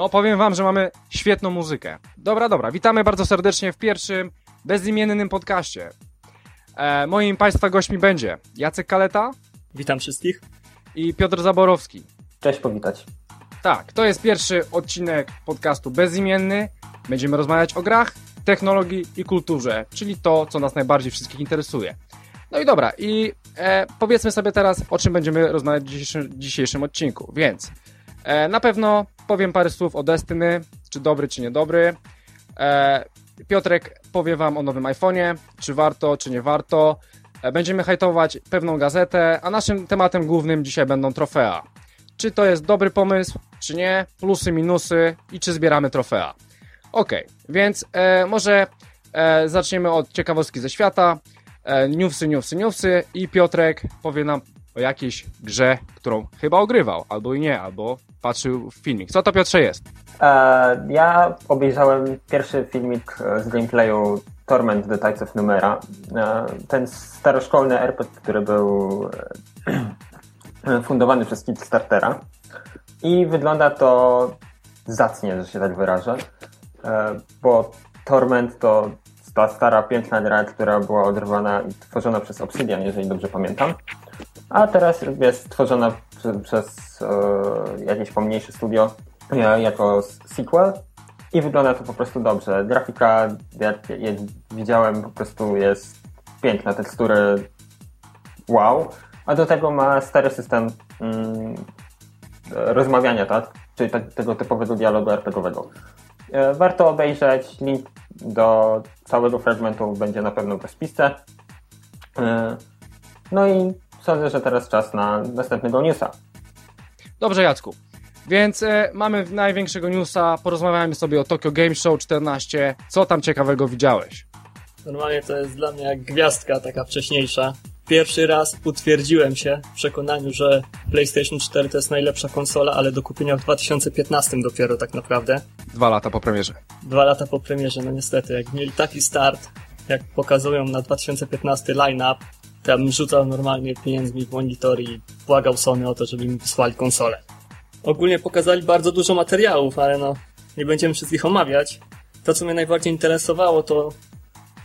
No powiem wam, że mamy świetną muzykę. Dobra, dobra, witamy bardzo serdecznie w pierwszym bezimiennym podcaście. E, moim Państwa gośćmi będzie Jacek Kaleta Witam wszystkich. i Piotr Zaborowski. Cześć, powitać. Tak, to jest pierwszy odcinek podcastu bezimienny. Będziemy rozmawiać o grach, technologii i kulturze, czyli to, co nas najbardziej wszystkich interesuje. No i dobra, i e, powiedzmy sobie teraz, o czym będziemy rozmawiać w dzisiejszym, dzisiejszym odcinku. Więc na pewno powiem parę słów o Destiny, czy dobry, czy niedobry. E, Piotrek powie wam o nowym iPhone'ie, czy warto, czy nie warto. E, będziemy hajtować pewną gazetę, a naszym tematem głównym dzisiaj będą trofea. Czy to jest dobry pomysł, czy nie, plusy, minusy i czy zbieramy trofea. Okej, więc e, może e, zaczniemy od ciekawostki ze świata. E, newsy, newsy, newsy i Piotrek powie nam o jakiejś grze, którą chyba ogrywał, albo i nie, albo patrzył w filmik. Co to Piotrze jest? E, ja obejrzałem pierwszy filmik e, z gameplayu Torment The Tides of Numera. E, ten staroszkolny RPG, który był fundowany przez Kickstartera. I wygląda to zacnie, że się tak wyrażę. Bo Torment to ta stara, piękna gra, która była odrywana i tworzona przez Obsidian, jeżeli dobrze pamiętam. A teraz jest tworzona przy, przez e, jakieś pomniejsze studio e, jako sequel i wygląda to po prostu dobrze. Grafika, jak, widziałem, po prostu jest piękna, tekstury wow, a do tego ma stary system mm, rozmawiania, tak? Czyli tak, tego typowego dialogu RPGowego. E, Warto obejrzeć, link do całego fragmentu będzie na pewno w rozpisce. E, No i sądzę, że teraz czas na następnego newsa. Dobrze, Jacku. Więc e, mamy największego newsa, porozmawiamy sobie o Tokyo Game Show 14. Co tam ciekawego widziałeś? Normalnie to jest dla mnie jak gwiazdka taka wcześniejsza. Pierwszy raz utwierdziłem się w przekonaniu, że PlayStation 4 to jest najlepsza konsola, ale do kupienia w 2015 dopiero tak naprawdę. Dwa lata po premierze. Dwa lata po premierze, no niestety, jak mieli taki start, jak pokazują na 2015 line-up, bym rzucał normalnie pieniędzmi w monitor i błagał Sony o to, żeby mi wysłali konsolę. Ogólnie pokazali bardzo dużo materiałów, ale no, nie będziemy wszystkich omawiać. To, co mnie najbardziej interesowało, to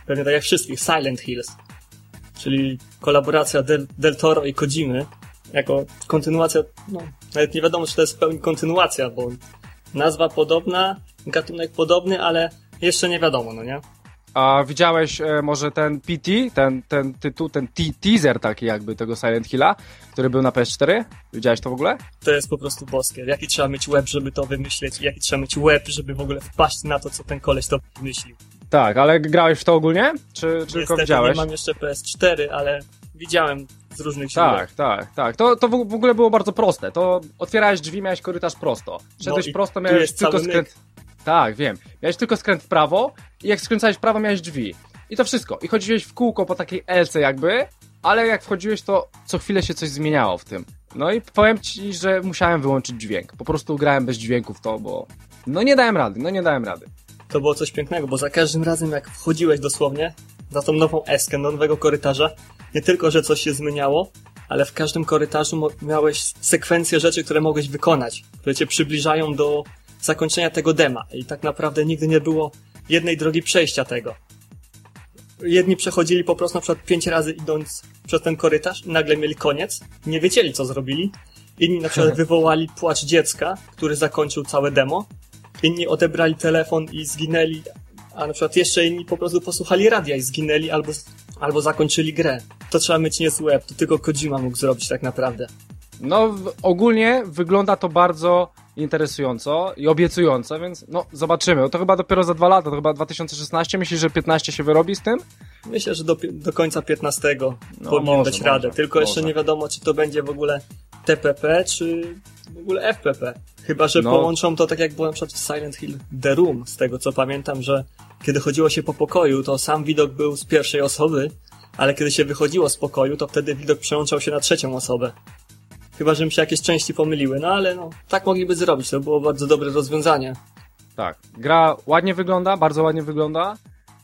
pewnie tak jak wszystkich, Silent Hills. Czyli kolaboracja Del, Del Toro i Kojimy, jako kontynuacja, no, nawet nie wiadomo, czy to jest w pełni kontynuacja, bo nazwa podobna, gatunek podobny, ale jeszcze nie wiadomo, no nie? A widziałeś e, może ten PT, ten, ten tytuł, ten te teaser taki jakby tego Silent Hilla, który był na PS4? Widziałeś to w ogóle? To jest po prostu boskie. Jaki trzeba mieć łeb, żeby to wymyśleć jaki trzeba mieć łeb, żeby w ogóle wpaść na to, co ten koleś to wymyślił. Tak, ale grałeś w to ogólnie? Czy, tylko widziałeś? nie mam jeszcze PS4, ale widziałem z różnych źródeł. Tak, tak, tak. To, to w ogóle było bardzo proste. To otwierałeś drzwi, miałeś korytarz prosto. Szedłeś No prosto, miałeś tylko skręt. Tak, wiem. Miałeś tylko skręt w prawo i jak skręcałeś w prawo, miałeś drzwi. I to wszystko. I chodziłeś w kółko po takiej elce jakby, ale jak wchodziłeś, to co chwilę się coś zmieniało w tym. No i powiem ci, że musiałem wyłączyć dźwięk. Po prostu grałem bez dźwięku w to, bo no nie dałem rady, no nie dałem rady. To było coś pięknego, bo za każdym razem jak wchodziłeś dosłownie na tą nową eskę, do nowego korytarza, nie tylko, że coś się zmieniało, ale w każdym korytarzu miałeś sekwencję rzeczy, które mogłeś wykonać, które cię przybliżają do zakończenia tego dema. I tak naprawdę nigdy nie było jednej drogi przejścia tego. Jedni przechodzili po prostu na przykład pięć razy idąc przez ten korytarz i nagle mieli koniec, nie wiedzieli co zrobili. Inni na przykład wywołali płacz dziecka, który zakończył całe demo. Inni odebrali telefon i zginęli, a na przykład jeszcze inni po prostu posłuchali radia i zginęli albo, albo zakończyli grę. To trzeba mieć niezły łeb, to tylko Kojima mógł zrobić tak naprawdę. No ogólnie wygląda to bardzo interesująco i obiecująco, więc no zobaczymy. No, to chyba dopiero za dwa lata, to chyba 2016. Myślisz, że 15 się wyrobi z tym? Myślę, że do, do końca 15 No, powinien może, dać radę. może, Tylko jeszcze może. nie wiadomo, czy to będzie w ogóle TPP, czy w ogóle FPP. Chyba, że No. połączą to tak jak było na przykład w Silent Hill The Room, z tego co pamiętam, że kiedy chodziło się po pokoju, to sam widok był z pierwszej osoby, ale kiedy się wychodziło z pokoju, to wtedy widok przełączał się na trzecią osobę. Chyba, że mi się jakieś części pomyliły, no ale no, tak mogliby zrobić, to było bardzo dobre rozwiązanie. Tak. Gra ładnie wygląda, bardzo ładnie wygląda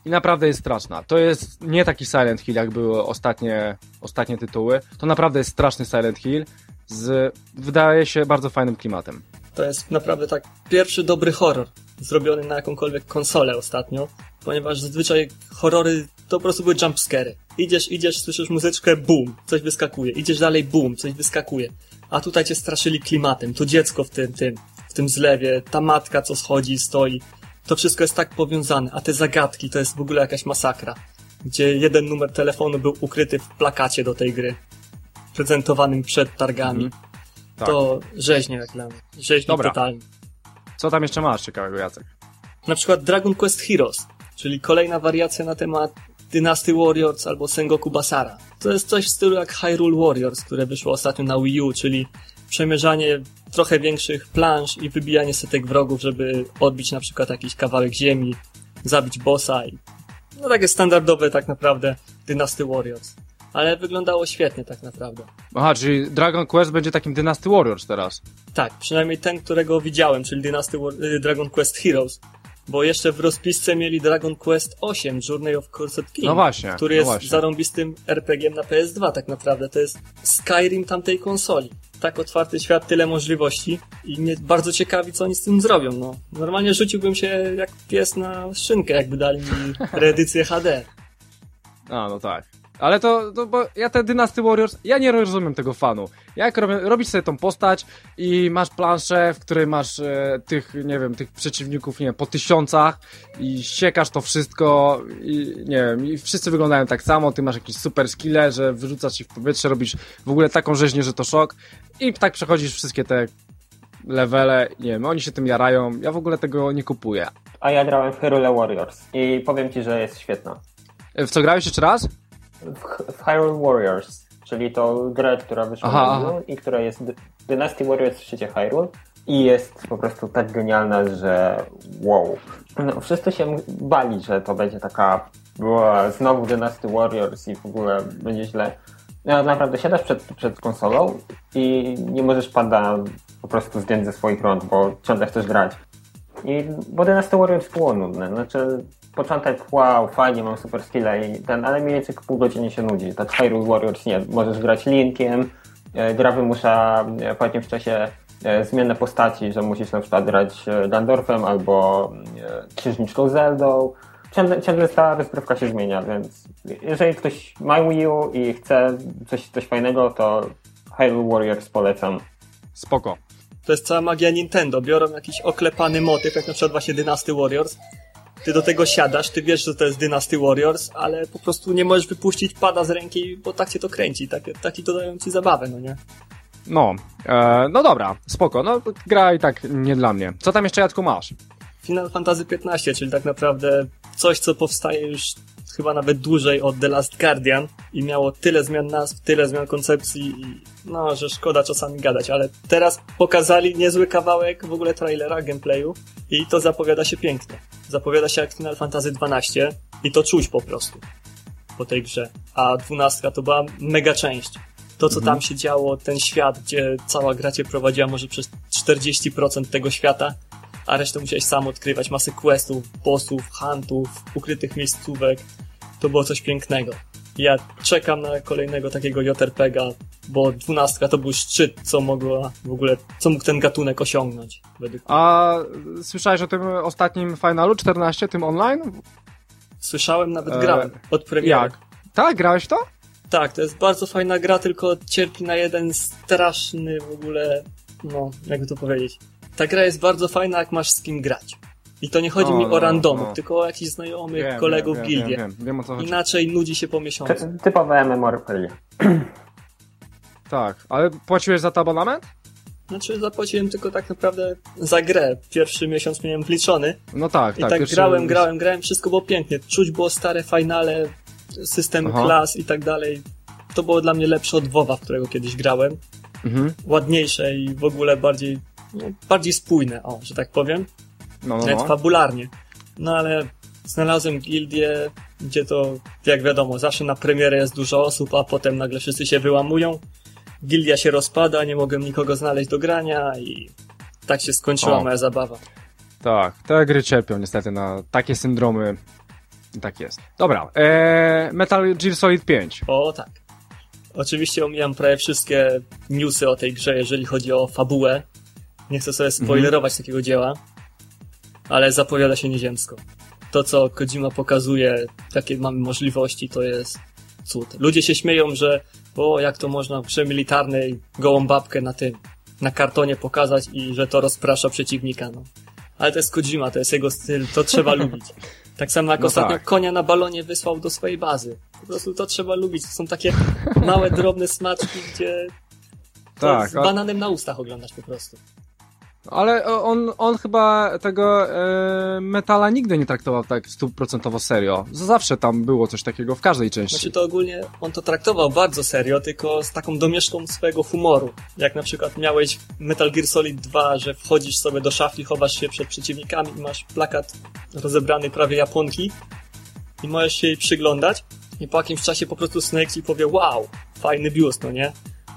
i naprawdę jest straszna. To jest nie taki Silent Hill, jak były ostatnie, ostatnie tytuły. To naprawdę jest straszny Silent Hill z, wydaje się, bardzo fajnym klimatem. To jest naprawdę tak pierwszy dobry horror zrobiony na jakąkolwiek konsolę ostatnio, ponieważ zazwyczaj horrory to po prostu były jumpscary. Idziesz, idziesz, słyszysz muzyczkę, boom, coś wyskakuje. Idziesz dalej, boom, coś wyskakuje. A tutaj cię straszyli klimatem, to dziecko w tym, tym, w tym zlewie, ta matka, co schodzi, stoi. To wszystko jest tak powiązane, a te zagadki to jest w ogóle jakaś masakra. Gdzie jeden numer telefonu był ukryty w plakacie do tej gry. Prezentowanym przed targami. Mhm. Tak. To rzeźnie jak dla mnie. Rzeźnik Dobra. totalny. Co tam jeszcze masz ciekawego, Jacek? Na przykład Dragon Quest Heroes, czyli kolejna wariacja na temat Dynasty Warriors albo Sengoku Basara. To jest coś w stylu jak Hyrule Warriors, które wyszło ostatnio na Wii U, czyli przemierzanie trochę większych planż i wybijanie setek wrogów, żeby odbić na przykład jakiś kawałek ziemi, zabić bossa i no takie standardowe tak naprawdę Dynasty Warriors. Ale wyglądało świetnie tak naprawdę. Aha, czyli Dragon Quest będzie takim Dynasty Warriors teraz. Tak, przynajmniej ten, którego widziałem, czyli Dynasty War- y, Dragon Quest Heroes. Bo jeszcze w rozpisce mieli Dragon Quest 8, Journey of Cursed King. No właśnie, Który no jest właśnie. zarąbistym RPG na PS2 tak naprawdę. To jest Skyrim tamtej konsoli. Tak otwarty świat, tyle możliwości i mnie bardzo ciekawi, co oni z tym zrobią. No. Normalnie rzuciłbym się jak pies na szynkę, jakby dali mi reedycję HD. A, no tak. Ale to, to bo ja te Dynasty Warriors, ja nie rozumiem tego fanu. Jak robię, robisz sobie tą postać i masz planszę, w której masz e, tych, nie wiem, tych przeciwników, nie wiem, po tysiącach i siekasz to wszystko i nie wiem, i wszyscy wyglądają tak samo, ty masz jakieś super skille, że wyrzucasz ich w powietrze, robisz w ogóle taką rzeźnię, że to szok i tak przechodzisz wszystkie te levele, nie wiem, oni się tym jarają, ja w ogóle tego nie kupuję. A ja grałem w Hyrule Warriors i powiem ci, że jest świetna. E, W co grałeś jeszcze raz? W, Hyrule Warriors, czyli to grę, która wyszła Aha, i która jest Dy- Dynasty Warriors w świecie Hyrule i jest po prostu tak genialna, że wow. No, wszyscy się bali, że to będzie taka była znowu Dynasty Warriors i w ogóle będzie źle. No, naprawdę siadasz przed, przed konsolą i nie możesz pada po prostu zdjąć ze swoich rąk, bo ciągle chcesz grać. I bo Dynasty Warriors było nudne. Znaczy, początek, wow, fajnie, mam super skille i ten, ale mniej więcej pół godziny się nudzi. Tak Hyrule Warriors nie. Możesz grać Linkiem, e, gra wymusza e, po jakimś czasie e, zmianę postaci, że musisz na przykład grać Gandorfem albo księżniczką Zeldą. Ciągle, ciągle ta rozgrywka się zmienia, więc jeżeli ktoś ma Wii U i chce coś, coś fajnego, to Hyrule Warriors polecam. Spoko. To jest cała magia Nintendo. Biorą jakiś oklepany motyw, jak na przykład właśnie Dynasty Warriors. Ty do tego siadasz, ty wiesz, że to jest Dynasty Warriors, ale po prostu nie możesz wypuścić pada z ręki, bo tak cię to kręci. Tak, taki to dają ci zabawę, no nie? No, e, no dobra, spoko, no gra i tak nie dla mnie. Co tam jeszcze Jacku masz? Final Fantasy XV, czyli tak naprawdę coś, co powstaje już chyba nawet dłużej od The Last Guardian i miało tyle zmian nazw, tyle zmian koncepcji i no, że szkoda czasami gadać, ale teraz pokazali niezły kawałek w ogóle trailera, gameplayu i to zapowiada się pięknie. Zapowiada się jak Final Fantasy XII i to czuć po prostu po tej grze. A dwunastka to była mega część. To, co tam się działo, ten świat, gdzie cała gra cię prowadziła może przez 40% tego świata, a resztę musiałeś sam odkrywać, masę questów, bossów, huntów, ukrytych miejscówek. To było coś pięknego. Ja czekam na kolejnego takiego JRPGa, bo dwunastka to był szczyt, co mogła w ogóle, co mógł ten gatunek osiągnąć. Według mnie. A słyszałeś o tym ostatnim finalu 14, tym online? Słyszałem, nawet E, grałem od premiery. Jak? Tak, grałeś w to? Tak, to jest bardzo fajna gra, tylko cierpi na jeden straszny w ogóle, no, jakby to powiedzieć. Ta gra jest bardzo fajna, jak masz z kim grać. I to nie chodzi O, mi no, o randomów, no. tylko o jakichś znajomych, Wiem, kolegów wiem, w wiem. Wiem, wiem, wiem. Inaczej nudzi się po miesiącu. Ty, typowe MMORPG. Tak, ale płaciłeś za to abonament? Znaczy zapłaciłem tylko tak naprawdę za grę. Pierwszy miesiąc miałem wliczony No tak, i tak. tak pierwszy- grałem, grałem, grałem, wszystko było pięknie. Czuć było stare finale, system Aha. klas i tak dalej. To było dla mnie lepsze od WoWa, w którego kiedyś grałem. Mhm. ładniejsze i w ogóle bardziej, no, bardziej spójne, o, że tak powiem, No, no, nawet no. fabularnie. No ale znalazłem gildię, gdzie to, jak wiadomo, zawsze na premierę jest dużo osób, a potem nagle wszyscy się wyłamują. Gildia się rozpada, nie mogłem nikogo znaleźć do grania i tak się skończyła O. moja zabawa. Tak, te gry cierpią niestety na takie syndromy. Tak jest. Dobra, eee, Metal Gear Solid 5. O tak. Oczywiście omijam prawie wszystkie newsy o tej grze, jeżeli chodzi o fabułę. Nie chcę sobie spoilerować takiego dzieła, ale zapowiada się nieziemsko. To, co Kojima pokazuje, jakie mamy możliwości, to jest cud. Ludzie się śmieją, że o, jak to można grze militarnej gołą babkę na tym, na kartonie pokazać i że to rozprasza przeciwnika, no. Ale to jest Kojima, to jest jego styl, to trzeba lubić. Tak samo jak No ostatnio tak. konia na balonie wysłał do swojej bazy. Po prostu to trzeba lubić. To są takie małe, drobne smaczki, gdzie Tak, z bananem na ustach oglądasz po prostu. Ale on, on chyba tego e, metala nigdy nie traktował tak stuprocentowo serio. Zawsze tam było coś takiego w każdej części. Znaczy to ogólnie on to traktował bardzo serio, tylko z taką domieszką swojego humoru. Jak na przykład miałeś Metal Gear Solid 2, że wchodzisz sobie do szafki, chowasz się przed przeciwnikami i masz plakat rozebrany prawie Japonki i możesz się jej przyglądać i po jakimś czasie po prostu Snake ci powie wow, fajny biust, no nie?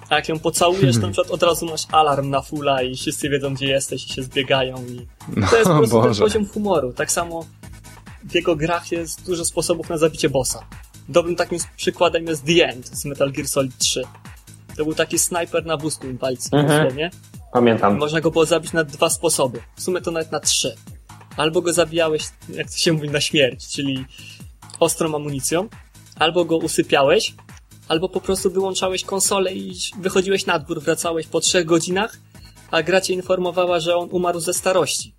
A jak ją pocałujesz, to na przykład od razu masz alarm na fulla i wszyscy wiedzą gdzie jesteś i się zbiegają i to jest po prostu ten poziom humoru. Tak samo w jego grach jest dużo sposobów na zabicie bossa. Dobrym takim przykładem jest The End z Metal Gear Solid 3. To był taki snajper na wózku inwalidzkim, Mhm. dosłownie. Pamiętam. Można go było zabić na dwa sposoby. W sumie to nawet na trzy. Albo go zabijałeś, jak to się mówi, na śmierć, czyli ostrą amunicją, albo go usypiałeś, albo po prostu wyłączałeś konsolę i wychodziłeś na dwór, wracałeś po trzech godzinach, a gra cię informowała, że on umarł ze starości.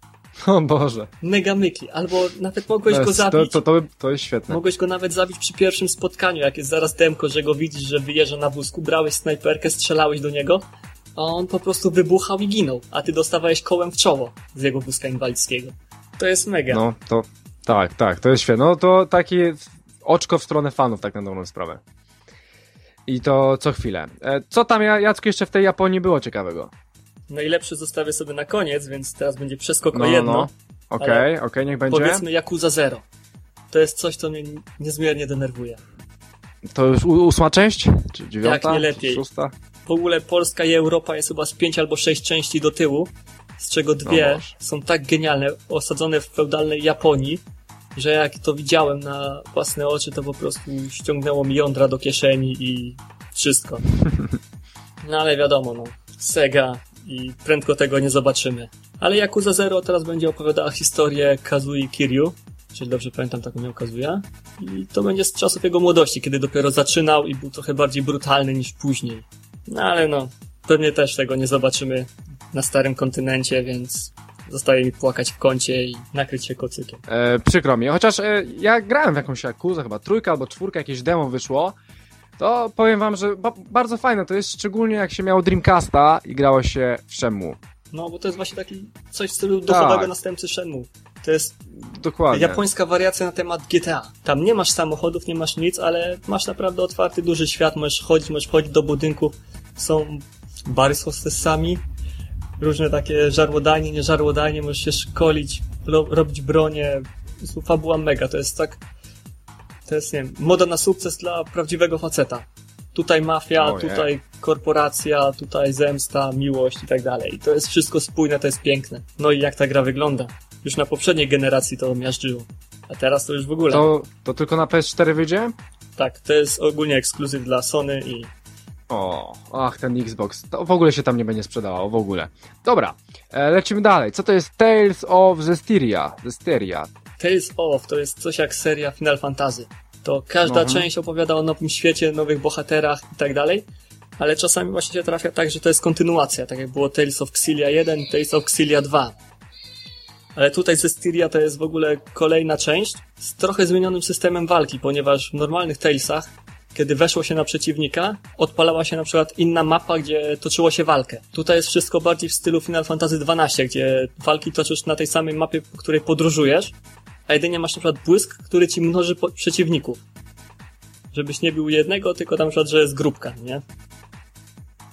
O Boże. Mega myki. Albo nawet mogłeś go jest, to, zabić. to, to, to jest świetne. Mogłeś go nawet zabić przy pierwszym spotkaniu, jak jest zaraz demko, że go widzisz, że wyjeżdża na wózku, brałeś snajperkę, strzelałeś do niego, a on po prostu wybuchał i ginął, a ty dostawałeś kołem w czoło z jego wózka inwalidzkiego. To jest mega. No, to tak, tak, to jest świetne. No to takie oczko w stronę fanów, tak na dobrą sprawę. I to co chwilę. E, co tam, Ja- Jacku, jeszcze w tej Japonii było ciekawego? Najlepszy zostawię sobie na koniec, więc teraz będzie przeskok o No, no, jedno. no. Okej, okej, niech będzie. Powiedzmy Yakuza Zero. To jest coś, co mnie niezmiernie denerwuje. To już ósma część? Czy dziewiąta? Jak nie lepiej. Szósta? W ogóle Polska i Europa jest chyba z pięć albo sześć części do tyłu, z czego dwie Boże. są tak genialne, osadzone w feudalnej Japonii, że jak to widziałem na własne oczy, to po prostu ściągnęło mi jądra do kieszeni i wszystko. No ale wiadomo, no, Sega i prędko tego nie zobaczymy. Ale Yakuza Zero teraz będzie opowiadała historię Kazui Kiryu, czyli dobrze pamiętam taką miał Kazuya. I to będzie z czasów jego młodości, kiedy dopiero zaczynał i był trochę bardziej brutalny niż później. No ale no, pewnie też tego nie zobaczymy na starym kontynencie, więc zostaje mi płakać w kącie i nakryć się kocykiem. E, przykro mi, chociaż e, ja grałem w jakąś Jakuzę, chyba trójka albo czwórka, jakieś demo wyszło, to powiem wam, że ba bardzo fajne to jest, szczególnie jak się miało Dreamcasta i grało się w Shenmue. No, bo to jest właśnie taki coś w stylu duchowego Tak. następcy Shenmue. To jest Dokładnie. japońska wariacja na temat GTA. Tam nie masz samochodów, nie masz nic, ale masz naprawdę otwarty, duży świat, możesz chodzić, możesz chodzić do budynków, są bary z hostessami, różne takie żarłodajnie, nie żarłodajnie, możesz się szkolić, ro robić prostu Fabuła mega, to jest tak, to jest, nie wiem, moda na sukces dla prawdziwego faceta. Tutaj mafia, Ojej. tutaj korporacja, tutaj zemsta, miłość i tak dalej. I to jest wszystko spójne, to jest piękne. No i jak ta gra wygląda? Już na poprzedniej generacji to miażdżyło. A teraz to już w ogóle. To, to tylko na PS4 wyjdzie? Tak, to jest ogólnie ekskluzyw dla Sony i O, ach, ten Xbox. To w ogóle się tam nie będzie sprzedawało, w ogóle. Dobra, e, lecimy dalej. Co to jest Tales of Zestiria? Zestiria. Tales of to jest coś jak seria Final Fantasy. To każda Mhm. część opowiada o nowym świecie, nowych bohaterach i tak dalej, ale czasami właśnie się trafia tak, że to jest kontynuacja, tak jak było Tales of Xillia 1 i Tales of Xillia 2. Ale tutaj ze Styria to jest w ogóle kolejna część z trochę zmienionym systemem walki, ponieważ w normalnych Talesach, kiedy weszło się na przeciwnika, odpalała się na przykład inna mapa, gdzie toczyło się walkę. Tutaj jest wszystko bardziej w stylu Final Fantasy XII, gdzie walki toczysz na tej samej mapie, po której podróżujesz, a jedynie masz na przykład błysk, który ci mnoży przeciwników. Żebyś nie bił jednego, tylko tam na przykład, że jest grupka, nie?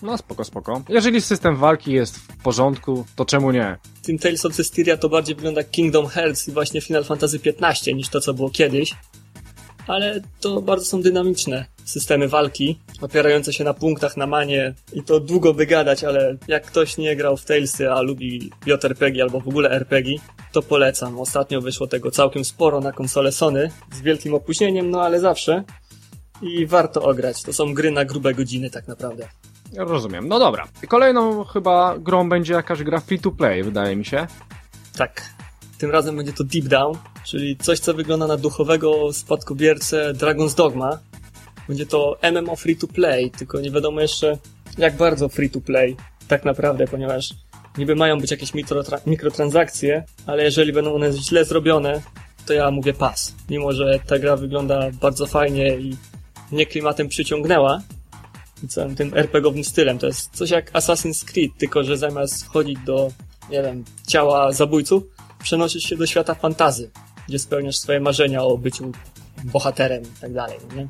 No spoko, spoko. Jeżeli system walki jest w porządku, to czemu nie? Tym Tales of Zestiria to bardziej wygląda Kingdom Hearts i właśnie Final Fantasy XV niż to, co było kiedyś. Ale to bardzo są dynamiczne systemy walki, opierające się na punktach, na manie i to długo by gadać, ale jak ktoś nie grał w Talesy, a lubi JRPG albo w ogóle RPG, to polecam. Ostatnio wyszło tego całkiem sporo na konsolę Sony, z wielkim opóźnieniem, no ale zawsze. I warto ograć. To są gry na grube godziny tak naprawdę. Rozumiem. No dobra. Kolejną chyba grą będzie jakaś gra free to play, wydaje mi się. Tak. Tym razem będzie to Deep Down, czyli coś, co wygląda na duchowego spadkobiercę Dragon's Dogma. Będzie to MMO free to play, tylko nie wiadomo jeszcze jak bardzo free to play tak naprawdę, ponieważ niby mają być jakieś mikrotra mikrotransakcje, ale jeżeli będą one źle zrobione, to ja mówię pas. Mimo, że ta gra wygląda bardzo fajnie i mnie klimatem przyciągnęła i całym tym RPGowym stylem. To jest coś jak Assassin's Creed, tylko że zamiast chodzić do, nie wiem, ciała zabójców, przenosisz się do świata fantazy, gdzie spełniasz swoje marzenia o byciu bohaterem i tak dalej, nie?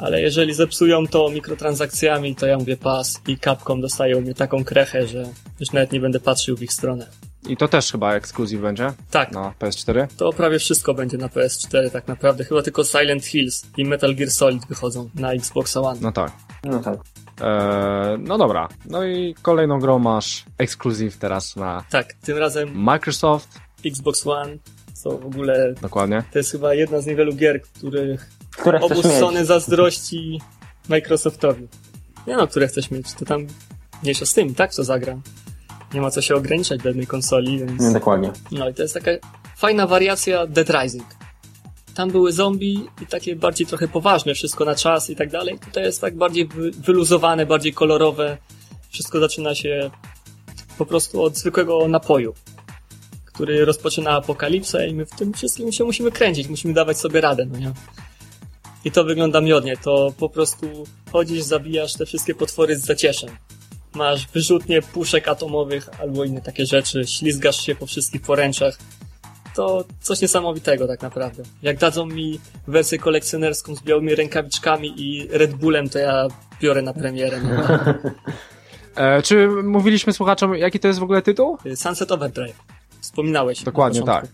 Ale jeżeli zepsują to mikrotransakcjami, to ja mówię pas i Capcom dostają mnie taką krechę, że już nawet nie będę patrzył w ich stronę. I to też chyba ekskluzyw będzie Tak, na PS4. to prawie wszystko będzie na PS4 tak naprawdę. Chyba tylko Silent Hills i Metal Gear Solid wychodzą na Xbox One. No tak. No tak. Eee, no dobra. No i kolejną grą masz ekskluzyw teraz na Tak, tym razem Microsoft. Xbox One, co w ogóle Dokładnie. to jest chyba jedna z niewielu gier, których Które chcesz obóz? Sony zazdrości Microsoftowi. Nie no, które chcesz mieć, to tam mniejsza z tym, tak, co zagram. Nie ma co się ograniczać do jednej konsoli, więc... No, dokładnie. No i to jest taka fajna wariacja Dead Rising. Tam były zombie i takie bardziej trochę poważne, wszystko na czas i tak dalej. Tutaj jest tak bardziej wy- wyluzowane, bardziej kolorowe. Wszystko zaczyna się po prostu od zwykłego napoju, który rozpoczyna apokalipsę i my w tym wszystkim się musimy kręcić, musimy dawać sobie radę, no nie? I to wygląda miodnie, to po prostu chodzisz, zabijasz te wszystkie potwory z zacieszem. Masz wyrzutnie puszek atomowych albo inne takie rzeczy, ślizgasz się po wszystkich poręczach. To coś niesamowitego tak naprawdę. Jak dadzą mi wersję kolekcjonerską z białymi rękawiczkami i Red Bullem, to ja biorę na premierę. No. E, czy mówiliśmy słuchaczom, jaki to jest w ogóle tytuł? Sunset Overdrive. Wspominałeś. na Dokładnie tak.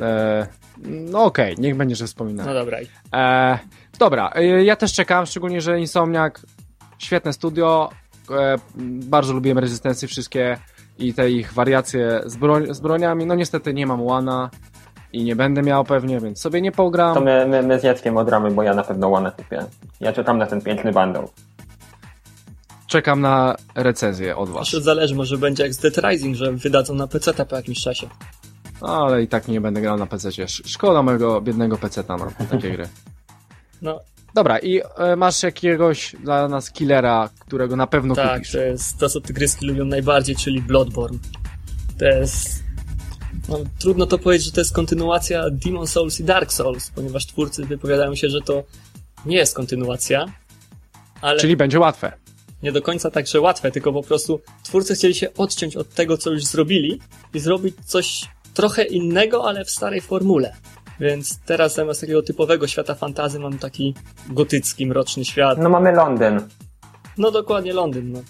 E, no okej, niech będzie, że wspominam. No dobra. E, dobra, e, ja też czekam, szczególnie, że Insomniac, świetne studio, e, bardzo lubiłem rezystencje wszystkie i te ich wariacje z, broń, z broniami. No niestety nie mam łana i nie będę miał pewnie, więc sobie nie pogram. To my, my, my z Jackiem odramy, bo ja na pewno łanę kupię. Ja czekam na ten piękny bundle. Czekam na recenzję od was. Zależy, może będzie jak z Dead Rising, że wydadzą na PC po jakimś czasie. No, ale i tak nie będę grał na PC. Sz- Szkoda mojego biednego PC na takie gry. No Dobra, i e, masz jakiegoś dla nas killera, którego na pewno tak, kupisz. to jest to, co tygryski lubią najbardziej, czyli Bloodborne. To jest... No, trudno to powiedzieć, że to jest kontynuacja Demon Souls i Dark Souls, ponieważ twórcy wypowiadają się, że to nie jest kontynuacja, ale Czyli będzie łatwe. nie do końca tak, że łatwe, tylko po prostu twórcy chcieli się odciąć od tego, co już zrobili i zrobić coś trochę innego, ale w starej formule. Więc teraz zamiast takiego typowego świata fantazy mam taki gotycki, mroczny świat. No mamy Londyn. No dokładnie Londyn, no.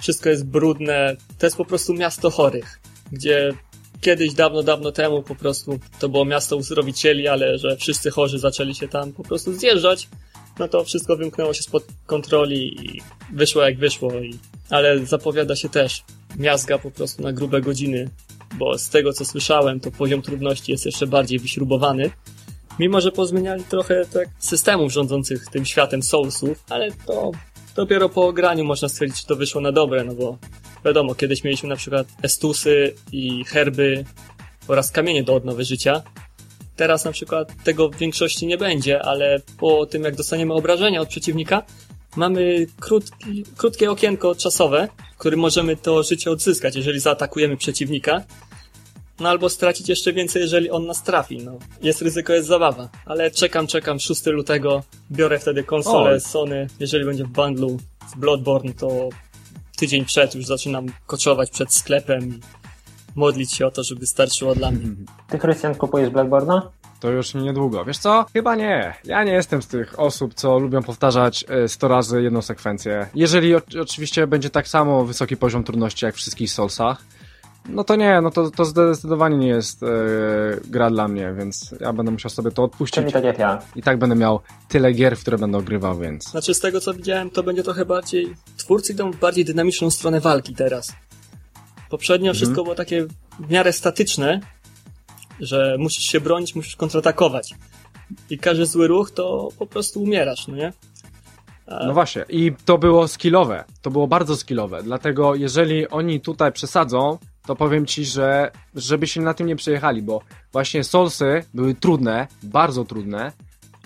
Wszystko jest brudne. To jest po prostu miasto chorych, gdzie kiedyś, dawno, dawno temu po prostu to było miasto uzdrowicieli, ale że wszyscy chorzy zaczęli się tam po prostu zjeżdżać, no to wszystko wymknęło się spod kontroli i wyszło jak wyszło. I... Ale zapowiada się też miazga po prostu na grube godziny, bo z tego co słyszałem, to poziom trudności jest jeszcze bardziej wyśrubowany. Mimo, że pozmieniali trochę tak systemów rządzących tym światem Soulsów, ale to dopiero po ograniu można stwierdzić, czy to wyszło na dobre, no bo wiadomo, kiedyś mieliśmy na przykład estusy i herby oraz kamienie do odnowy życia. Teraz na przykład tego w większości nie będzie, ale po tym jak dostaniemy obrażenia od przeciwnika, mamy krótki, krótkie okienko czasowe, w którym możemy to życie odzyskać, jeżeli zaatakujemy przeciwnika. No albo stracić jeszcze więcej, jeżeli on nas trafi. No, jest ryzyko, jest zabawa. Ale czekam, czekam 6 lutego. Biorę wtedy konsolę Oj. Sony. Jeżeli będzie w bundlu z Bloodborne, to tydzień przed już zaczynam koczować przed sklepem i modlić się o to, żeby starczyło dla mnie. Ty, Krystian, kupujesz Blackborna? To już niedługo. Wiesz co? Chyba nie. Ja nie jestem z tych osób, co lubią powtarzać e, 100 razy jedną sekwencję. Jeżeli o, oczywiście będzie tak samo wysoki poziom trudności jak w wszystkich Soulsach, no to nie, no to, to zdecydowanie nie jest e, gra dla mnie, więc ja będę musiał sobie to odpuścić. Czyli tak jak ja. I tak będę miał tyle gier, w które będę ogrywał, więc... Znaczy z tego co widziałem, to będzie trochę bardziej... Twórcy idą w bardziej dynamiczną stronę walki teraz. Poprzednio wszystko było takie w miarę statyczne, że musisz się bronić, musisz kontratakować. I każdy zły ruch to po prostu umierasz, no nie? No właśnie, i to było skillowe, to było bardzo skillowe, dlatego jeżeli oni tutaj przesadzą, to powiem ci, że żeby się na tym nie przejechali, bo właśnie Soulsy były trudne, bardzo trudne,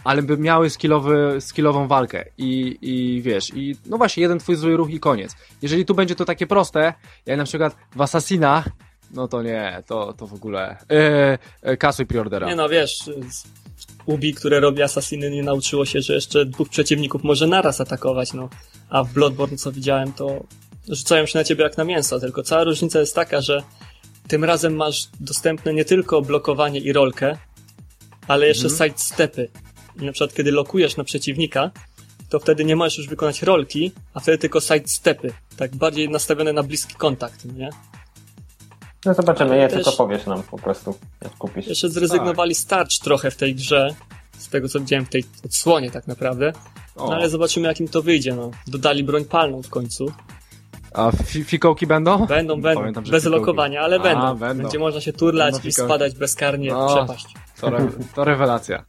ale by miały skillowy, skillową walkę i, i wiesz, i no właśnie, jeden twój zły ruch i koniec. Jeżeli tu będzie to takie proste, jak na przykład w Assassinach, no to nie, to, to w ogóle yy, kasuj preordera. Nie no, wiesz, Ubi, które robi Assassiny, nie nauczyło się, że jeszcze dwóch przeciwników może naraz atakować, no. A w Bloodborne, co widziałem, to rzucają się na ciebie jak na mięso, tylko cała różnica jest taka, że tym razem masz dostępne nie tylko blokowanie i rolkę, ale jeszcze mhm. sidestepy. I na przykład, kiedy lokujesz na przeciwnika, to wtedy nie możesz już wykonać rolki, a wtedy tylko sidestepy. Tak bardziej nastawione na bliski kontakt, nie? No zobaczymy, je tylko powiesz nam po prostu, jak kupisz. Jeszcze zrezygnowali tak. starcz trochę w tej grze, z tego co widziałem w tej odsłonie tak naprawdę. No ale zobaczymy jak im to wyjdzie, no. Dodali broń palną w końcu. A fikołki będą? Będą, będą. Pamiętam, bez fikołki. lokowania, ale A, będą. będą. Będzie można się turlać i spadać bezkarnie no, w przepaść. To, re to rewelacja.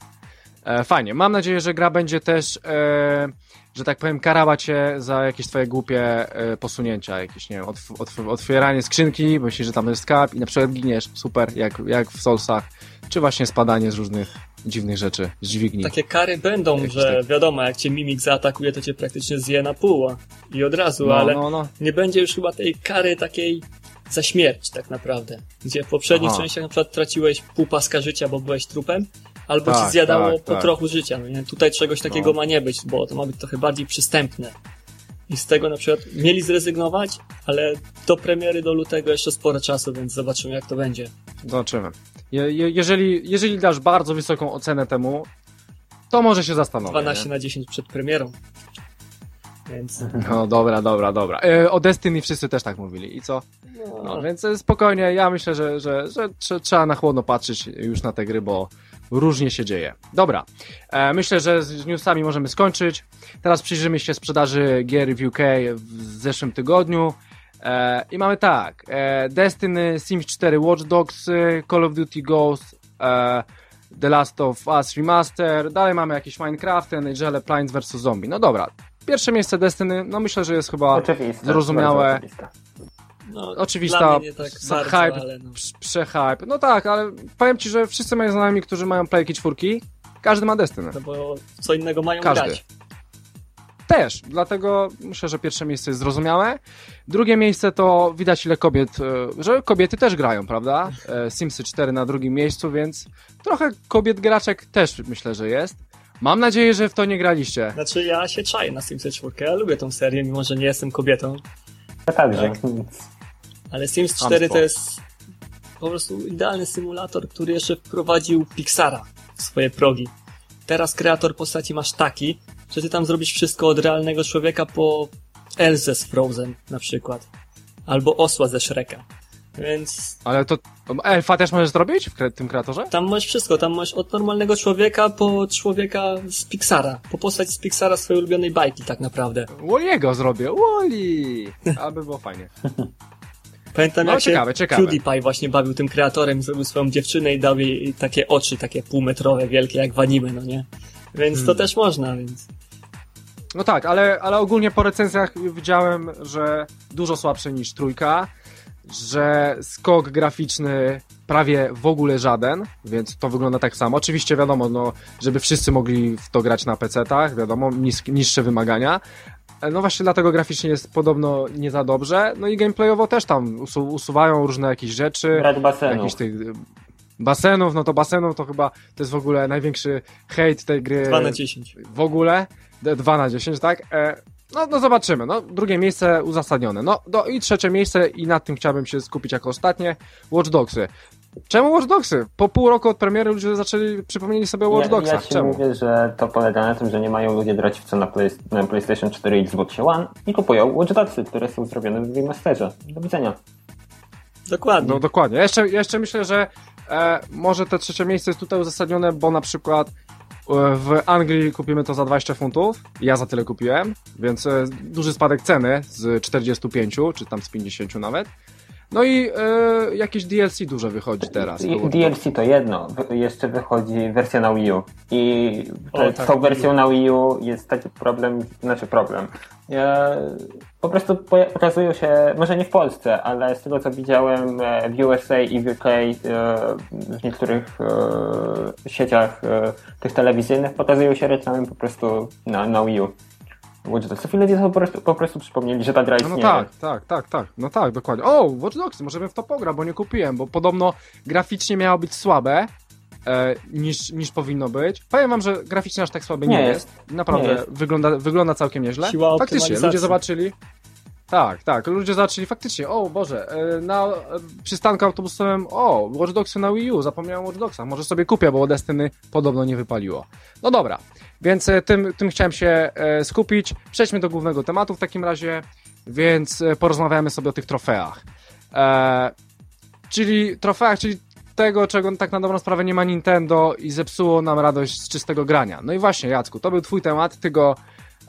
E, fajnie. Mam nadzieję, że gra będzie też, e, że tak powiem, karała cię za jakieś twoje głupie e, posunięcia, jakieś, nie wiem, otw otw otwieranie skrzynki, bo myślisz, że tam jest skarb i na przykład giniesz, super, jak, jak w Soulsach, czy właśnie spadanie z różnych dziwnych rzeczy, z dźwigni. Takie kary będą, jakieś że tak... wiadomo, jak cię mimik zaatakuje, to cię praktycznie zje na pół i od razu, no, ale no, no. nie będzie już chyba tej kary takiej za śmierć tak naprawdę. Gdzie w poprzednich Aha. częściach na przykład traciłeś pół paska życia, bo byłeś trupem, albo tak, ci zjadało tak, po tak. trochu życia. No nie? Tutaj czegoś takiego no. ma nie być, bo to ma być trochę bardziej przystępne. I z tego na przykład mieli zrezygnować, ale do premiery do lutego jeszcze sporo czasu, więc zobaczymy jak to będzie. Zobaczymy. Je, je, jeżeli, jeżeli dasz bardzo wysoką ocenę temu, to może się zastanowić. 12 nie? na 10 przed premierą. Więc... No dobra, dobra, dobra. E, o Destiny wszyscy też tak mówili. I co? No, no więc spokojnie, ja myślę, że, że, że, trzeba na chłodno patrzeć już na te gry, bo różnie się dzieje. Dobra, e, myślę, że z newsami możemy skończyć. Teraz przyjrzymy się sprzedaży gier w UK w zeszłym tygodniu. E, I mamy tak, e, Destiny, Sims 4, Watch Dogs, Call of Duty Ghost, e, The Last of Us Remaster, dalej mamy jakieś Minecraft, NHL, Plants vs. Zombie. No dobra, pierwsze miejsce Destiny, no myślę, że jest chyba oczywiste, zrozumiałe. No, oczywista, tak hype, no. przehype. No tak, ale powiem ci, że wszyscy moje znajomi, którzy mają playki czwórki, każdy ma Destiny. No bo co innego mają każdy. grać. Też, dlatego myślę, że pierwsze miejsce jest zrozumiałe. Drugie miejsce to widać ile kobiet, e, że kobiety też grają, prawda? E, Simsy 4 na drugim miejscu, więc trochę kobiet graczek też myślę, że jest. Mam nadzieję, że w to nie graliście. Znaczy ja się czaję na Simsy 4, ja lubię tą serię, mimo że nie jestem kobietą. Ja także. Tak. Ale Sims 4 to jest po prostu idealny symulator, który jeszcze wprowadził Pixara w swoje progi. Teraz kreator postaci masz taki, że ty tam zrobisz wszystko od realnego człowieka po Elze z Frozen na przykład. Albo osła ze Shreka. Więc... Ale to elfa też możesz zrobić w tym kreatorze? Tam masz wszystko, tam masz od normalnego człowieka po człowieka z Pixara. Po postać z Pixara swojej ulubionej bajki tak naprawdę. Wally'ego zrobię, Wally! Aby było fajnie. Pamiętam no, jak ciekawe, się ciekawe. PewDiePie właśnie bawił tym kreatorem, zrobił swoją dziewczynę i dał jej takie oczy, takie półmetrowe, wielkie jak w anime, no nie? Więc hmm. to też można, więc... No tak, ale, ale ogólnie po recenzjach widziałem, że dużo słabsze niż trójka, że skok graficzny prawie w ogóle żaden, więc to wygląda tak samo. Oczywiście wiadomo, no, żeby wszyscy mogli w to grać na PC-tach, wiadomo, niższe wymagania, no właśnie dlatego graficznie jest podobno nie za dobrze. No i gameplayowo też tam usu usuwają różne jakieś rzeczy. Brak basenów. Jakichś tych basenów, no to basenów to chyba to jest w ogóle największy hejt tej gry. 2 na 10. W ogóle. 2 na 10, tak? E, no, no zobaczymy. No, drugie miejsce uzasadnione. No do, i trzecie miejsce i nad tym chciałbym się skupić jako ostatnie. Watch Dogsy. Czemu Watch Dogsy? Po pół roku od premiery ludzie zaczęli, przypomnieli sobie o Watch Dogsach. Ja, ja Czemu? mówię, że to polega na tym, że nie mają ludzie grać w co na, play, na PlayStation 4 i Xbox One i kupują Watch Dogsy, które są zrobione w remasterze. Do widzenia. Dokładnie. No dokładnie. Jeszcze, jeszcze myślę, że e, może te trzecie miejsce jest tutaj uzasadnione, bo na przykład w Anglii kupimy to za 20 funtów. Ja za tyle kupiłem, więc e, duży spadek ceny z 45, czy tam z 50 nawet. No i e, jakieś DLC duże wychodzi teraz. Dogs. DLC to jedno, jeszcze wychodzi wersja na Wii U i O, z tak, tą wersją na Wii U jest taki problem, znaczy problem. Ja, po prostu pokazują się, może nie w Polsce, ale z tego co widziałem e, w USA i w UK, e, w niektórych e, sieciach e, tych telewizyjnych pokazują się reklamy po prostu na, na Wii U. Watch Dogs. Ludzie sobie po prostu, po prostu przypomnieli, że ta gra No, no istnieje. tak, tak, tak, tak. No tak, dokładnie. O, Watch Dogs, możemy w to pogra, bo nie kupiłem, bo podobno graficznie miało być słabe. E, niż, niż powinno być. Powiem wam, że graficznie aż tak słabe nie, Nie jest. Naprawdę Nie jest. Wygląda, wygląda całkiem nieźle. Siła faktycznie, ludzie zobaczyli. Tak, tak, ludzie zobaczyli faktycznie, o Boże, e, na e, przystanku autobusowym, o, Watch Dogsy na Wii U, zapomniałem o Watch Dogsach, może sobie kupię, bo Destiny podobno nie wypaliło. No dobra, więc e, tym, tym chciałem się e, skupić. Przejdźmy do głównego tematu w takim razie, więc e, porozmawiamy sobie o tych trofeach. E, czyli trofeach, czyli tego, czego tak na dobrą sprawę nie ma Nintendo i zepsuło nam radość z czystego grania. No i właśnie, Jacku, to był twój temat, ty go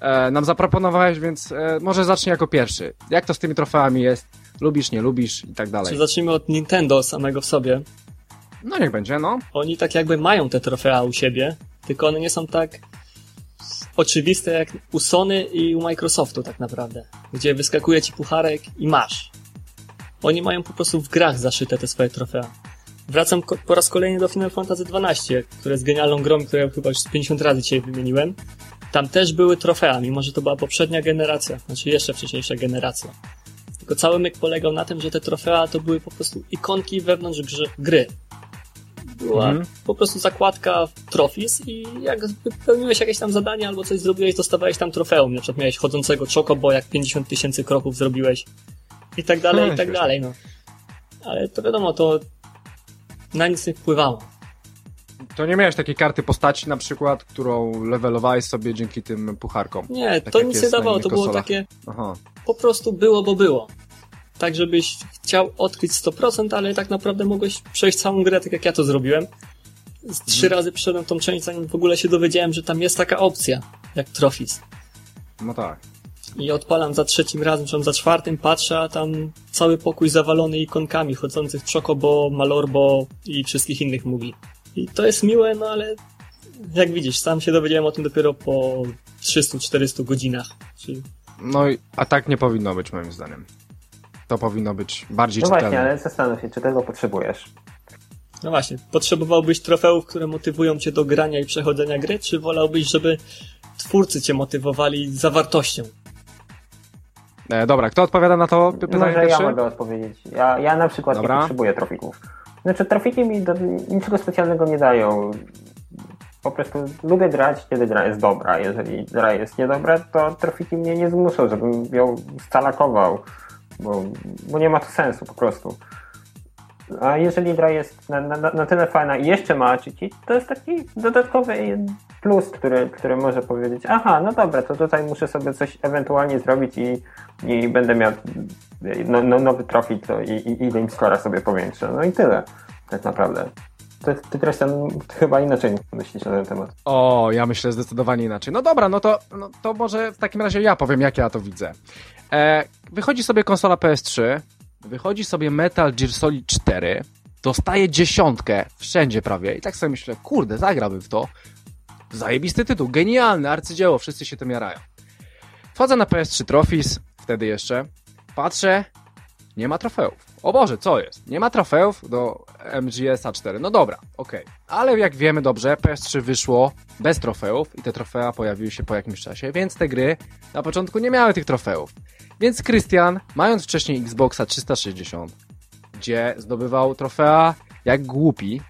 e, nam zaproponowałeś, więc e, może zacznij jako pierwszy. Jak to z tymi trofeami jest? Lubisz, nie lubisz i tak dalej. Czy zacznijmy od Nintendo samego w sobie. No niech będzie, no. Oni tak jakby mają te trofea u siebie, tylko one nie są tak oczywiste jak u Sony i u Microsoftu tak naprawdę, gdzie wyskakuje ci pucharek i masz. Oni mają po prostu w grach zaszyte te swoje trofea. Wracam po raz kolejny do Final Fantasy XII, które jest genialną grą, którą chyba już z 50 razy dzisiaj wymieniłem. Tam też były trofea, mimo że to była poprzednia generacja, znaczy jeszcze wcześniejsza generacja. Tylko cały myk polegał na tym, że te trofea to były po prostu ikonki wewnątrz grze, gry. Była Mhm. po prostu zakładka Trophies i jak wypełniłeś jakieś tam zadanie albo coś zrobiłeś, dostawałeś tam trofeum. Na przykład miałeś chodzącego chocobo, jak 50 tysięcy kroków zrobiłeś i tak dalej, Hmm, i tak śmieszne. dalej, no. Ale to wiadomo, to na nic nie wpływało. To nie miałeś takiej karty postaci na przykład, którą levelowałeś sobie dzięki tym pucharkom. Nie, Tak to nic nie dawało, to było takie Aha. po prostu było, bo było. Tak, żebyś chciał odkryć 100%, ale tak naprawdę mogłeś przejść całą grę, tak jak ja to zrobiłem. Trzy Mhm. razy przeszedłem tą część, zanim w ogóle się dowiedziałem, że tam jest taka opcja, jak Trophies. No tak. I odpalam za trzecim razem, czy za czwartym, patrzę, a tam cały pokój zawalony ikonkami chodzących Chocobo, Malorbo i wszystkich innych mówi. I to jest miłe, no ale jak widzisz, sam się dowiedziałem o tym dopiero po 300-400 godzinach. Czyli No i, a tak nie powinno być moim zdaniem. To powinno być bardziej No czytelne. właśnie, ale zastanów się, czy tego potrzebujesz. No właśnie, potrzebowałbyś trofeów, które motywują cię do grania i przechodzenia gry, czy wolałbyś, żeby twórcy cię motywowali zawartością? E, dobra, kto odpowiada na to py- pytanie Może ja mogę odpowiedzieć. Ja, ja na przykład Dobra. nie potrzebuję trofików. Znaczy, trofiki mi do, niczego specjalnego nie dają. Po prostu lubię grać, kiedy gra jest dobra. Jeżeli gra jest niedobra, to trofiki mnie nie zmuszą, żebym ją stalakował, bo, bo nie ma to sensu po prostu. A jeżeli gra jest na, na, na tyle fajna i jeszcze ma achievement, to jest taki dodatkowy plus, który, który może powiedzieć, aha, no dobra, to tutaj muszę sobie coś ewentualnie zrobić i, i będę miał no, no, nowy trofik to i, i, i score'a sobie powiększę. No i tyle, tak naprawdę. Ty, ty Krystian, chyba inaczej myślisz na ten temat. O, ja myślę zdecydowanie inaczej. No dobra, no to, no to może w takim razie ja powiem, jak ja to widzę. E, wychodzi sobie konsola PS3, wychodzi sobie Metal Gear Solid 4, dostaje dziesiątkę wszędzie prawie i tak sobie myślę, kurde, zagrałbym w to. Zajebisty tytuł, genialny, arcydzieło, wszyscy się tym jarają. Wchodzę na PS3 Trophies, wtedy jeszcze, patrzę, nie ma trofeów. O Boże, co jest? Nie ma trofeów do MGS-a 4. No dobra, okej. Ale jak wiemy dobrze, PS3 wyszło bez trofeów i te trofea pojawiły się po jakimś czasie, więc te gry na początku nie miały tych trofeów. Więc Krystian, mając wcześniej Xboxa 360, gdzie zdobywał trofea jak głupi,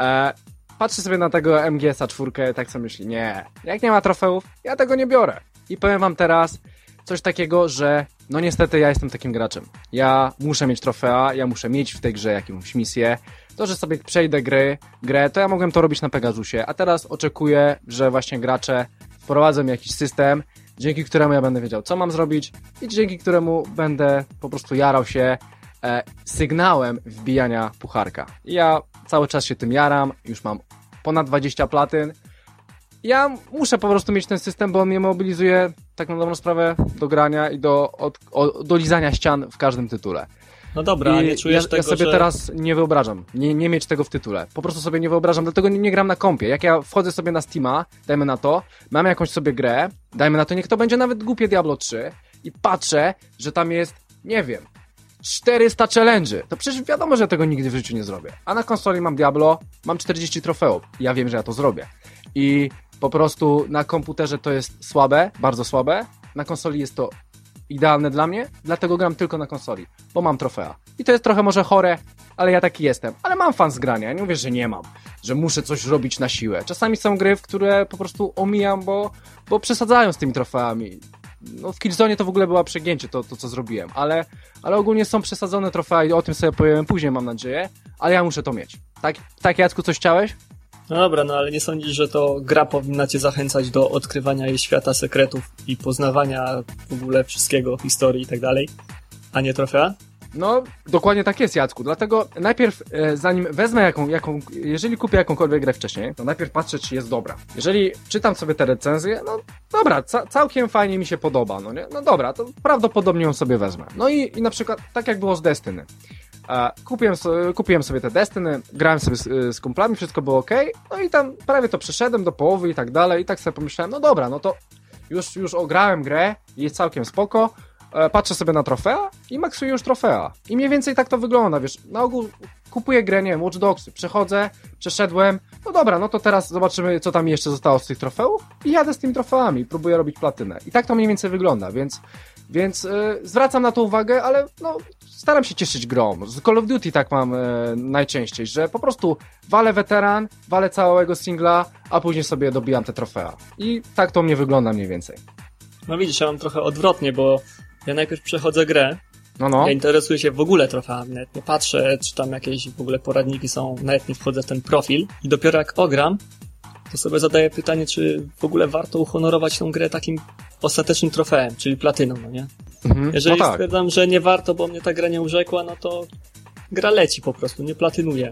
e, patrzy sobie na tego MGS-a 4, tak sobie myśli, nie, jak nie ma trofeów, ja tego nie biorę. I powiem wam teraz coś takiego, że no niestety ja jestem takim graczem. Ja muszę mieć trofea, ja muszę mieć w tej grze jakąś misję. To, że sobie przejdę gry, grę, to ja mogłem to robić na Pegasusie, a teraz oczekuję, że właśnie gracze wprowadzą jakiś system, dzięki któremu ja będę wiedział, co mam zrobić i dzięki któremu będę po prostu jarał się e, sygnałem wbijania pucharka. Ja cały czas się tym jaram, już mam ponad 20 platyn. Ja muszę po prostu mieć ten system, bo on mnie mobilizuje tak na dobrą sprawę do grania i do, od, do lizania ścian w każdym tytule. No dobra, I nie czujesz ja, tego, ja sobie że... teraz nie wyobrażam, nie, nie mieć tego w tytule. Po prostu sobie nie wyobrażam, dlatego nie, nie gram na kompie. Jak ja wchodzę sobie na Steama, dajmy na to, mam jakąś sobie grę, dajmy na to, niech to będzie nawet głupie Diablo 3 i patrzę, że tam jest, nie wiem, 400 challenge'y. To przecież wiadomo, że tego nigdy w życiu nie zrobię. A na konsoli mam Diablo, mam 40 trofeów. Ja wiem, że ja to zrobię. I po prostu na komputerze to jest słabe, bardzo słabe. Na konsoli jest to idealne dla mnie, dlatego gram tylko na konsoli, bo mam trofea. I to jest trochę może chore, ale ja taki jestem. Ale mam fan z grania, nie mówię, że nie mam, że muszę coś robić na siłę. Czasami są gry, w które po prostu omijam, bo, bo przesadzają z tymi trofeami. No w Killzone to w ogóle była przegięcie to, to co zrobiłem, ale, ale ogólnie są przesadzone trofea i o tym sobie powiem później, mam nadzieję, ale ja muszę to mieć. Tak, tak Jacku, coś chciałeś? No dobra, no ale nie sądzisz, że to gra powinna cię zachęcać do odkrywania jej świata sekretów i poznawania w ogóle wszystkiego, historii i tak dalej, a nie trofea? No, dokładnie tak jest, Jacku. Dlatego najpierw, e, zanim wezmę jaką, jaką, jeżeli kupię jakąkolwiek grę wcześniej, to najpierw patrzę, czy jest dobra. Jeżeli czytam sobie te recenzje, no dobra, ca całkiem fajnie mi się podoba, no nie? No dobra, to prawdopodobnie ją sobie wezmę. No i, i na przykład, tak jak było z Destiny. E, kupiłem, so, kupiłem sobie te Destiny, grałem sobie z, z kumplami, wszystko było ok, no i tam prawie to przeszedłem do połowy i tak dalej, i tak sobie pomyślałem, no dobra, no to już, już ograłem grę, jest całkiem spoko, e, patrzę sobie na trofea i maksuję już trofea. I mniej więcej tak to wygląda, wiesz, na ogół kupuję grę, nie wiem, Watch przechodzę, przeszedłem, no dobra, no to teraz zobaczymy, co tam jeszcze zostało z tych trofeów i jadę z tymi trofeami, próbuję robić platynę. I tak to mniej więcej wygląda, więc, więc e, zwracam na to uwagę, ale no, staram się cieszyć grą. Z Call of Duty tak mam e, najczęściej, że po prostu walę weteran, walę całego singla, a później sobie dobijam te trofea. I tak to mnie wygląda mniej więcej. No widzisz, ja mam trochę odwrotnie, bo ja najpierw przechodzę grę, No, no. ja interesuję się w ogóle trofeami, nawet nie patrzę, czy tam jakieś w ogóle poradniki są, nawet nie wchodzę w ten profil i dopiero jak ogram, to sobie zadaję pytanie, czy w ogóle warto uhonorować tą grę takim ostatecznym trofeem, czyli platyną, no nie? Mhm. Jeżeli no tak. stwierdzam, że nie warto, bo mnie ta gra nie urzekła, no to gra leci po prostu, nie platynuje.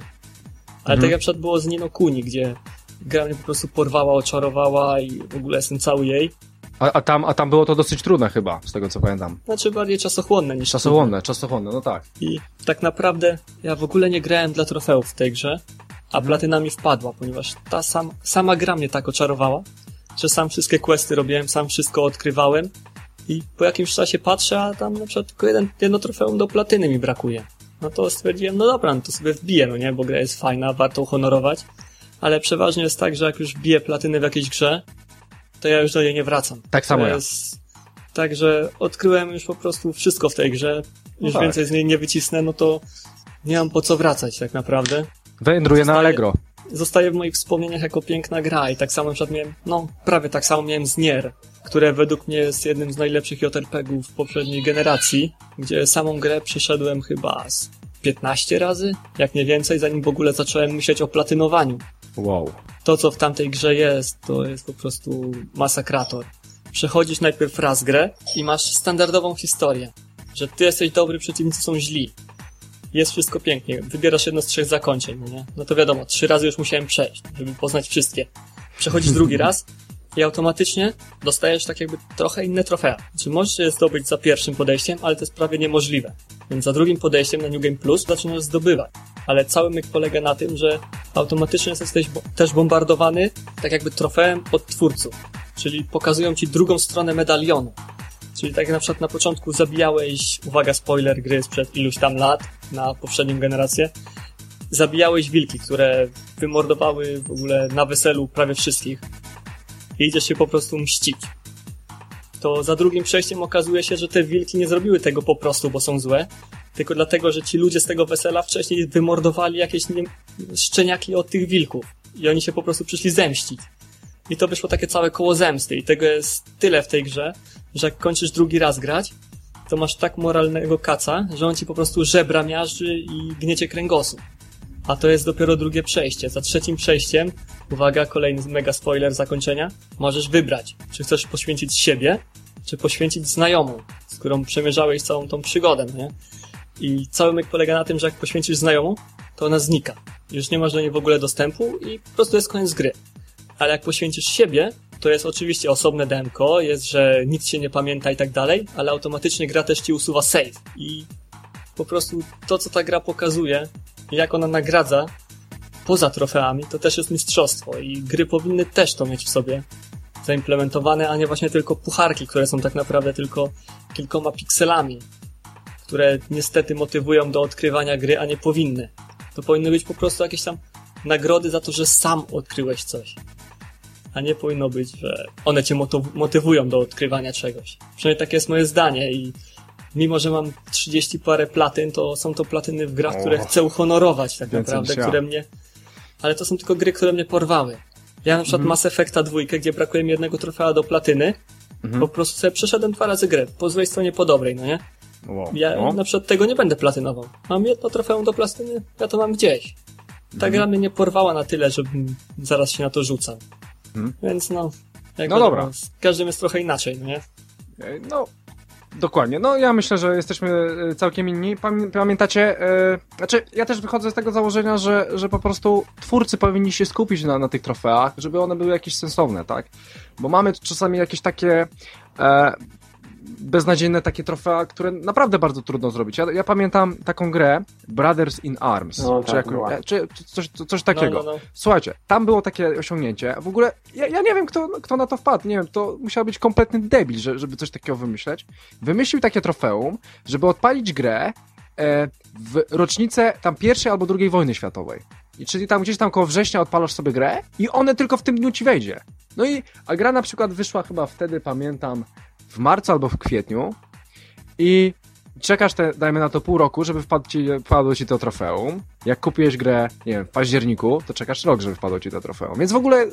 Ale Mhm. tak jak przykład było z Nino Kuni, gdzie gra mnie po prostu porwała, oczarowała i w ogóle jestem cały jej. A, a, tam, a tam było to dosyć trudne chyba, z tego co pamiętam. Znaczy bardziej czasochłonne niż Czasochłonne, czasochłonne, no tak. I tak naprawdę ja w ogóle nie grałem dla trofeów w tej grze, a platyna mi wpadła, ponieważ ta sam, sama gra mnie tak oczarowała, że sam wszystkie questy robiłem, sam wszystko odkrywałem i po jakimś czasie patrzę, a tam na przykład tylko jeden, jedno trofeum do platyny mi brakuje. No to stwierdziłem, no dobra, no to sobie wbiję, no nie, bo gra jest fajna, warto uhonorować, ale przeważnie jest tak, że jak już wbiję platyny w jakiejś grze, to ja już do niej nie wracam. Tak samo ja. jest tak, że odkryłem już po prostu wszystko w tej grze, już tak. więcej z niej nie wycisnę, no to nie mam po co wracać tak naprawdę. Wędruję na Allegro. Zostaje w moich wspomnieniach jako piękna gra i tak samo na miałem, no prawie tak samo miałem z Nier, które według mnie jest jednym z najlepszych JRPG-ów poprzedniej generacji, gdzie samą grę przeszedłem chyba z 15 razy, jak nie więcej, zanim w ogóle zacząłem myśleć o platynowaniu. Wow. To, co w tamtej grze jest, to jest po prostu masakrator. Przechodzisz najpierw raz grę i masz standardową historię, że ty jesteś dobry, przeciwnicy są źli. Jest wszystko pięknie. Wybierasz jedno z trzech zakończeń, no nie? No to wiadomo, trzy razy już musiałem przejść, żeby poznać wszystkie. Przechodzisz drugi raz i automatycznie dostajesz tak jakby trochę inne trofea. Znaczy możesz je zdobyć za pierwszym podejściem, ale to jest prawie niemożliwe. Więc za drugim podejściem na New Game Plus zaczynasz zdobywać. Ale cały myk polega na tym, że automatycznie jesteś bo- też bombardowany tak jakby trofeem od twórców. Czyli pokazują ci drugą stronę medalionu. Czyli tak jak na przykład na początku zabijałeś, uwaga, spoiler gry sprzed iluś tam lat na poprzednią generację, zabijałeś wilki, które wymordowały w ogóle na weselu prawie wszystkich i idziesz się po prostu mścić. To za drugim przejściem okazuje się, że te wilki nie zrobiły tego po prostu, bo są złe, tylko dlatego, że ci ludzie z tego wesela wcześniej wymordowali jakieś nie, szczeniaki od tych wilków i oni się po prostu przyszli zemścić. I to wyszło takie całe koło zemsty i tego jest tyle w tej grze, że jak kończysz drugi raz grać, to masz tak moralnego kaca, że on ci po prostu żebra miażdży i gniecie kręgosłup. A to jest dopiero drugie przejście. Za trzecim przejściem, uwaga, kolejny mega spoiler zakończenia, możesz wybrać, czy chcesz poświęcić siebie, czy poświęcić znajomą, z którą przemierzałeś całą tą przygodę, nie? I cały myk polega na tym, że jak poświęcisz znajomą, to ona znika. Już nie masz do niej w ogóle dostępu i po prostu jest koniec gry. Ale jak poświęcisz siebie, to jest oczywiście osobne demko, jest, że nic się nie pamięta i tak dalej, ale automatycznie gra też ci usuwa save. I po prostu to, co ta gra pokazuje, jak ona nagradza poza trofeami, to też jest mistrzostwo i gry powinny też to mieć w sobie zaimplementowane, a nie właśnie tylko pucharki, które są tak naprawdę tylko kilkoma pikselami, które niestety motywują do odkrywania gry, a nie powinny. To powinny być po prostu jakieś tam nagrody za to, że sam odkryłeś coś. A nie powinno być, że one cię motywują do odkrywania czegoś. Przynajmniej takie jest moje zdanie i mimo, że mam 30 parę platyn, to są to platyny w grach, które chcę uhonorować tak naprawdę, które mnie... Ale to są tylko gry, które mnie porwały. Ja na przykład mhm. Mass Effecta dwójkę, gdzie brakuje mi jednego trofea do platyny, mhm. po prostu sobie przeszedłem dwa razy grę, po złej stronie, po dobrej, no nie? Wow. Ja no. na przykład tego nie będę platynował. Mam jedno trofeum do platyny, ja to mam gdzieś. Ta mhm. gra mnie nie porwała na tyle, żebym zaraz się na to rzucał. Mhm. Więc no... no dobra. Z każdym jest trochę inaczej, no nie? No, Dokładnie. No ja myślę, że jesteśmy e, całkiem inni. Pamiętacie, yy, znaczy ja też wychodzę z tego założenia, że, że po prostu twórcy powinni się skupić na, na tych trofeach, żeby one były jakieś sensowne, tak? Bo mamy czasami jakieś takie e, beznadziejne takie trofea, które naprawdę bardzo trudno zrobić. Ja, ja pamiętam taką grę Brothers in Arms, no, czy, tak, jako, czy, czy coś, coś takiego. No, no, no. Słuchajcie, tam było takie osiągnięcie. W ogóle ja, ja nie wiem, kto, kto na to wpadł. Nie wiem, to musiał być kompletny debil, że, żeby coś takiego wymyśleć. Wymyślił takie trofeum, żeby odpalić grę e, w rocznicę tam pierwszej albo drugiej wojny światowej. I czyli tam gdzieś tam koło września odpalasz sobie grę i one tylko w tym dniu ci wejdzie. No i, a gra na przykład wyszła chyba wtedy, pamiętam, w marcu albo w kwietniu i czekasz te, dajmy na to pół roku, żeby wpadł ci, wpadło ci to trofeum. Jak kupiłeś grę, nie wiem, w październiku, to czekasz rok, żeby wpadło ci to trofeum. Więc w ogóle...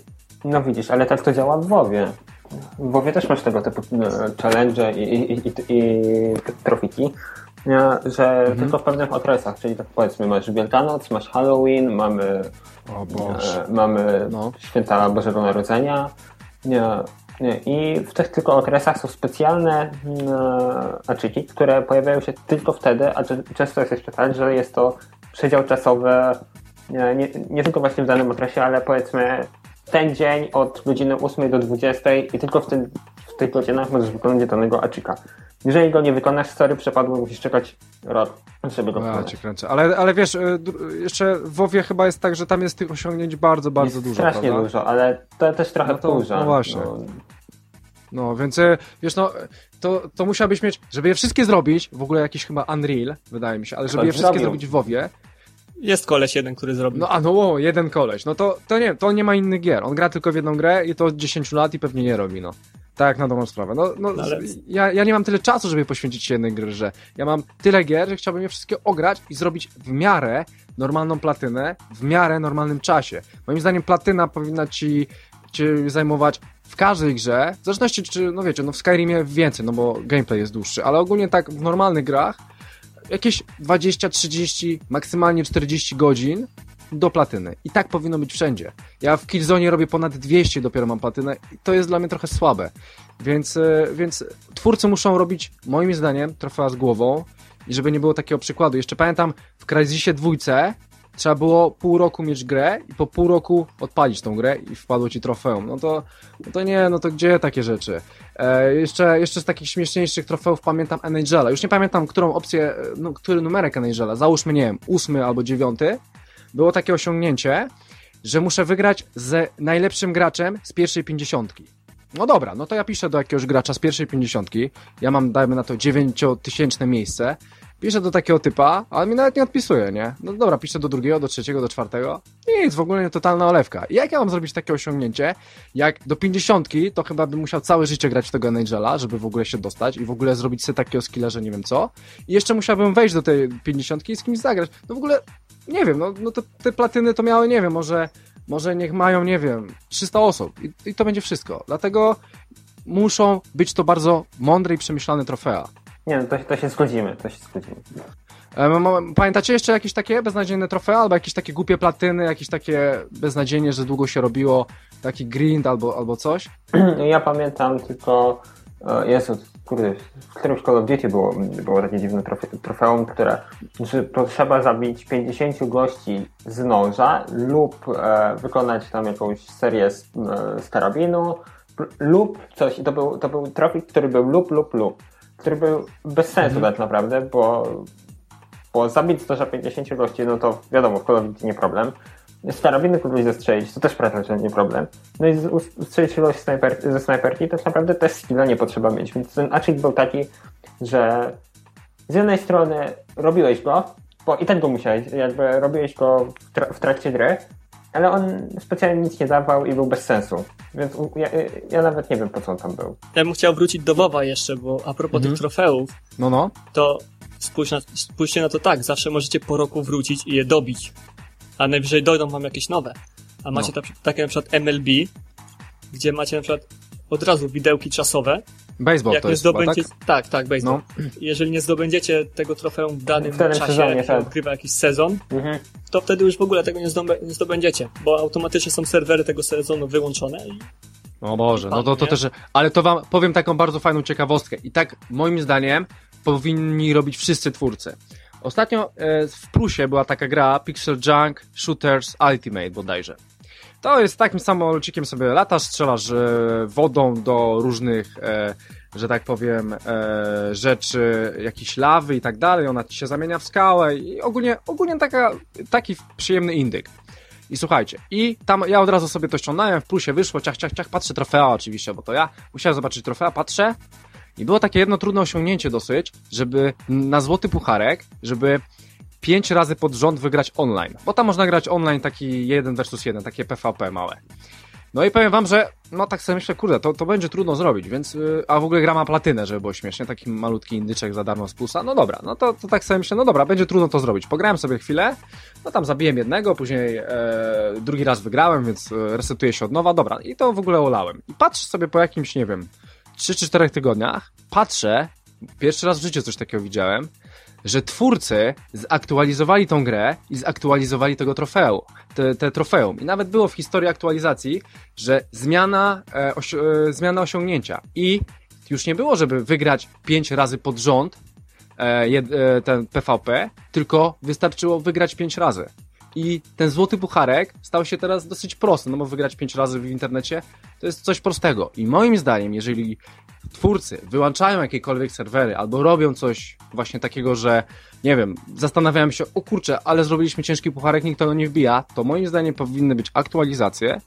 No widzisz, ale tak to działa w WoWie. W WoWie też masz tego typu e, challenge i, i, i, i trofiki, że mhm. tylko w pewnych okresach, czyli tak powiedzmy masz Wielkanoc, masz Halloween, mamy, e, mamy no. święta Bożego Narodzenia, nie, i w tych tylko okresach są specjalne aczyki, mm, które pojawiają się tylko wtedy, a często jest jeszcze tak, że jest to przedział czasowy nie, nie tylko właśnie w danym okresie, ale powiedzmy ten dzień od godziny 8 do 20 i tylko w, tym, w tych godzinach możesz wykonać danego aczyka. Jeżeli go nie wykonasz, sorry, przepadło, musisz czekać rok, żeby go wykonać. cię kręcę. Ale, ale wiesz, y, jeszcze w WoWie chyba jest tak, że tam jest tych osiągnięć bardzo, bardzo jest dużo, strasznie prawda? dużo, ale to też trochę no to, wkurza. No właśnie. No. no. więc y, wiesz, no, to, to musiałbyś mieć, żeby je wszystkie zrobić, w ogóle jakiś chyba Unreal, wydaje mi się, ale żeby to je wszystkie zrobił. zrobić w WoWie, jest koleś jeden, który zrobił. No a no, jeden koleś. No to, to nie, to nie ma innych gier. On gra tylko w jedną grę i to od 10 lat i pewnie nie robi, no. Tak, na dobrą sprawę. No, no, no ale... ja, ja nie mam tyle czasu, żeby poświęcić się jednej grze. Ja mam tyle gier, że chciałbym je wszystkie ograć i zrobić w miarę normalną platynę, w miarę normalnym czasie. Moim zdaniem platyna powinna ci, zajmować w każdej grze, w zależności czy, no wiecie, no w Skyrimie więcej, no bo gameplay jest dłuższy, ale ogólnie tak w normalnych grach jakieś 20, 30, maksymalnie 40 godzin do platyny. I tak powinno być wszędzie. Ja w Killzone robię ponad 200 dopiero mam platynę i to jest dla mnie trochę słabe. Więc, e, więc twórcy muszą robić, moim zdaniem, trofea z głową i żeby nie było takiego przykładu. Jeszcze pamiętam w Crysisie dwójce trzeba było pół roku mieć grę i po pół roku odpalić tą grę i wpadło ci trofeum. No to, no to nie, no to gdzie takie rzeczy? E, jeszcze, jeszcze z takich śmieszniejszych trofeów pamiętam NHL'a. Już nie pamiętam, którą opcję, no, który numerek NHL'a. Załóżmy, nie wiem, ósmy albo dziewiąty było takie osiągnięcie, że muszę wygrać z najlepszym graczem z pierwszej pięćdziesiątki. No dobra, no to ja piszę do jakiegoś gracza z pierwszej pięćdziesiątki, ja mam, dajmy na to, dziewięciotysięczne miejsce, piszę do takiego typa, ale mi nawet nie odpisuje, nie? No dobra, piszę do drugiego, do trzeciego, do czwartego. Nic, w ogóle totalna olewka. I jak ja mam zrobić takie osiągnięcie, jak do pięćdziesiątki, to chyba bym musiał całe życie grać w tego NHL-a, żeby w ogóle się dostać i w ogóle zrobić sobie takiego skilla, że nie wiem co. I jeszcze musiałbym wejść do tej pięćdziesiątki i z kimś zagrać. No w ogóle nie wiem, no, no to te platyny to miały, nie wiem, może, może niech mają, nie wiem, 300 osób i, i to będzie wszystko. Dlatego muszą być to bardzo mądre i przemyślane trofea. Nie, no to, to się zgodzimy, to się zgodzimy. Pamiętacie jeszcze jakieś takie beznadziejne trofea, albo jakieś takie głupie platyny, jakieś takie beznadziejnie, że długo się robiło, taki grind albo, albo coś? Ja pamiętam tylko, e, Jezu, kurde, w którymś Call of Duty było, było takie dziwne trofeum, które, że potrzeba zabić 50 gości z noża lub e, wykonać tam jakąś serię z, e, z karabinu lub coś. I to był, to był trofik, który był lub, lub, lub. Który był bez sensu mhm. tak naprawdę, bo bo zabić 150 gości, no to wiadomo, w Call of Duty nie problem. Z karabiny kogoś zestrzelić, to też praktycznie nie problem. No i ustrzelić kogoś snajper, ze snajperki, to naprawdę też skilla nie potrzeba mieć. Więc ten achievement był taki, że z jednej strony robiłeś go, bo i tak go musiałeś, jakby robiłeś go w, tra w trakcie gry, ale on specjalnie nic nie dawał i był bez sensu. Więc ja, ja, nawet nie wiem, po co on tam był. Ja bym chciał wrócić do WoWa jeszcze, bo a propos mhm. tych trofeów, no, no. to spójrz na, spójrzcie na to tak, zawsze możecie po roku wrócić i je dobić. A najwyżej dojdą wam jakieś nowe. A macie no. takie na przykład MLB, gdzie macie na przykład od razu widełki czasowe, Baseball Jak to jest zdobędzie... chyba, tak? tak, tak, baseball. No. Jeżeli nie zdobędziecie tego trofeum w danym w czasie, sezonie, jak tak. odgrywa jakiś sezon, mhm. to wtedy już w ogóle tego nie, nie zdobędziecie, bo automatycznie są serwery tego sezonu wyłączone i o Boże, no to, to też. Ale to wam powiem taką bardzo fajną ciekawostkę. I tak moim zdaniem powinni robić wszyscy twórcy. Ostatnio e, w plusie była taka gra Pixel Junk Shooters Ultimate bodajże. To jest takim samolocikiem sobie latasz, strzelasz e, wodą do różnych, e, że tak powiem, rzeczy, jakiejś lawy i tak dalej, ona ci się zamienia w skałę i ogólnie, ogólnie taka, taki przyjemny indyk. I słuchajcie, i tam ja od razu sobie to ściągnąłem, w plusie wyszło, ciach, ciach, ciach, patrzę trofea oczywiście, bo to ja musiałem zobaczyć trofea, patrzę i było takie jedno trudne osiągnięcie dosyć, żeby na złoty pucharek, żeby pięć razy pod rząd wygrać online. Bo tam można grać online taki jeden versus jeden, takie PvP małe. No i powiem wam, że no tak sobie myślę, kurde, to, to będzie trudno zrobić, więc, yy, a w ogóle gra ma platynę, żeby było śmiesznie, taki malutki indyczek za darmo z plusa, no dobra, no to, to tak sobie myślę, no dobra, będzie trudno to zrobić. Pograłem sobie chwilę, no tam zabiłem jednego, później e, drugi raz wygrałem, więc e, resetuję się od nowa, dobra, i to w ogóle olałem. I patrzę sobie po jakimś, nie wiem, 3 czy 4 tygodniach, patrzę, pierwszy raz w życiu coś takiego widziałem, że twórcy zaktualizowali tą grę i zaktualizowali tego trofeum, te, te trofeum. I nawet było w historii aktualizacji, że zmiana, e, osi e, zmiana osiągnięcia. I już nie było, żeby wygrać 5 razy pod rząd e, e, ten PvP, tylko wystarczyło wygrać 5 razy. I ten złoty pucharek stał się teraz dosyć prosty, no bo wygrać 5 razy w internecie to jest coś prostego. I moim zdaniem, jeżeli twórcy wyłączają jakiekolwiek serwery albo robią coś właśnie takiego, że nie wiem, zastanawiałem się, o kurczę, ale zrobiliśmy ciężki pucharek, nikt tego nie wbija, to moim zdaniem powinny być aktualizacje,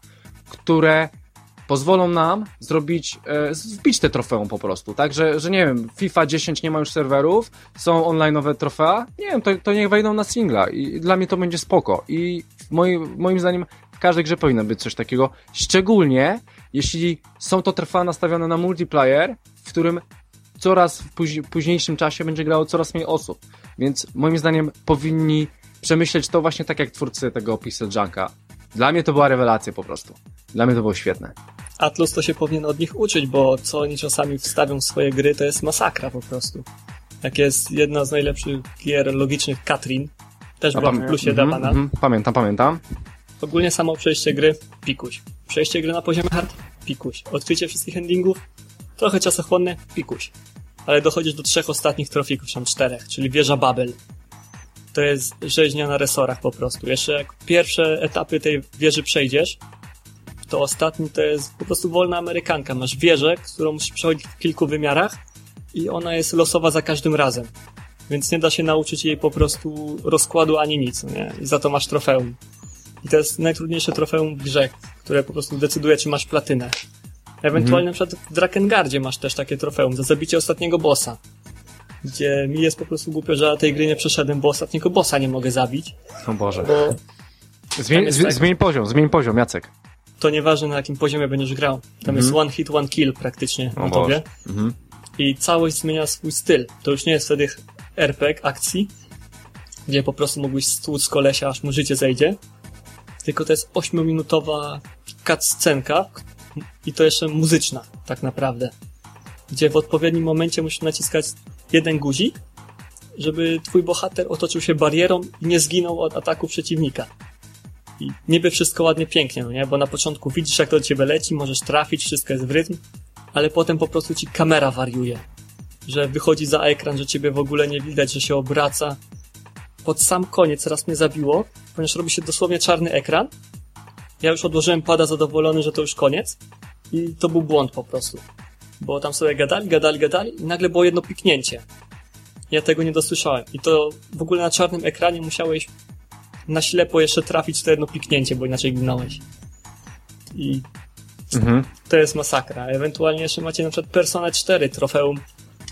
które pozwolą nam zrobić, e, wbić te trofeum po prostu, tak, że, że nie wiem, FIFA 10 nie ma już serwerów, są online'owe trofea, nie wiem, to, to niech wejdą na singla i dla mnie to będzie spoko i moim, moim zdaniem w każdej grze powinno być coś takiego, szczególnie jeśli są to trofea nastawione na multiplayer, w którym coraz w późniejszym czasie będzie grało coraz mniej osób. Więc moim zdaniem powinni przemyśleć to właśnie tak jak twórcy tego Pixel Junka. Dla mnie to była rewelacja po prostu. Dla mnie to było świetne. Atlus to się powinien od nich uczyć, bo co oni czasami wstawią w swoje gry, to jest masakra po prostu. Jak jest jedna z najlepszych gier logicznych Katrin, też była w plusie mm dawana. Mm pamiętam, pamiętam. Ogólnie samo przejście gry, pikuś. Przejście gry na poziomie hard, pikuś. Odkrycie wszystkich endingów, trochę czasochłonne, pikuś. Ale dochodzisz do trzech ostatnich trofików, tam czterech, czyli wieża Babel. To jest rzeźnia na resorach po prostu. Jeszcze jak pierwsze etapy tej wieży przejdziesz, to ostatni to jest po prostu wolna amerykanka. Masz wieżę, którą musisz przechodzić w kilku wymiarach i ona jest losowa za każdym razem. Więc nie da się nauczyć jej po prostu rozkładu ani nic, nie? I za to masz trofeum. I to jest najtrudniejsze trofeum w grze, które po prostu decyduje, czy masz platynę. Ewentualnie mhm. na przykład w Drakengard masz też takie trofeum za zabicie ostatniego bossa. Gdzie mi jest po prostu głupio, że na tej gry nie przeszedłem, bo ostatniego bossa nie mogę zabić. O Boże. Bo zmień, tak, zmień poziom, zmień poziom, Jacek. To nieważne na jakim poziomie będziesz grał. Tam mhm. jest one hit, one kill praktycznie o na tobie. Mhm. I całość zmienia swój styl. To już nie jest wtedy RPG akcji, gdzie po prostu mógłbyś stłuc kolesia, aż mu życie zejdzie, tylko to jest 8-minutowa cutscenka i to jeszcze muzyczna, tak naprawdę. Gdzie w odpowiednim momencie musisz naciskać jeden guzik, żeby twój bohater otoczył się barierą i nie zginął od ataku przeciwnika. I niby wszystko ładnie, pięknie, no nie? Bo na początku widzisz, jak to do ciebie leci, możesz trafić, wszystko jest w rytm, ale potem po prostu ci kamera wariuje. Że wychodzi za ekran, że ciebie w ogóle nie widać, że się obraca. Pod sam koniec raz mnie zabiło, ponieważ robi się dosłownie czarny ekran. Ja już odłożyłem pada zadowolony, że to już koniec. I to był błąd po prostu. Bo tam sobie gadali, gadali, gadali i nagle było jedno piknięcie. Ja tego nie dosłyszałem. I to w ogóle na czarnym ekranie musiałeś na ślepo jeszcze trafić to jedno piknięcie, bo inaczej ginąłeś. I Mhm. to jest masakra. Ewentualnie jeszcze macie na przykład Persona 4 trofeum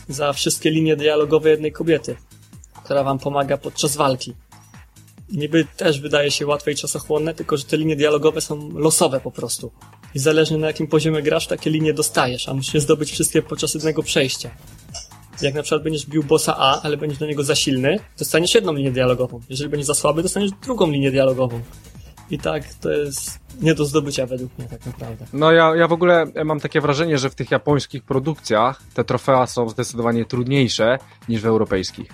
za wszystkie linie dialogowe jednej kobiety, która wam pomaga podczas walki. Niby też wydaje się łatwe i czasochłonne, tylko że te linie dialogowe są losowe po prostu. I zależnie na jakim poziomie grasz, takie linie dostajesz, a musisz je zdobyć wszystkie podczas jednego przejścia. Jak na przykład będziesz bił bossa A, ale będziesz do niego za silny, dostaniesz jedną linię dialogową. Jeżeli będziesz za słaby, dostaniesz drugą linię dialogową. I tak to jest nie do zdobycia według mnie tak naprawdę. No ja, ja w ogóle mam takie wrażenie, że w tych japońskich produkcjach te trofea są zdecydowanie trudniejsze niż w europejskich.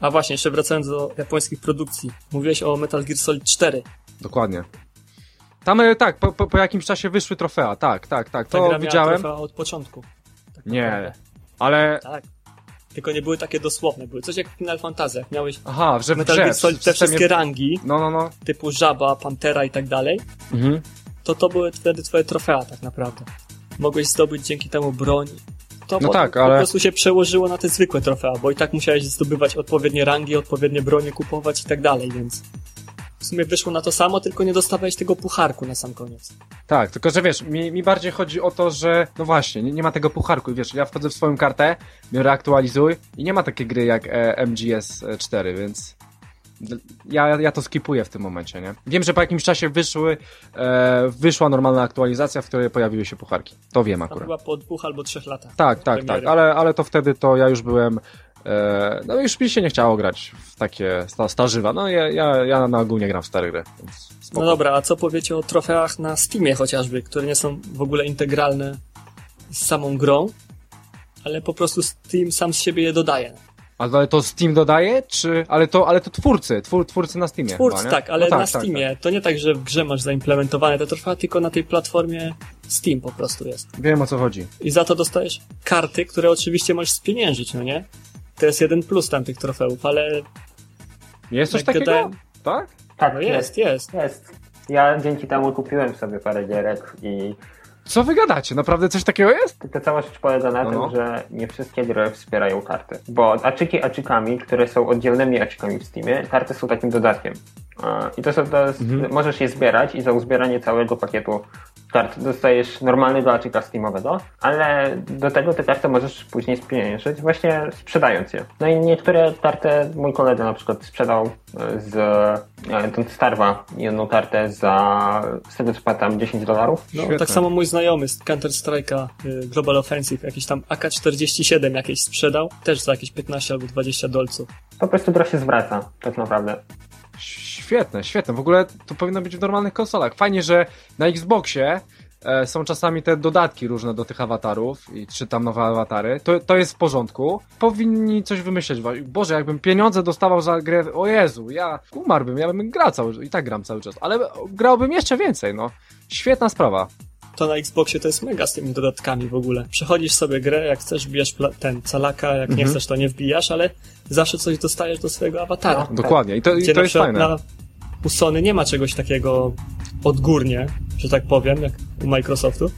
A właśnie, jeszcze wracając do japońskich produkcji. Mówiłeś o Metal Gear Solid 4. Dokładnie. Tam e, tak, po, po, po jakimś czasie wyszły trofea, tak, tak, tak, Ta to gra widziałem. miała od początku. Tak Nie, naprawdę. ale... Tak. Tylko nie były takie dosłowne. Były coś jak Final Fantasy. Jak miałeś Aha, że w Metal Gear Solid, te wszystkie rangi, No, no, no. typu żaba, pantera i tak dalej, Mhm. to to były wtedy twoje trofea tak naprawdę. Mogłeś zdobyć dzięki temu broń. To No tak, ale- po prostu się przełożyło na te zwykłe trofea, bo i tak musiałeś zdobywać odpowiednie rangi, odpowiednie bronie kupować i tak dalej, więc w sumie wyszło na to samo, tylko nie dostawałeś tego pucharku na sam koniec. Tak, tylko że wiesz, mi, mi bardziej chodzi o to, że no właśnie, nie, nie ma tego pucharku i wiesz, ja wchodzę w swoją kartę, biorę aktualizuj i nie ma takiej gry jak e, MGS 4, więc ja, ja to skipuję w tym momencie, nie? Wiem, że po jakimś czasie wyszły, e, wyszła normalna aktualizacja, w której pojawiły się pucharki. To wiem Tam akurat. chyba po dwóch albo trzech latach. Tak, tak, tak, premiery. ale, ale to wtedy to ja już byłem, no już mi się nie chciało grać w takie sta, starzywa, no ja, ja, ja na ogół nie gram w stare gry. No dobra, a co powiecie o trofeach na Steamie chociażby, które nie są w ogóle integralne z samą grą, ale po prostu Steam sam z siebie je dodaje. Ale to Steam dodaje, czy... Ale to, ale to twórcy, twór, twórcy na Steamie Twórcy, chyba, tak, ale No na Steamie. To nie tak, że w grze masz zaimplementowane te trofea, tylko na tej platformie Steam po prostu jest. Wiem o co chodzi. I za to dostajesz karty, które oczywiście możesz spieniężyć, no nie? To jest jeden plus tamtych trofeów, ale Jest coś takiego? Tak? Tak, no jest, jest. Jest. Ja dzięki temu kupiłem sobie parę gierek i Co wy gadacie? Naprawdę coś takiego jest? tylko cała rzecz polega na No, tym, no. że nie wszystkie gry wspierają karty. Bo aczyki aczykami, które są oddzielnymi aczykami w Steamie, karty są takim dodatkiem. E, I to, są, to jest, Mhm. możesz je zbierać i za uzbieranie całego pakietu kart dostajesz normalnego aczyka Steamowego, ale do tego te karty możesz później spieniężyć właśnie sprzedając je. No i niektóre karty, mój kolega na przykład sprzedał e, z e, ten Starwa jedną kartę za, z tego co pamiętam, 10 dolarów. No, tak samo mój znajomy z Counter Strike'a Global Offensive, jakiś tam AK-47 jakieś sprzedał, też za jakieś 15 albo 20 dolców. Po prostu gra się zwraca, tak naprawdę. Świetne, świetne. W ogóle to powinno być w normalnych konsolach. Fajnie, że na Xboxie e, są czasami te dodatki różne do tych awatarów i czy tam nowe awatary. To, to jest w porządku. Powinni coś wymyśleć. Boże, jakbym pieniądze dostawał za grę, o Jezu, ja umarłbym, ja bym grał cały i tak gram cały czas, ale grałbym jeszcze więcej, no. Świetna sprawa. To na Xboxie to jest mega z tymi dodatkami w ogóle. Przechodzisz sobie grę, jak chcesz, wbijesz pla- ten calaka, jak nie Mhm. chcesz, to nie wbijasz, ale zawsze coś dostajesz do swojego awatara. No. Dokładnie. I to, i to jest fajne. na u Sony nie ma czegoś takiego odgórnie, że tak powiem, jak u Microsoftu.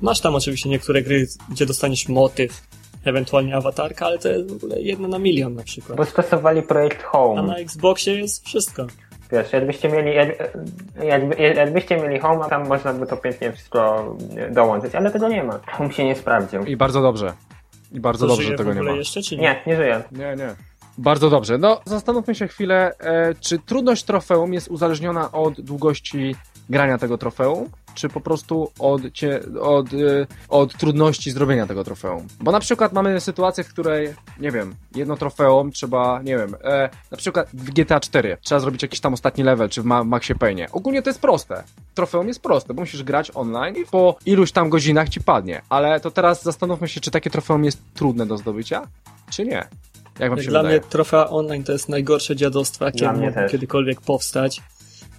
Masz tam oczywiście niektóre gry, gdzie dostaniesz motyw, ewentualnie awatarka, ale to jest w ogóle jedna na milion na przykład. Bo stosowali projekt A Home. na Xboxie jest wszystko. Wiesz, jakbyście mieli, jak, jakby, jakbyście mieli Home, tam można by to pięknie wszystko dołączyć, ale tego nie ma. Home się nie sprawdził. I bardzo dobrze. I bardzo To dobrze, żyje że tego w nie ma. jeszcze, czy nie? Nie, nie żyje. Nie, nie. Bardzo dobrze. No, zastanówmy się chwilę, e, czy trudność trofeum jest uzależniona od długości grania tego trofeum, czy po prostu od, cie, od, e, od trudności zrobienia tego trofeum. Bo na przykład mamy sytuację, w której, nie wiem, jedno trofeum trzeba, nie wiem, e, na przykład w GTA 4 trzeba zrobić jakiś tam ostatni level, czy w Ma Maxie Payne. Ogólnie to jest proste. Trofeum jest proste, bo musisz grać online i po iluś tam godzinach ci padnie. Ale to teraz zastanówmy się, czy takie trofeum jest trudne do zdobycia, czy nie. Jak wam się dla wydaje? mnie trofea online to jest najgorsze dziadostwo, jakie mogło kiedykolwiek powstać.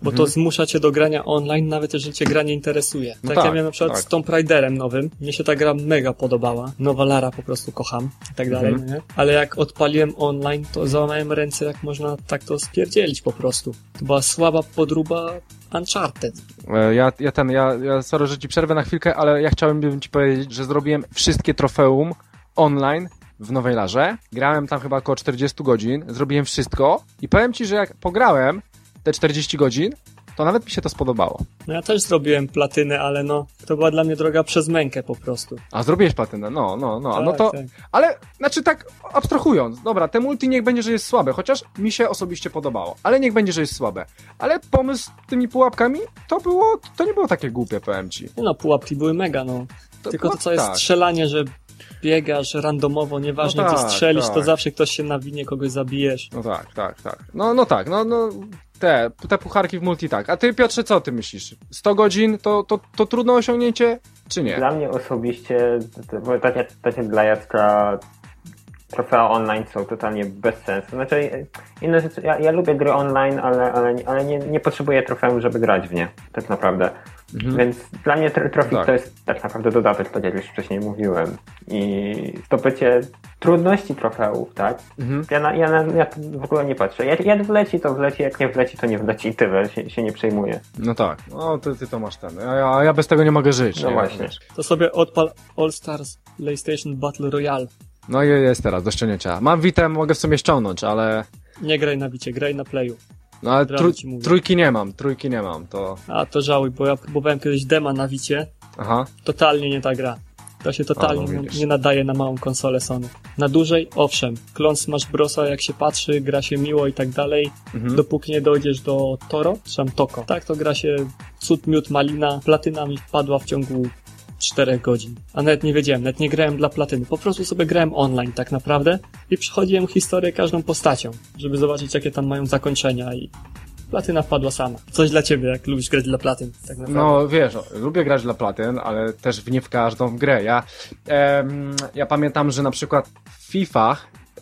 Bo Mhm. to zmusza cię do grania online, nawet jeżeli cię gra nie interesuje. No tak, tak, ja miałem na przykład tak. z Tomb Raiderem nowym. Mnie się ta gra mega podobała. Nowa Lara po prostu kocham i tak dalej, Mhm. nie? Ale jak odpaliłem online, to załamałem ręce, jak można tak to spierdzielić po prostu. To była słaba podruba Uncharted. E, Ja, ja ten, ja, ja sorry, że ci przerwę na chwilkę, ale ja chciałem ci powiedzieć, że zrobiłem wszystkie trofeum online w Nowej Larze. Grałem tam chyba około 40 godzin, zrobiłem wszystko i powiem ci, że jak pograłem te 40 godzin, to nawet mi się to spodobało. No ja też zrobiłem platynę, ale no, to była dla mnie droga przez mękę po prostu. A zrobiłeś platynę, no, no, no, Tak, no to, tak. ale, znaczy tak abstrahując, dobra, te multi niech będzie, że jest słabe, chociaż mi się osobiście podobało, ale niech będzie, że jest słabe. Ale pomysł z tymi pułapkami, to było, to nie było takie głupie, powiem ci. No, pułapki były mega, no. To Tylko to, co jest tak. strzelanie, że biegasz randomowo, nieważnie No gdzie tak, strzelisz, tak. to zawsze ktoś się nawinie, kogoś zabijesz. No tak, tak, tak. No, no tak, no, no, te, te pucharki w multi tak. A ty, Piotrze, co ty myślisz? 100 godzin to, to, to trudne osiągnięcie, czy nie? Dla mnie osobiście, tak jak, tak jak dla Jacka, trofea online są totalnie bez sensu. Znaczy, inne rzeczy, ja, ja lubię gry online, ale, ale, ale nie, nie potrzebuję trofeum, żeby grać w nie, tak naprawdę. Więc dla mnie tr- trofik Tak. to jest tak naprawdę dodatek, tak jak już wcześniej mówiłem. I zdobycie trudności trofeów, tak? Mhm. Ja, na, ja, na, ja w ogóle nie patrzę. Jak, jak wleci, to wleci, jak nie wleci, to nie wleci i tyle, się, się nie przejmuję. No tak, no ty, ty to masz ten. A ja, ja bez tego nie mogę żyć. No nie? właśnie. To sobie odpal All Stars PlayStation Battle Royale. No i jest teraz do ściągnięcia. Mam Witę, mogę w sumie ściągnąć, ale... Nie graj na wicie, graj na playu. No ale trój, trójki nie mam, trójki nie mam, to... A to żałuj, bo ja próbowałem kiedyś dema na wicie. Aha. Totalnie nie ta gra. To się totalnie O, no nie nadaje na małą konsolę Sony. Na dużej, owszem, klon Smash Brosa jak się patrzy, gra się miło i tak dalej, Mhm. dopóki nie dojdziesz do Toro, czy tam Toko. Tak, to gra się cud, miód, malina, platyna mi wpadła w ciągu 4 godzin. A nawet nie wiedziałem, nawet nie grałem dla platyny. Po prostu sobie grałem online tak naprawdę i przechodziłem historię każdą postacią, żeby zobaczyć jakie tam mają zakończenia i platyna wpadła sama. Coś dla ciebie, jak lubisz grać dla platyn. Tak naprawdę. No wiesz, lubię grać dla platyn, ale też w nie w każdą grę. Ja, em, ja pamiętam, że na przykład FIFA,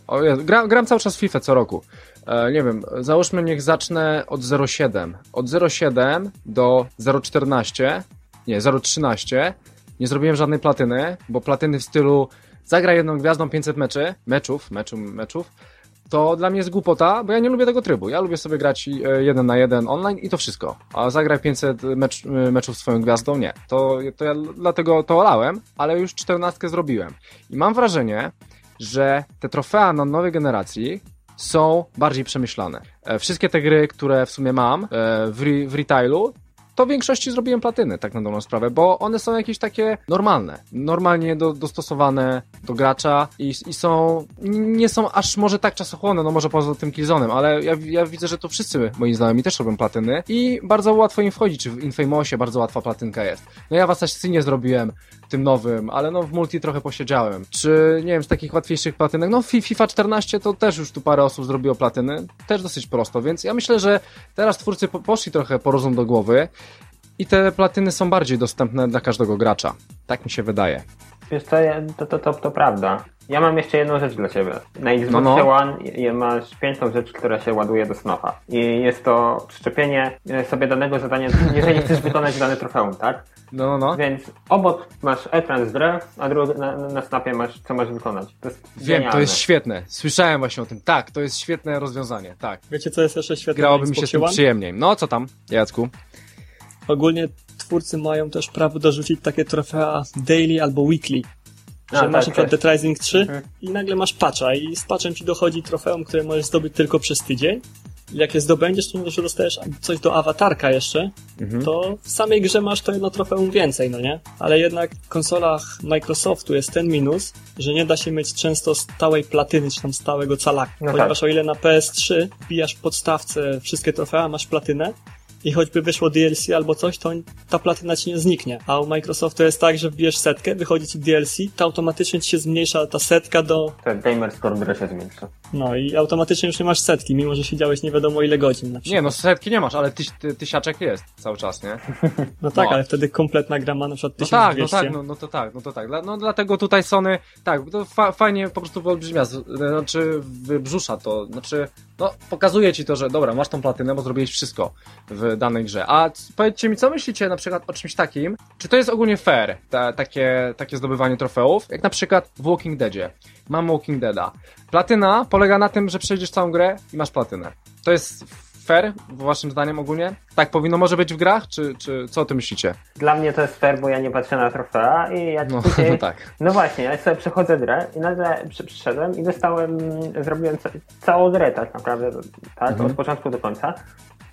o Jezu, gra, gram cały czas FIFA co roku. E, nie wiem, załóżmy niech zacznę od 0,7. Od 0,7 do 0,14, nie, 0,13 nie zrobiłem żadnej platyny, bo platyny w stylu zagraj jedną gwiazdą 500 meczy, meczów, meczu, meczów, to dla mnie jest głupota, bo ja nie lubię tego trybu. Ja lubię sobie grać e, jeden na jeden online i to wszystko. A zagraj 500 mecz, e, meczów swoją gwiazdą, nie. To, to ja dlatego to olałem, ale już 14 zrobiłem. I mam wrażenie, że te trofea na nowej generacji są bardziej przemyślane. E, Wszystkie te gry, które w sumie mam w, re, w retailu, to w większości zrobiłem platyny, tak na dobrą sprawę, bo one są jakieś takie normalne, normalnie do, dostosowane do gracza i, i są, nie są aż może tak czasochłonne, no może poza tym Killzone'em, ale ja, ja widzę, że to wszyscy moi znajomi też robią platyny i bardzo łatwo im wchodzić, czy w Infamousie bardzo łatwa platynka jest. No ja w Assassinie zrobiłem tym nowym, ale no w multi trochę posiedziałem. Czy, nie wiem, z takich łatwiejszych platynek, no Fi- FIFA 14 to też już tu parę osób zrobiło platyny, też dosyć prosto, więc ja myślę, że teraz twórcy po- poszli trochę po rozum do głowy i te platyny są bardziej dostępne dla każdego gracza. Tak mi się wydaje. Wiesz co, to, to, to, to prawda. Ja mam jeszcze jedną rzecz dla ciebie. Na Xboxie No, no. One masz piękną rzecz, która się ładuje do snofa. I jest to przyczepienie e, sobie danego zadania, jeżeli chcesz wykonać dane trofeum, tak? No, no, no. Więc obok masz ekran z grę, a drugi, na, na snapie masz, co masz wykonać. To jest Wiem, genialne. to jest świetne. Słyszałem właśnie o tym. Tak, to jest świetne rozwiązanie. Tak. Wiecie co jest jeszcze świetne Grałoby mi się z tym One? przyjemniej. No, co tam, Jacku? Ogólnie twórcy mają też prawo dorzucić takie trofea daily albo weekly. Że A, masz tak, na przykład tak. Dead Rising 3 Mhm. i nagle masz patcha i z patchem ci dochodzi trofeum, które możesz zdobyć tylko przez tydzień. I Jak je zdobędziesz, to może dostajesz coś do awatarka jeszcze, Mhm. to w samej grze masz to jedno trofeum więcej, no nie? Ale jednak w konsolach Microsoftu jest ten minus, że nie da się mieć często stałej platyny, czy tam stałego calaka. No Ponieważ tak. o ile na PS3 wbijasz w podstawce wszystkie trofea, masz platynę, i choćby wyszło DLC albo coś, to ta platyna ci nie zniknie. A u Microsoftu jest tak, że wbijesz setkę, wychodzi ci DLC, to automatycznie ci się zmniejsza ta setka do... Tak, gamer score w grę się zwiększa. No i automatycznie już nie masz setki, mimo że siedziałeś nie wiadomo ile godzin na przykład. Nie, no setki nie masz, ale tyś, ty, tysiaczek jest cały czas, nie? No tak, no. ale wtedy kompletna gra ma na przykład No 1200. tak, no tak, no, no to tak, no to tak. Dla, no dlatego tutaj Sony, tak, to fa fajnie po prostu wyolbrzymia, znaczy wybrzusza to, znaczy, no pokazuje ci to, że dobra, masz tą platynę, bo zrobiłeś wszystko w danej grze. A powiedzcie mi, co myślicie na przykład o czymś takim? Czy to jest ogólnie fair, ta, takie, takie zdobywanie trofeów? Jak na przykład w Walking Deadzie. Mam Walking Deada. Platyna polega na tym, że przejdziesz całą grę i masz platynę. To jest fair, waszym zdaniem ogólnie? Tak powinno może być w grach, czy, czy co o tym myślicie? Dla mnie to jest fair, bo ja nie patrzę na trofea i jak No, później... no tak. No właśnie, ja sobie przechodzę grę i nagle przy, przyszedłem i dostałem, zrobiłem ca całą grę tak naprawdę, tak, Mhm. od początku do końca.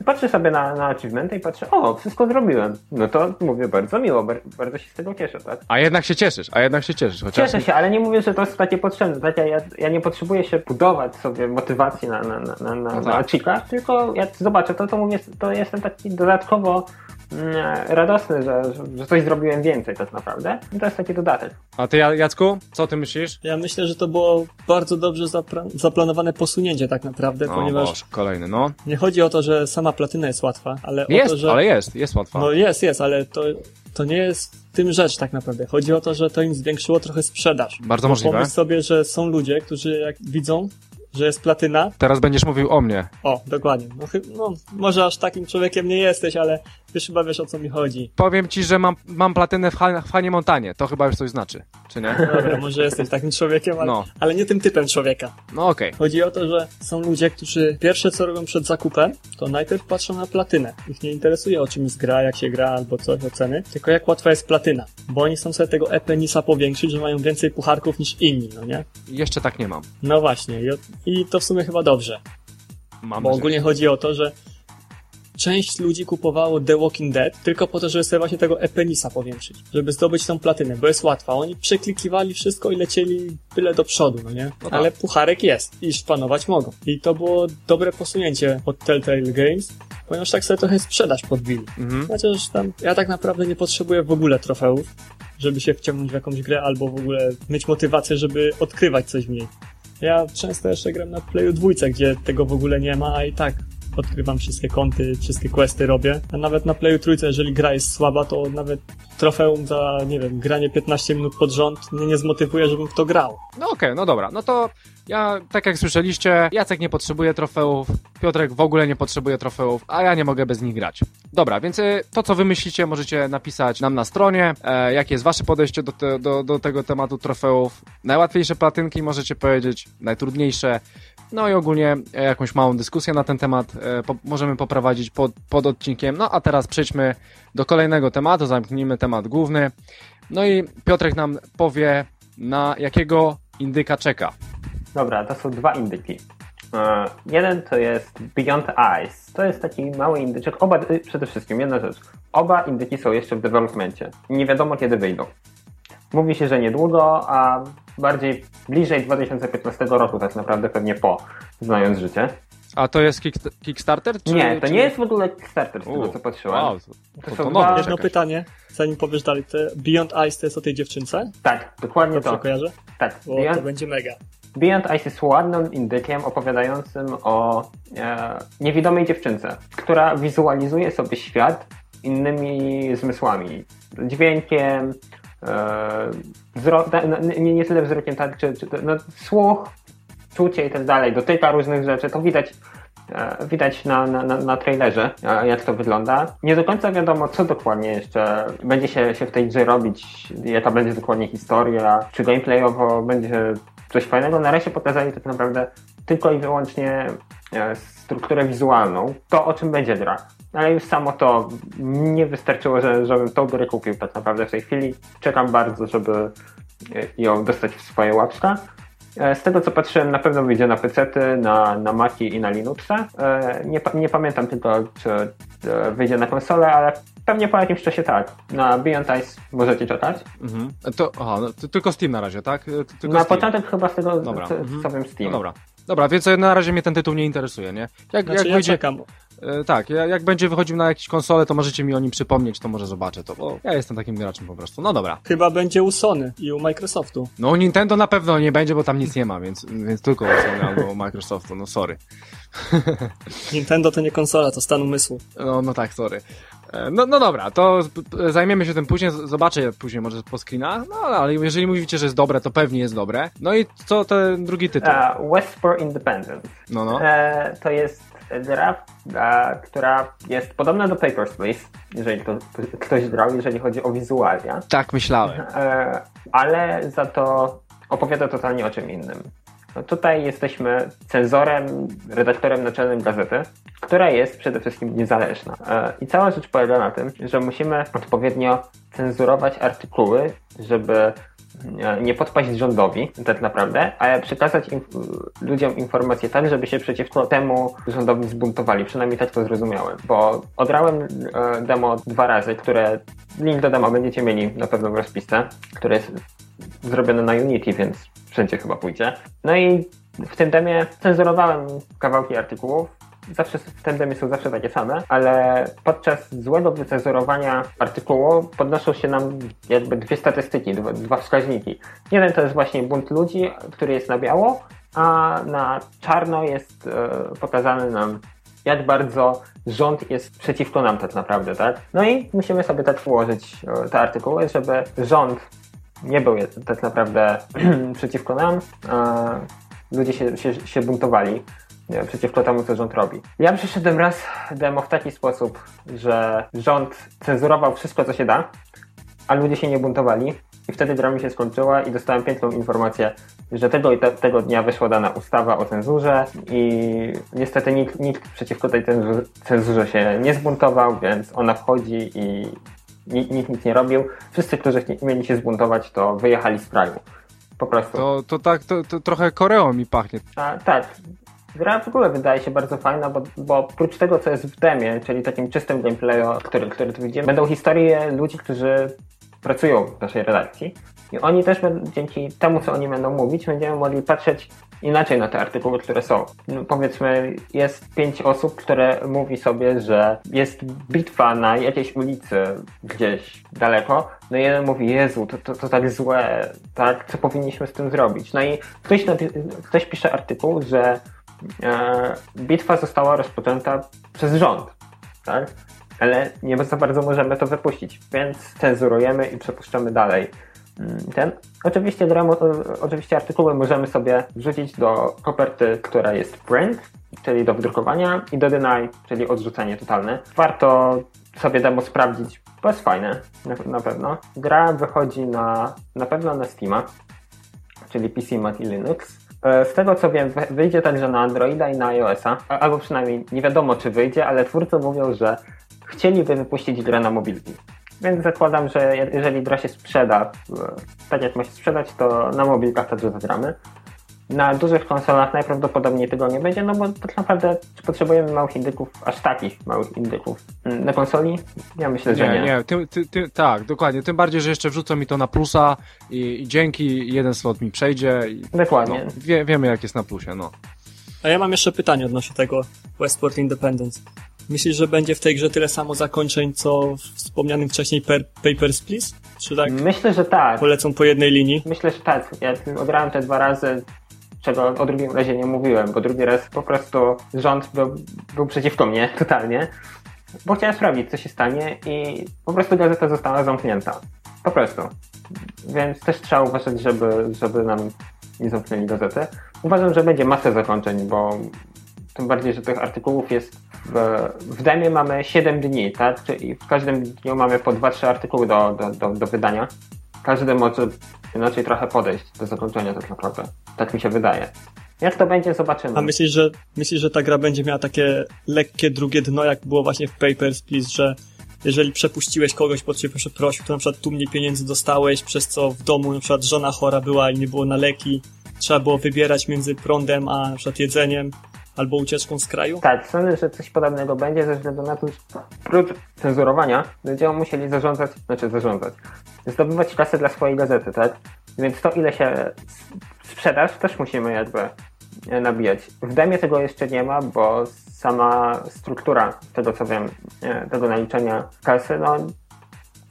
Patrzę sobie na, na achievementy i patrzę, o, wszystko zrobiłem. No to mówię, bardzo miło, bar bardzo się z tego cieszę, tak. A jednak się cieszysz, a jednak się cieszysz, chociaż... Cieszę się, ale nie mówię, że to jest takie potrzebne. Tak? Ja, ja, nie potrzebuję się budować sobie motywacji na, na, na, na, na, No na tak. cheatach, tylko jak zobaczę to, to mówię, to jestem taki dodatkowo radosny, że, że, coś zrobiłem więcej tak naprawdę. I to jest taki dodatek. A ty, Ja- Jacku, co o tym myślisz? Ja myślę, że to było bardzo dobrze zaplanowane posunięcie tak naprawdę, O ponieważ Boże, kolejny, no. nie chodzi o to, że sama platyna jest łatwa, ale o Jest, to, że... ale jest, jest łatwa. No jest, jest, ale to, to nie jest tym rzecz tak naprawdę. Chodzi o to, że to im zwiększyło trochę sprzedaż. Bardzo Bo możliwe. Pomyśl sobie, że są ludzie, którzy jak widzą, że jest platyna, Teraz będziesz mówił o mnie. o, dokładnie, no, no może aż takim człowiekiem nie jesteś, ale wiesz, chyba wiesz o co mi chodzi. Powiem ci, że mam, mam platynę w, w Hanie Montanie. To chyba już coś znaczy, czy nie? Dobra, może jestem takim człowiekiem, ale, No. ale nie tym typem człowieka. No okej. Chodzi o to, że są ludzie, którzy pierwsze co robią przed zakupem, to najpierw patrzą na platynę. Ich nie interesuje o czym jest gra, jak się gra albo coś, oceny, tylko jak łatwa jest platyna. Bo oni chcą sobie tego epenisa powiększyć, że mają więcej pucharków niż inni, no nie? Jeszcze tak nie mam. No właśnie, i, i to w sumie chyba dobrze. Mam Bo ogólnie chodzi o to, że część ludzi kupowało The Walking Dead tylko po to, żeby sobie właśnie tego epenisa powiększyć, żeby zdobyć tą platynę, bo jest łatwa. Oni przeklikiwali wszystko i lecieli byle do przodu, no nie? No tak. Ale pucharek jest i szpanować mogą. I to było dobre posunięcie od Telltale Games, ponieważ tak sobie trochę sprzedaż podbili. Mhm. Chociaż tam ja tak naprawdę nie potrzebuję w ogóle trofeów, żeby się wciągnąć w jakąś grę albo w ogóle mieć motywację, żeby odkrywać coś w niej. Ja często jeszcze gram na Playu dwójce, gdzie tego w ogóle nie ma, a i tak odkrywam wszystkie kąty, wszystkie questy robię. A nawet na Playu trójce, jeżeli gra jest słaba, to nawet trofeum za, nie wiem, granie 15 minut pod rząd mnie nie zmotywuje, żebym w to grał. No okej, no dobra. No to ja, tak jak słyszeliście, Jacek nie potrzebuje trofeów, Piotrek w ogóle nie potrzebuje trofeów, a ja nie mogę bez nich grać. Dobra, więc y, to, co wy myślicie, możecie napisać nam na stronie, e, jakie jest wasze podejście do, te, do, do tego tematu trofeów. Najłatwiejsze platynki możecie powiedzieć, najtrudniejsze. No i ogólnie e, jakąś małą dyskusję na ten temat e, po, możemy poprowadzić pod, pod odcinkiem. No a teraz przejdźmy do kolejnego tematu, zamknijmy temat główny. No i Piotrek nam powie, na jakiego indyka czeka. Dobra, to są dwa indyki. E, Jeden to jest Beyond Eyes. To jest taki mały indyczek. Oba, y, przede wszystkim, jedna rzecz. Oba indyki są jeszcze w developmencie. Nie wiadomo kiedy wyjdą. Mówi się, że niedługo, a bardziej bliżej 2015 roku, tak naprawdę pewnie po, znając życie. A to jest kick, Kickstarter? Czy, nie, to czy... nie jest w ogóle Kickstarter, z tego co patrzyłem. Wow, to, To to, to dwa- nowe Jedno pytanie, zanim powiesz dalej, to Beyond Ice to jest o tej dziewczynce? Tak, dokładnie Dobrze to. kojarzę? Tak, Bo to Beyond, będzie mega. Beyond Ice jest ładnym indykiem opowiadającym o e, niewidomej dziewczynce, która wizualizuje sobie świat innymi zmysłami. Dźwiękiem, e, no, nie, nie tyle wzrokiem, tak, czy, czy no, słuch, czucie i tak dalej, dotyka różnych rzeczy, to widać e, widać na, na, na, trailerze, jak to wygląda. Nie do końca wiadomo, co dokładnie jeszcze będzie się, się w tej grze robić, jaka będzie dokładnie historia, czy gameplayowo będzie coś fajnego. Na razie pokazali tak naprawdę tylko i wyłącznie e, strukturę wizualną, to o czym będzie gra. Ale już samo to nie wystarczyło, że, żebym tą grę kupił tak naprawdę w tej chwili. Czekam bardzo, żeby ją dostać w swoje łapska. E, Z tego co patrzyłem, na pewno wyjdzie na PC, na, na Maci i na Linuxa. E, Nie, nie pamiętam tylko, czy e, wyjdzie na konsolę, ale pewnie po jakimś czasie tak. Na Beyond Ice możecie czekać. Mhm. To, aha, no, to tylko Steam na razie, tak? Tylko na Steam. początek chyba z tego, Dobra. co, Mhm. wiem, Steam. No dobra. Dobra, więc na razie mnie ten tytuł nie interesuje, nie? Jak, Znaczy jak ja wyjdzie, czekam. e, tak, ja- jak będzie wychodził na jakieś konsole, to możecie mi o nim przypomnieć, to może zobaczę to, bo ja jestem takim graczem po prostu. No dobra. Chyba będzie u Sony i u Microsoftu. No u Nintendo na pewno nie będzie, bo tam nic nie ma, więc, więc tylko u Sony albo u Microsoftu, no sorry. Nintendo to nie konsola, to stan umysłu. No, no tak, sorry. E, No, no dobra, to zajmiemy się tym później, zobaczę później może po screenach, no ale jeżeli mówicie, że jest dobre, to pewnie jest dobre. No i co ten drugi tytuł? E, West for Independence. No, no. E, to jest gra, która jest podobna do Papers, Please, jeżeli to, ktoś grał, jeżeli chodzi o wizualia, Tak myślałem. e, ale za to opowiada totalnie o czym innym. No tutaj jesteśmy cenzorem, redaktorem naczelnym gazety, która jest przede wszystkim niezależna. E, I cała rzecz polega na tym, że musimy odpowiednio cenzurować artykuły, żeby E, nie podpaść rządowi tak naprawdę, ale przekazać ludziom informacje tak, żeby się przeciwko temu rządowi zbuntowali. Przynajmniej tak to zrozumiałem, bo odrałem e, demo dwa razy, które link do demo będziecie mieli na pewno w rozpisce, które jest zrobione na Unity, więc wszędzie chyba pójdzie. No i w tym demie cenzurowałem kawałki artykułów, zawsze w tandemie są zawsze takie same, ale podczas złego wycenzurowania artykułu podnoszą się nam jakby dwie statystyki, dwa, dwa wskaźniki. Jeden to jest właśnie bunt ludzi, który jest na biało, a na czarno jest e, pokazany nam jak bardzo rząd jest przeciwko nam tak naprawdę, tak? No i musimy sobie tak ułożyć e, te artykuły, żeby rząd nie był tak naprawdę przeciwko nam, ludzie się, się, się buntowali przeciwko temu, co rząd robi. Ja przeszedłem raz demo w taki sposób, że rząd cenzurował wszystko, co się da, a ludzie się nie buntowali. I wtedy gra mi się skończyła i dostałem piękną informację, że tego i te, tego dnia wyszła dana ustawa o cenzurze i niestety nikt, nikt przeciwko tej cenzurze się nie zbuntował, więc ona wchodzi i nikt, nikt nic nie robił. Wszyscy, którzy mieli się zbuntować, to wyjechali z kraju. Po prostu. To, to tak, to, to trochę Koreą mi pachnie. A, tak, Gra w ogóle wydaje się bardzo fajna, bo, bo oprócz tego, co jest w demie, czyli takim czystym gameplayu, który, który tu widzimy, będą historie ludzi, którzy pracują w naszej redakcji. I oni też dzięki temu, co oni będą mówić, będziemy mogli patrzeć inaczej na te artykuły, które są. No, powiedzmy, jest pięć osób, które mówi sobie, że jest bitwa na jakiejś ulicy gdzieś daleko. No i jeden mówi, Jezu, to, to, to tak złe, tak, co powinniśmy z tym zrobić? No i ktoś, ktoś pisze artykuł, że E, bitwa została rozpoczęta przez rząd, tak? ale nie za bardzo możemy to wypuścić, więc cenzurujemy i przepuszczamy dalej. Ten. Oczywiście, oczywiście artykuły możemy sobie wrzucić do koperty, która jest print, czyli do wydrukowania i do deny, czyli odrzucenie totalne. Warto sobie demo sprawdzić, bo jest fajne, na, na pewno. Gra wychodzi na, na pewno na Steama, czyli PC, Mac i Linux. E, z tego co wiem, wyjdzie także na Androida i na iOS-a, albo przynajmniej nie wiadomo czy wyjdzie, ale twórcy mówią, że chcieliby wypuścić grę na mobilki. Więc zakładam, że jeżeli gra się sprzeda, e, tak jak ma się sprzedać, to na mobilkach także zagramy. Na dużych konsolach najprawdopodobniej tego nie będzie, no bo tak naprawdę czy potrzebujemy małych indyków, aż takich małych indyków mm, na konsoli? Ja myślę, że nie. Nie, ty, ty, ty, tak, dokładnie. Tym bardziej, że jeszcze wrzucą mi to na plusa i, i dzięki jeden slot mi przejdzie. I, dokładnie. No, wie, wiemy jak jest na plusie, no. A ja mam jeszcze pytanie odnośnie tego Westport Independence. Myślisz, że będzie w tej grze tyle samo zakończeń, co w wspomnianym wcześniej per, Papers, Please? Czy tak? Myślę, że tak. Polecą po jednej linii? Myślę, że tak. Ja ograłem te dwa razy czego o drugim razie nie mówiłem, bo drugi raz po prostu rząd był, był przeciwko mnie totalnie, bo chciałem sprawdzić, co się stanie i po prostu gazeta została zamknięta. Po prostu. Więc też trzeba uważać, żeby, żeby nam nie zamknęli gazety. Uważam, że będzie masę zakończeń, bo tym bardziej, że tych artykułów jest w, w demie mamy 7 dni, tak? Czyli w każdym dniu mamy po 2-3 artykuły do, do, do, do wydania. Każdy może inaczej trochę podejść do zakończenia tak naprawdę. Tak mi się wydaje. Jak to będzie, zobaczymy. A myślisz, że, myślisz, że ta gra będzie miała takie lekkie drugie dno, jak było właśnie w Papers, Please, że jeżeli przepuściłeś kogoś, pod ciebie przeprosił, to na przykład tu mniej pieniędzy dostałeś, przez co w domu na przykład żona chora była i nie było na leki, trzeba było wybierać między prądem a na przykład jedzeniem, albo ucieczką z kraju? Tak, sądzę, że coś podobnego będzie ze względu na to, że prócz cenzurowania będziemy musieli zarządzać, znaczy zarządzać, zdobywać kasę dla swojej gazety, tak? Więc to, ile się sprzedaż, też musimy jakby e, nabijać. W demie tego jeszcze nie ma, bo sama struktura tego, co wiem, e, tego naliczenia kasy, no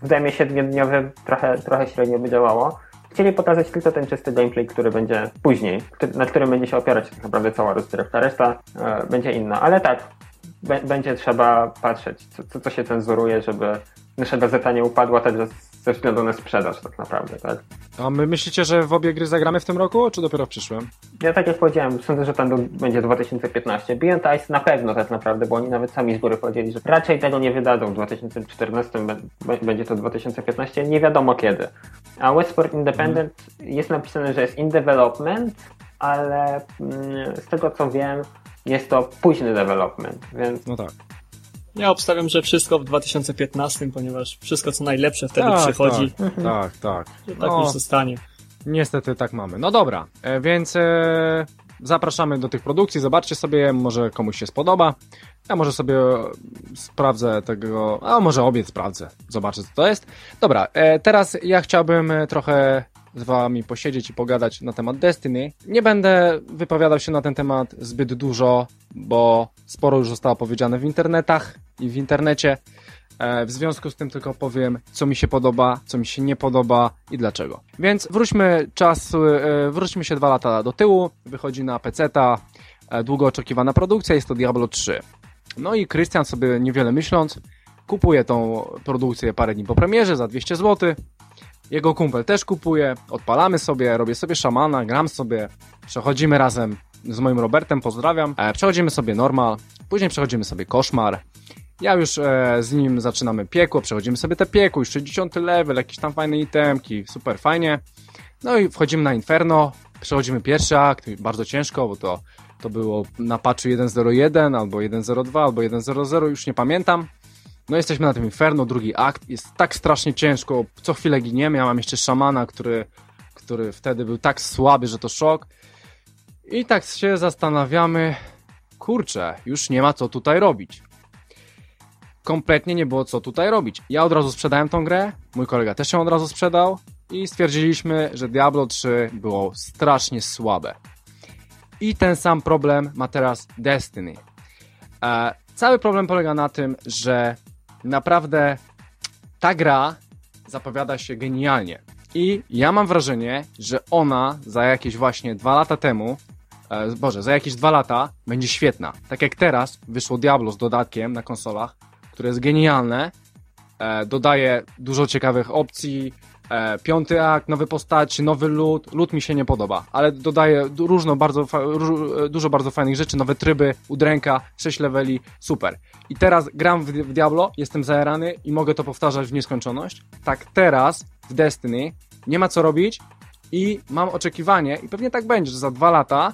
w demie siedmiodniowym trochę, trochę średnio by działało. Chcieli pokazać tylko ten czysty gameplay, który będzie później, na którym będzie się opierać tak naprawdę cała rozgrywka. Reszta e, będzie inna. Ale tak, będzie trzeba patrzeć, co, co się cenzuruje, żeby nasza gazeta nie upadła także ze względu na sprzedaż tak naprawdę, tak? A my myślicie, że w obie gry zagramy w tym roku, czy dopiero w przyszłym? Ja tak jak powiedziałem, sądzę, że ten będzie 2015. Beyond Ice na pewno tak naprawdę, bo oni nawet sami z góry powiedzieli, że raczej tego nie wydadzą w 2014, będzie to 2015, nie wiadomo kiedy. A Westport Independent hmm. jest napisane, że jest in development, ale mm, z tego co wiem, jest to późny development, więc... No tak. Ja obstawiam, że wszystko w 2015, ponieważ wszystko co najlepsze wtedy tak, przychodzi, Tak, tak, tak. że tak No, już zostanie. niestety tak mamy. No dobra, e, więc e, zapraszamy do tych produkcji, zobaczcie sobie, może komuś się spodoba. Ja może sobie e, sprawdzę tego, a może obie sprawdzę, zobaczę co to jest. Dobra, e, teraz ja chciałbym e, trochę z wami posiedzieć i pogadać na temat Destiny. Nie będę wypowiadał się na ten temat zbyt dużo, bo sporo już zostało powiedziane w internetach i w internecie. E, W związku z tym tylko powiem, co mi się podoba, co mi się nie podoba i dlaczego. Więc wróćmy czas, e, wróćmy się dwa lata do tyłu. Wychodzi na PC-ta e, długo oczekiwana produkcja, jest to Diablo 3. No i Krystian sobie niewiele myśląc, kupuje tą produkcję parę dni po premierze za 200 zł. Jego kumpel też kupuje, odpalamy sobie, robię sobie szamana, gram sobie, przechodzimy razem z moim Robertem, pozdrawiam. E, przechodzimy sobie normal, później przechodzimy sobie koszmar. Ja już e, z nim zaczynamy piekło, przechodzimy sobie te piekło, już 60 level, jakieś tam fajne itemki, super fajnie. No i wchodzimy na Inferno, przechodzimy pierwszy akt, bardzo ciężko, bo to, to było na patchu 1.01 albo 1.02 albo 1.00, już nie pamiętam. No jesteśmy na tym Inferno, drugi akt, jest tak strasznie ciężko, co chwilę giniemy, ja mam jeszcze szamana, który, który wtedy był tak słaby, że to szok. I tak się zastanawiamy, kurczę, już nie ma co tutaj robić kompletnie nie było co tutaj robić. Ja od razu sprzedałem tą grę, mój kolega też ją od razu sprzedał i stwierdziliśmy, że Diablo 3 było strasznie słabe. I ten sam problem ma teraz Destiny. E, cały problem polega na tym, że naprawdę ta gra zapowiada się genialnie. I ja mam wrażenie, że ona za jakieś właśnie dwa lata temu, e, Boże, za jakieś dwa lata będzie świetna. Tak jak teraz wyszło Diablo z dodatkiem na konsolach, które jest genialne, e, dodaje dużo ciekawych opcji, e, piąty akt, nowe postaci, nowy lód, lód mi się nie podoba, ale dodaje różno bardzo, róż, e, dużo bardzo fajnych rzeczy, nowe tryby, udręka, 6 leveli, super. I teraz gram w, w Diablo, jestem zajarany i mogę to powtarzać w nieskończoność. Tak teraz w Destiny nie ma co robić i mam oczekiwanie, i pewnie tak będzie, że za dwa lata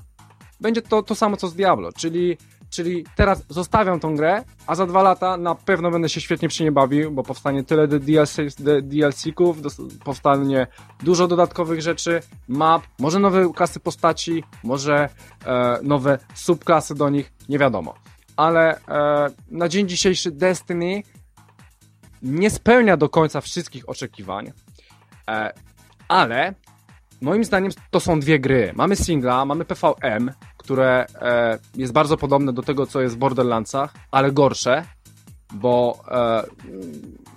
będzie to to samo co z Diablo, czyli Czyli teraz zostawiam tą grę, a za dwa lata na pewno będę się świetnie przy nie bawił, bo powstanie tyle DLC, DLC-ków, powstanie dużo dodatkowych rzeczy, map, może nowe klasy postaci, może e, nowe subklasy do nich, nie wiadomo. Ale e, na dzień dzisiejszy Destiny nie spełnia do końca wszystkich oczekiwań, e, ale moim zdaniem to są dwie gry. Mamy singla, mamy PVM, które e, jest bardzo podobne do tego, co jest w Borderlandsach, ale gorsze, bo, e,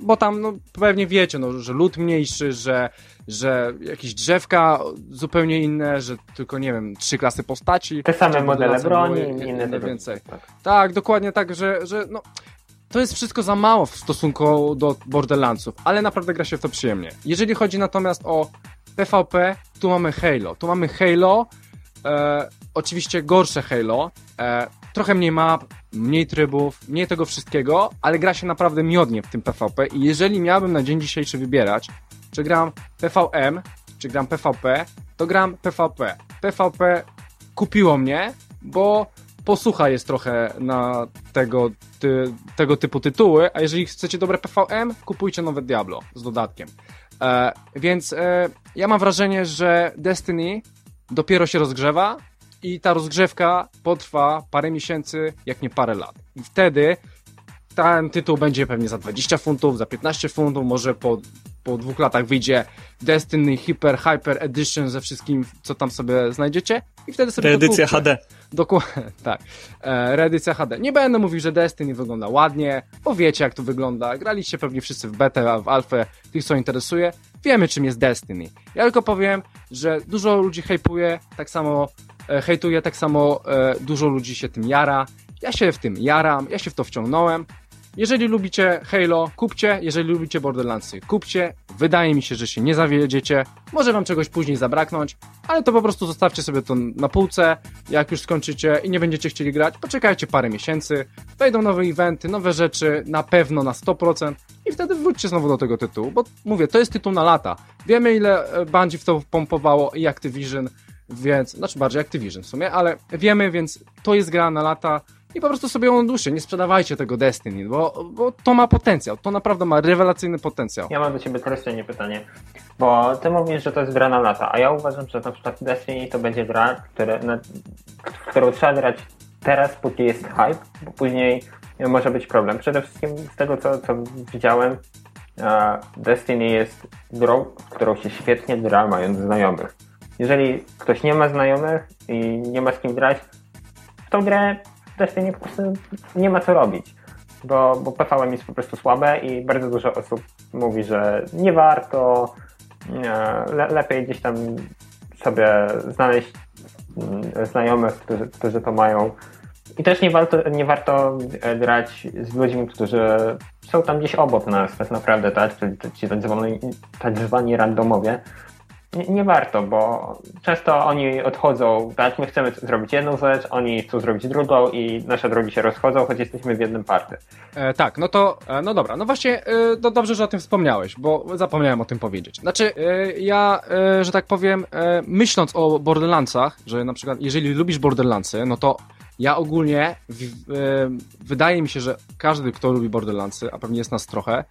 bo tam no, pewnie wiecie, no, że lód mniejszy, że, że jakieś drzewka zupełnie inne, że tylko, nie wiem, trzy klasy postaci. Te same modele broni, były inne inne więcej. Tak. Tak, dokładnie tak, że, że no, to jest wszystko za mało w stosunku do Borderlandsów, ale naprawdę gra się w to przyjemnie. Jeżeli chodzi natomiast o PvP, tu mamy Halo. Tu mamy Halo, e, oczywiście gorsze Halo, e, trochę mniej map, mniej trybów, mniej tego wszystkiego, ale gra się naprawdę miodnie w tym PvP i jeżeli miałbym na dzień dzisiejszy wybierać, czy gram PVM, czy gram PvP, to gram PvP. PvP kupiło mnie, bo posłucha jest trochę na tego, ty, tego typu tytuły, a jeżeli chcecie dobre PVM, kupujcie nowe Diablo z dodatkiem. E, więc e, ja mam wrażenie, że Destiny dopiero się rozgrzewa i ta rozgrzewka potrwa parę miesięcy, jak nie parę lat. I wtedy ten tytuł będzie pewnie za 20 funtów, za 15 funtów, może po, po dwóch latach wyjdzie Destiny Hyper Hyper Edition ze wszystkim, co tam sobie znajdziecie i wtedy sobie Reedycja. HD. Dokładnie, tak. E, reedycja HD. Nie będę mówił, że Destiny wygląda ładnie, bo wiecie jak to wygląda. Graliście pewnie wszyscy w betę, w alfę, tych co interesuje. Wiemy czym jest Destiny. Ja tylko powiem, że dużo ludzi hejpuje, tak samo e, hejtuje, tak samo e, dużo ludzi się tym jara. Ja się w tym jaram, ja się w to wciągnąłem. Jeżeli lubicie Halo, kupcie. Jeżeli lubicie Borderlandsy, kupcie. Wydaje mi się, że się nie zawiedziecie. Może wam czegoś później zabraknąć, ale to po prostu zostawcie sobie to na półce. Jak już skończycie i nie będziecie chcieli grać, poczekajcie parę miesięcy. Wejdą nowe eventy, nowe rzeczy, na pewno na 100%. I wtedy wróćcie znowu do tego tytułu, bo mówię, to jest tytuł na lata. Wiemy ile e, Bungie w to pompowało i Activision. więc, znaczy bardziej Activision w sumie, ale wiemy, więc to jest gra na lata i po prostu sobie ją duszę, nie sprzedawajcie tego Destiny, bo, bo to ma potencjał, to naprawdę ma rewelacyjny potencjał. Ja mam do Ciebie teraz nie pytanie, bo Ty mówisz, że to jest gra na lata, a ja uważam, że na przykład Destiny to będzie gra, które, na, w którą trzeba grać teraz, póki jest hype, bo później może być problem. Przede wszystkim z tego, co, co widziałem, Destiny jest grą, w którą się świetnie gra, mając znajomych. Jeżeli ktoś nie ma znajomych i nie ma z kim grać, w tą grę Destiny po prostu nie ma co robić, bo, bo PVM jest po prostu słabe i bardzo dużo osób mówi, że nie warto, le, lepiej gdzieś tam sobie znaleźć mm, znajomych, którzy, którzy to mają. I też nie warto, nie warto e, grać z ludźmi, którzy są tam gdzieś obok nas, tak naprawdę, tak? Czyli ci tak zwani randomowie. Nie, warto, bo często oni odchodzą, tak? My chcemy zrobić jedną rzecz, oni chcą zrobić drugą i nasze drogi się rozchodzą, choć jesteśmy w jednym party. E, tak, no to, e, no dobra, no właśnie, e, no dobrze, że o tym wspomniałeś, bo zapomniałem o tym powiedzieć. Znaczy, e, ja, e, że tak powiem, e, myśląc o Borderlandsach, że na przykład, jeżeli lubisz Borderlandsy, no to ja ogólnie, w, wydaje mi się, że każdy, kto lubi Borderlandsy, a pewnie jest nas trochę,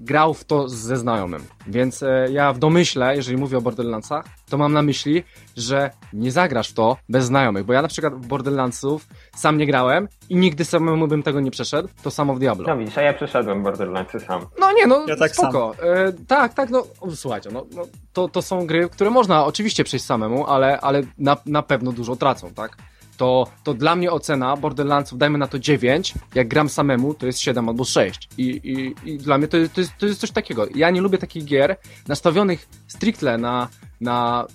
grał w to ze znajomym. Więc e, ja w domyśle, jeżeli mówię o Borderlandsach, to mam na myśli, że nie zagrasz w to bez znajomych, bo ja na przykład w Borderlandsów sam nie grałem i nigdy samemu bym tego nie przeszedł, to samo w Diablo. No widzisz, a ja przeszedłem Borderlandsy sam. No nie, no ja tak spoko. E, tak, tak, no słuchajcie, no, no, to, to są gry, które można oczywiście przejść samemu, ale, ale na, na pewno dużo tracą, tak? To, to dla mnie ocena Borderlandsów, dajmy na to 9, jak gram samemu, to jest 7 albo 6. I, i, i dla mnie to, to, jest, to jest coś takiego. Ja nie lubię takich gier nastawionych stricte na, na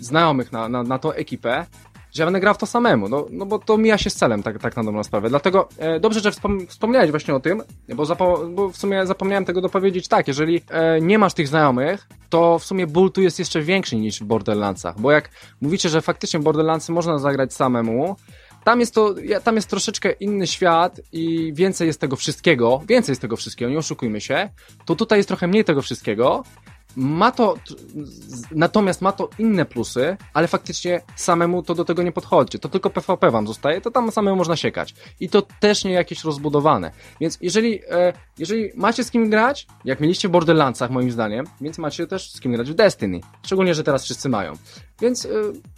znajomych, na, na, na tą ekipę, że ja będę grał w to samemu, no, no bo to mija się z celem, tak, tak na dobrą sprawę. Dlatego e, dobrze, że wspom wspomniałeś właśnie o tym, bo, bo, w sumie zapomniałem tego dopowiedzieć tak, jeżeli e, nie masz tych znajomych, to w sumie ból tu jest jeszcze większy niż w Borderlandsach, bo jak mówicie, że faktycznie Borderlandsy można zagrać samemu, tam jest to, tam jest troszeczkę inny świat i więcej jest tego wszystkiego, więcej jest tego wszystkiego, nie oszukujmy się, to tutaj jest trochę mniej tego wszystkiego, ma to, natomiast ma to inne plusy, ale faktycznie samemu to do tego nie podchodzi. To tylko PvP wam zostaje, to tam samemu można siekać. I to też nie jakieś rozbudowane. Więc jeżeli, e, jeżeli macie z kim grać, jak mieliście w Borderlandsach moim zdaniem, więc macie też z kim grać w Destiny. Szczególnie, że teraz wszyscy mają. Więc e,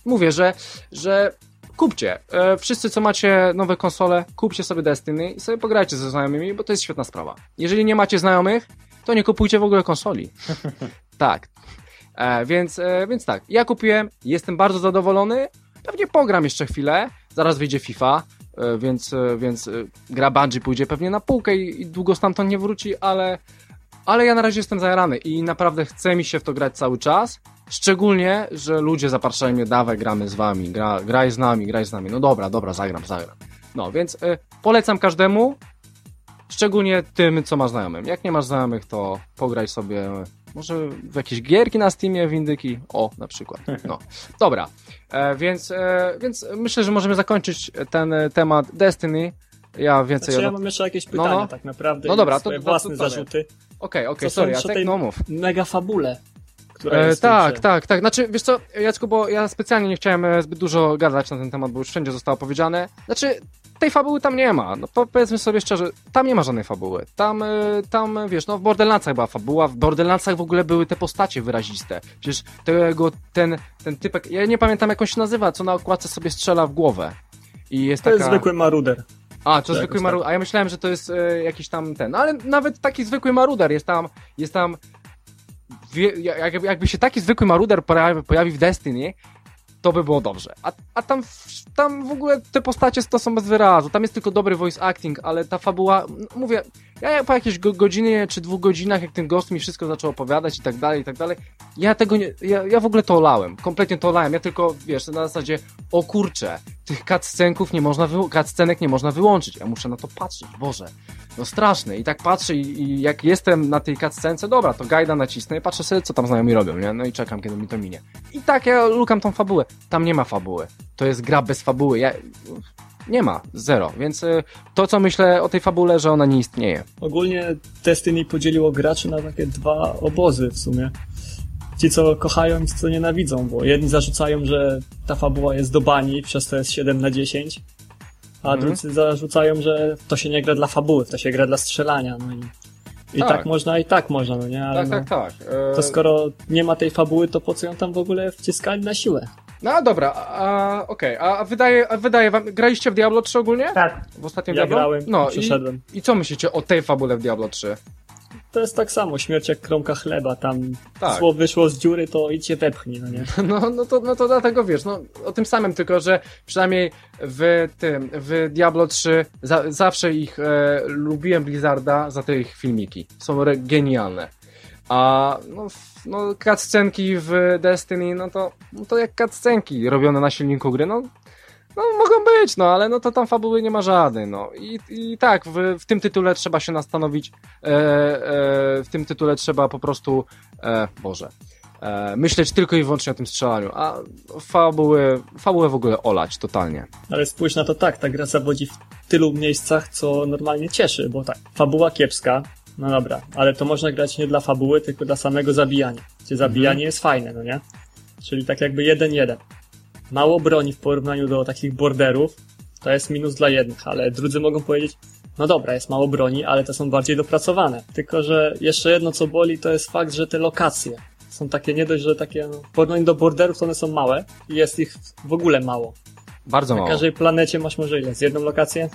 mówię, że, że kupcie. E, wszyscy, co macie nowe konsole, kupcie sobie Destiny i sobie pograjcie ze znajomymi, bo to jest świetna sprawa. Jeżeli nie macie znajomych, to nie kupujcie w ogóle konsoli. tak. E, więc, e, więc tak, ja kupiłem, jestem bardzo zadowolony. Pewnie pogram jeszcze chwilę, zaraz wyjdzie FIFA, e, więc, e, więc e, gra Bungie pójdzie pewnie na półkę i, i długo stamtąd nie wróci, ale, ale ja na razie jestem zajarany i naprawdę chce mi się w to grać cały czas. Szczególnie, że ludzie zapraszają mnie, dawaj, gramy z wami, gra, graj z nami, graj z nami. No dobra, dobra, zagram, zagram. No, więc y, polecam każdemu, Szczególnie tym, co masz znajomym. Jak nie masz znajomych, to pograj sobie może w jakieś gierki na Steamie, w indyki. O, na przykład. No. Dobra, e, więc, e, więc myślę, że możemy zakończyć ten temat Destiny. Ja więcej... Znaczy, ja mam jeszcze jakieś pytania, no, no. tak naprawdę. No dobra, to, to własne to, zarzuty. Okej, okej, okay, sorry, Jacek, no mów. Mega fabule. E, tak, tak, tak. Znaczy, wiesz co, Jacku, bo ja specjalnie nie chciałem e, zbyt dużo gadać na ten temat, bo już wszędzie zostało powiedziane. Znaczy, tej fabuły tam nie ma. No powiedzmy sobie szczerze, tam nie ma żadnej fabuły. Tam, y, tam wiesz, no w Borderlandsach była fabuła, w Borderlandsach w ogóle były te postacie wyraziste. Przecież tego, ten, ten typek, ja nie pamiętam jak on się nazywa, co na okładce sobie strzela w głowę. I jest to taka... jest zwykły maruder. A, to tak, zwykły maruder. A ja myślałem, że to jest e, jakiś tam ten. No ale nawet taki zwykły maruder jest tam, jest tam. Wie, jakby się taki zwykły maruder pojawi, pojawi w Destiny, to by było dobrze. A, a tam, tam w ogóle te postacie to są bez wyrazu. Tam jest tylko dobry voice acting, ale ta fabuła, mówię, ja po jakiejś godzinie czy dwóch godzinach, jak ten gość mi wszystko zaczął opowiadać i tak dalej, i tak dalej, ja tego nie, ja, ja w ogóle to olałem. Kompletnie to olałem. Ja tylko, wiesz, na zasadzie, o kurczę, tych cutscenków nie można, cutscenek nie można wyłączyć. Ja muszę na to patrzeć, Boże. No straszne. I tak patrzę i, i jak jestem na tej cutscence, dobra, to gajda nacisnę i patrzę sobie, co tam znajomi robią, nie? No i czekam, kiedy mi to minie. I tak ja lukam tą fabułę. Tam nie ma fabuły. To jest gra bez fabuły. Ja... Nie ma, zero. Więc y, to, co myślę o tej fabule, że ona nie istnieje. Ogólnie Destiny podzieliło graczy na takie dwa obozy w sumie. ci, co kochają i ci, co nienawidzą, bo jedni zarzucają, że ta fabuła jest do bani, przez to jest 7 na 10, a Mhm. drudzy zarzucają, że to się nie gra dla fabuły, to się gra dla strzelania, no i, i tak. Tak. można, i tak można, no nie? Ale Tak, no, tak, tak. E, To skoro nie ma tej fabuły, to po co ją tam w ogóle wciskali na siłę? No dobra, a, okej, a wydaje, a wydaje wam, graliście w Diablo 3 ogólnie? Tak, W ostatnim Ja Diablo? grałem, no, przeszedłem. I, I co myślicie o tej fabule w Diablo 3? To jest tak samo, śmierć jak kromka chleba, tam Tak. słowo wyszło z dziury, to idźcie wepchnij, no nie? No, no, to, no to dlatego wiesz, no o tym samym, tylko że przynajmniej w tym, w Diablo 3 za, zawsze ich e, lubiłem Blizzarda za te ich filmiki. Są re, genialne. A no, no cutscenki w Destiny, no to, no to jak cutscenki robione na silniku gry, no no mogą być, no ale no to tam fabuły nie ma żadnej, no i, i tak, w, w tym tytule trzeba się nastanowić, e, e, w tym tytule trzeba po prostu, e, Boże, e, myśleć tylko i wyłącznie o tym strzelaniu, a fabuły, fabułę w ogóle olać totalnie. Ale spójrz na to tak, ta gra zawodzi w tylu miejscach, co normalnie cieszy, bo tak, fabuła kiepska, no dobra, ale to można grać nie dla fabuły, tylko dla samego zabijania. Gdzie zabijanie Mhm. jest fajne, no nie? Czyli tak jakby jeden jeden. Mało broni w porównaniu do takich borderów, to jest minus dla jednych, ale drudzy mogą powiedzieć, no dobra, jest mało broni, ale te są bardziej dopracowane. Tylko, że jeszcze jedno co boli, to jest fakt, że te lokacje są takie nie dość, że takie, no, w porównaniu do borderów to one są małe i jest ich w ogóle mało. Bardzo Na mało. każdej planecie masz może ile? Z jedną lokację?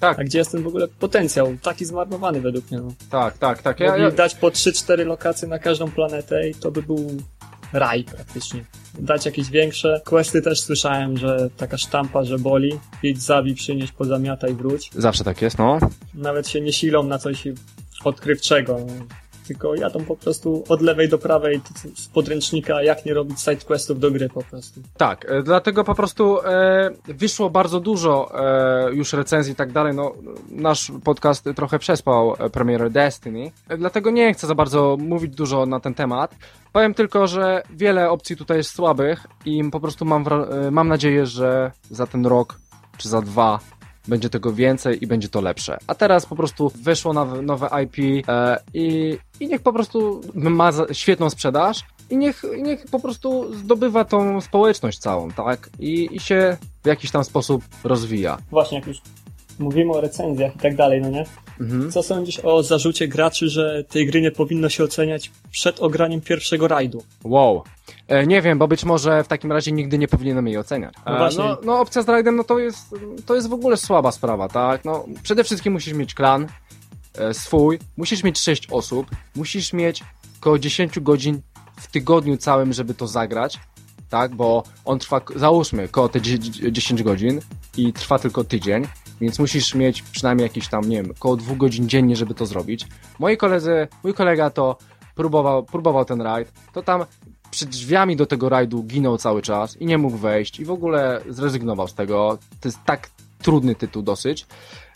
Tak, A gdzie jest ten w ogóle potencjał? Taki zmarnowany według mnie. No. tak, tak, tak. Ja, Mogli ja, dać po 3-4 lokacje na każdą planetę i to by był raj praktycznie. Dać jakieś większe. Questy też słyszałem, że taka sztampa, że boli. Idź, zabij, przynieś, pozamiataj, wróć. zawsze tak jest, no. Nawet się nie silą na coś odkrywczego. Tylko jadą po prostu od lewej do prawej z podręcznika, jak nie robić sidequestów do gry po prostu. Tak, e, dlatego po prostu e, wyszło bardzo dużo e, już recenzji i tak dalej. No, nasz podcast trochę przespał e, premierę Destiny, e, dlatego nie chcę za bardzo mówić dużo na ten temat. Powiem tylko, że wiele opcji tutaj jest słabych i po prostu mam, mam nadzieję, że za ten rok czy za dwa będzie tego więcej i będzie to lepsze. A teraz po prostu weszło nowe, nowe IP e, i, i niech po prostu ma świetną sprzedaż i niech, niech po prostu zdobywa tą społeczność całą, tak? I, I się w jakiś tam sposób rozwija. Właśnie, jak już mówimy o recenzjach i tak dalej, no nie? Mhm. Co sądzisz o zarzucie graczy, że tej gry nie powinno się oceniać przed ograniem pierwszego rajdu? Wow. E, nie wiem, bo być może w takim razie nigdy nie powinienem jej oceniać. No E, właśnie. no, no opcja z rajdem, no to jest, to jest w ogóle słaba sprawa, tak? No, przede wszystkim musisz mieć klan e, swój, musisz mieć 6 osób, musisz mieć około 10 godzin w tygodniu całym, żeby to zagrać, tak? Bo on trwa, załóżmy, koło te 10 godzin i trwa tylko tydzień, więc musisz mieć przynajmniej jakieś tam, nie wiem, około 2 godzin dziennie, żeby to zrobić. Moi koledzy, mój kolega to próbował, próbował ten rajd, to tam przed drzwiami do tego rajdu ginął cały czas i nie mógł wejść i w ogóle zrezygnował z tego. To jest tak trudny tytuł dosyć.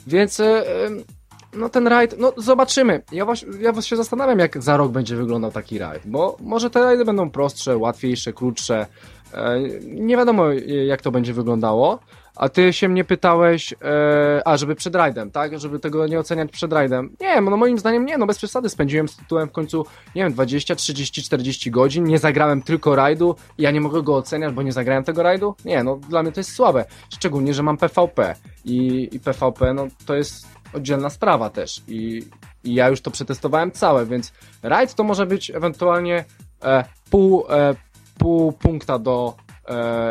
Więc e, em, no ten rajd, no zobaczymy. Ja właśnie, ja właśnie się zastanawiam, jak za rok będzie wyglądał taki rajd, bo może te rajdy będą prostsze, łatwiejsze, krótsze. E, nie wiadomo, e, jak to będzie wyglądało. A ty się mnie pytałeś, e, a żeby przed rajdem, tak? Żeby tego nie oceniać przed rajdem. Nie, no moim zdaniem nie, no bez przesady. Spędziłem z tytułem w końcu, nie wiem, 20, 30, 40 godzin. Nie zagrałem tylko rajdu i ja nie mogę go oceniać, bo nie zagrałem tego rajdu. Nie, no dla mnie to jest słabe. Szczególnie, że mam PvP i, i PvP, no to jest oddzielna sprawa też. I, i ja już to przetestowałem całe, więc rajd to może być ewentualnie e, pół, e, pół punkta do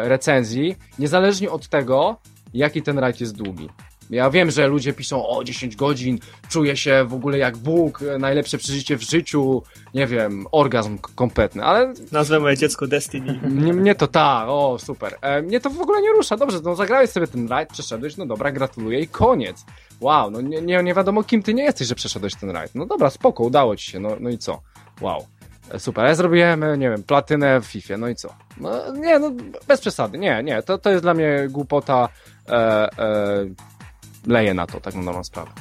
recenzji, niezależnie od tego, jaki ten rajd jest długi. Ja wiem, że ludzie piszą o 10 godzin, czuję się w ogóle jak Bóg, e, najlepsze przeżycie w życiu, nie wiem, orgazm kompletny, ale Nazwę moje dziecko Destiny. mnie, mnie to tak, o super. E, mnie to w ogóle nie rusza. Dobrze, no zagrałeś sobie ten rajd, przeszedłeś, no dobra, gratuluję i koniec. Wow, no nie, nie, nie wiadomo kim ty nie jesteś, że przeszedłeś ten rajd. No dobra, spoko, udało ci się, no, no i co? Wow. Super, ja zrobiłem, nie wiem, platynę w FIFA, no i co? No nie, no bez przesady, nie, nie, to, to jest dla mnie głupota, e, e, leję na to, tak na dobrą sprawę.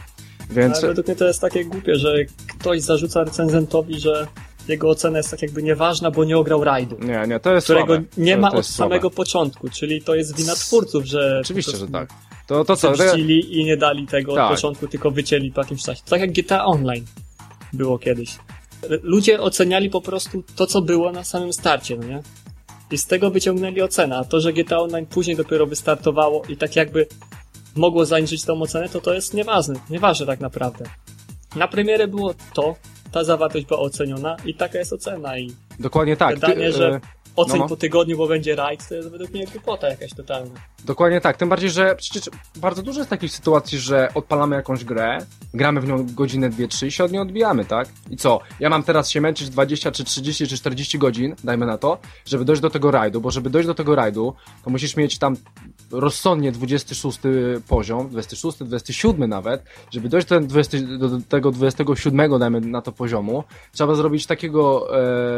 Więc, Ale według mnie to jest takie głupie, że ktoś zarzuca recenzentowi, że jego ocena jest tak jakby nieważna, bo nie ograł rajdu. nie, nie, to jest Którego słabe. nie ma od jest słabe. samego początku, czyli to jest wina twórców, że. Oczywiście, że tak. To, to co? Przepuścili i nie dali tego Tak. od początku, tylko wycięli po jakimś czasie. Tak jak GTA Online było kiedyś. Ludzie oceniali po prostu to, co było na samym starcie, no nie? I z tego wyciągnęli ocenę, a to, że GTA Online później dopiero wystartowało i tak jakby mogło zaniżyć tą ocenę, to to jest nieważne, nieważne tak naprawdę. Na premierę było to, ta zawartość była oceniona i taka jest ocena i Dokładnie tak. Gadanie, że e, oceń no, no. po tygodniu, bo będzie rajd, to jest według mnie głupota jakaś totalna. Dokładnie tak. Tym bardziej, że przecież bardzo dużo jest takich sytuacji, że odpalamy jakąś grę, gramy w nią godzinę, dwie, trzy i się od niej odbijamy, tak? I co? Ja mam teraz się męczyć 20, czy 30, czy 40 godzin, dajmy na to, żeby dojść do tego rajdu, bo żeby dojść do tego rajdu, to musisz mieć tam rozsądnie 26 poziom, 26, 27 nawet, żeby dojść do, ten 20, do tego 27, dajmy na to poziomu, trzeba zrobić takiego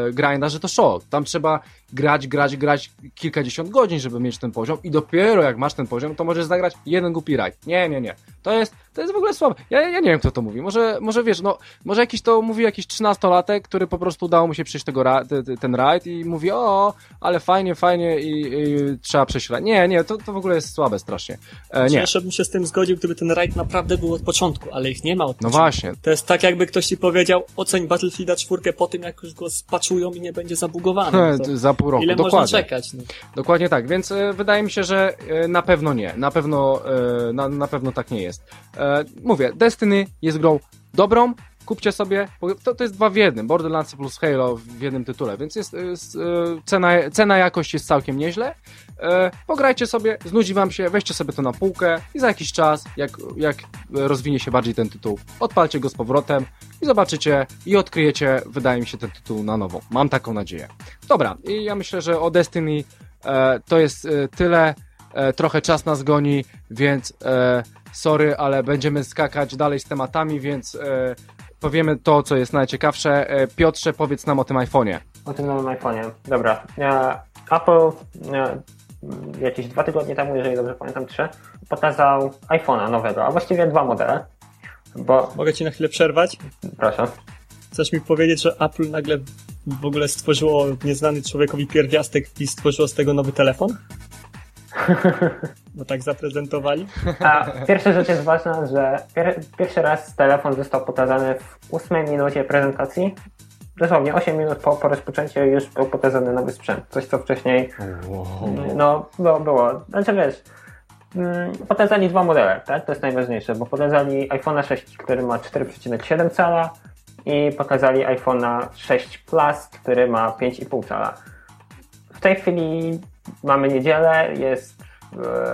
e, grinda, że to show. Tam trzeba grać, grać, grać kilkadziesiąt godzin, żeby mieć ten poziom i dopiero jak masz ten poziom, to możesz zagrać jeden głupi rajd. Nie, nie, nie. To jest, to jest w ogóle słabe. Ja, ja nie wiem, kto to mówi. Może, może wiesz, no, może jakiś to mówi jakiś trzynastolatek, który po prostu udało mu się przejść tego ra, te, te, ten rajd i mówi, o, ale fajnie, fajnie i, i trzeba przejść rajd. Nie, nie, to, to w ogóle jest słabe strasznie. E, nie. Jeszcze bym się z tym zgodził, gdyby ten rajd naprawdę był od początku, ale ich nie ma od No początku. właśnie. To jest tak, jakby ktoś ci powiedział, oceń Battlefielda 4 po tym, jak już go spaczują i nie będzie zabugowany. No to pół roku, ile dokładnie. można czekać? No. Dokładnie tak, więc e, wydaje mi się, że e, na pewno nie. Na pewno, e, na, na pewno tak nie jest. Mówię, Destiny jest grą dobrą, kupcie sobie, to, to jest dwa w jednym, Borderlands plus Halo w jednym tytule, więc jest, jest e, cena, cena jakość jest całkiem nieźle. E, pograjcie sobie, znudzi wam się, weźcie sobie to na półkę i za jakiś czas, jak, jak rozwinie się bardziej ten tytuł, odpalcie go z powrotem i zobaczycie i odkryjecie, wydaje mi się, ten tytuł na nowo. Mam taką nadzieję. Dobra, i ja myślę, że o Destiny e, to jest e, tyle. Trochę czas nas goni, więc sorry, ale będziemy skakać dalej z tematami, więc powiemy to, co jest najciekawsze. E, Piotrze, powiedz nam o tym iPhone'ie. O tym nowym iPhone'ie. Dobra. Apple e, jakieś dwa tygodnie temu, jeżeli dobrze pamiętam, trzy, pokazał iPhone'a nowego, a właściwie dwa modele. Bo, Mogę ci na chwilę przerwać? proszę. Chcesz mi powiedzieć, że Apple nagle w ogóle stworzyło nieznany człowiekowi pierwiastek i stworzyło z tego nowy telefon? Bo tak zaprezentowali? A pierwsza rzecz jest ważna, że pier, pierwszy raz telefon został pokazany w ósmej minucie prezentacji. Dosłownie 8 minut po, po rozpoczęciu już był pokazany nowy sprzęt. Coś, co wcześniej no, było. było. Znaczy wiesz, mm, pokazali dwa modele, tak? To jest najważniejsze, bo pokazali iPhone'a 6, który ma 4,7 cala i pokazali iPhone'a 6 Plus, który ma 5,5 cala. W tej chwili mamy niedzielę, jest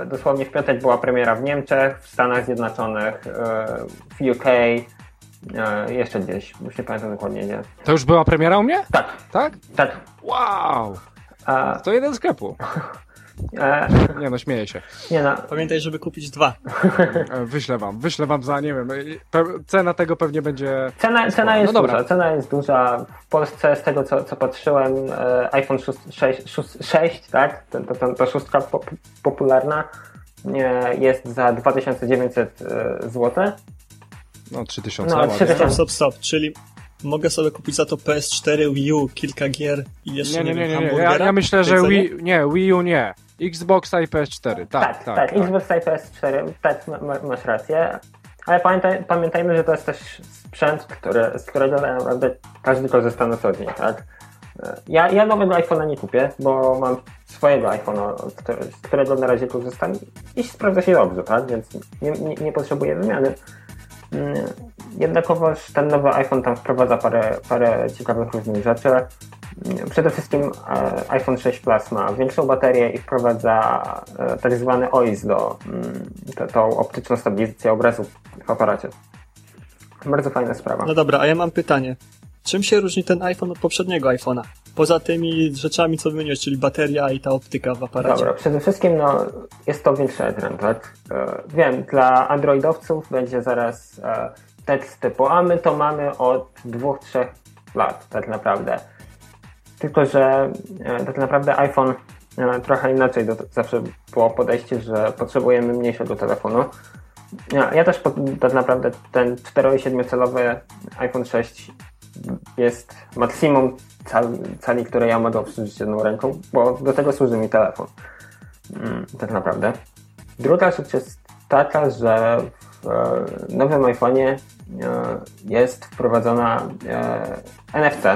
e, dosłownie w piątek była premiera w Niemczech, w Stanach Zjednoczonych, e, w UK, e, jeszcze gdzieś, już nie pamiętam dokładnie gdzie. To już była premiera u mnie? Tak, Tak? tak. Wow! To jeden sklepu. e, Nie no, śmieję się. nie no, Pamiętaj, żeby kupić dwa. E, Wyślę wam, wyślę wam za, nie wiem, e, pe- cena tego pewnie będzie... Cena, cena No jest dobra. duża, cena jest duża. W Polsce z tego co, co patrzyłem, iPhone 6, 6, 6, 6 tak? To, to, to, to szóstka pop, popularna jest za 2900 e, zł. No, 3000. No, ładnie. 3000. Stop, stop, stop. Czyli mogę sobie kupić za to PS4, Wii U, kilka gier i jeszcze Nie, nie, nie, nie, wiem, nie? Ja, ja myślę, że? Wii, nie, Wii U nie. Xbox i PS4, tak, Tak, tak. tak, Xbox i PS4, tak, ma, ma, masz rację. Ale pamiętaj, pamiętajmy, że to jest też sprzęt, który, z którego tak naprawdę każdy korzysta na co dzień, tak? Ja, ja nowego iPhone'a nie kupię, bo mam swojego iPhone'a, z którego na razie korzystam i sprawdza się dobrze, tak? Więc nie, nie, nie potrzebuję wymiany. Mm, Jednakowoż ten nowy iPhone tam wprowadza parę, parę ciekawych różnych rzeczy. Mm, Przede wszystkim e, iPhone 6 Plus ma większą baterię i wprowadza e, tak zwany OIS do mm, tą optyczną stabilizację obrazu w aparacie. Bardzo fajna sprawa. No dobra, a ja mam pytanie. Czym się różni ten iPhone od poprzedniego iPhone'a? Poza tymi rzeczami, co wymieniłeś, czyli bateria i ta optyka w aparacie. Dobra, przede wszystkim no, jest to większy ekran, tak? E, wiem, dla androidowców będzie zaraz e, tekst typu, a my to mamy od dwóch, trzech lat, tak naprawdę. Tylko, że e, tak naprawdę iPhone trochę inaczej do, zawsze było podejście, że potrzebujemy mniejszego telefonu. Ja, ja też po, tak naprawdę ten 4,7 calowy iPhone 6 jest maksimum cal, cali, które ja mogę obsłużyć jedną ręką, bo do tego służy mi telefon. Mm, tak naprawdę. Druga rzecz jest taka, że w e, nowym iPhone'ie jest wprowadzona NFC,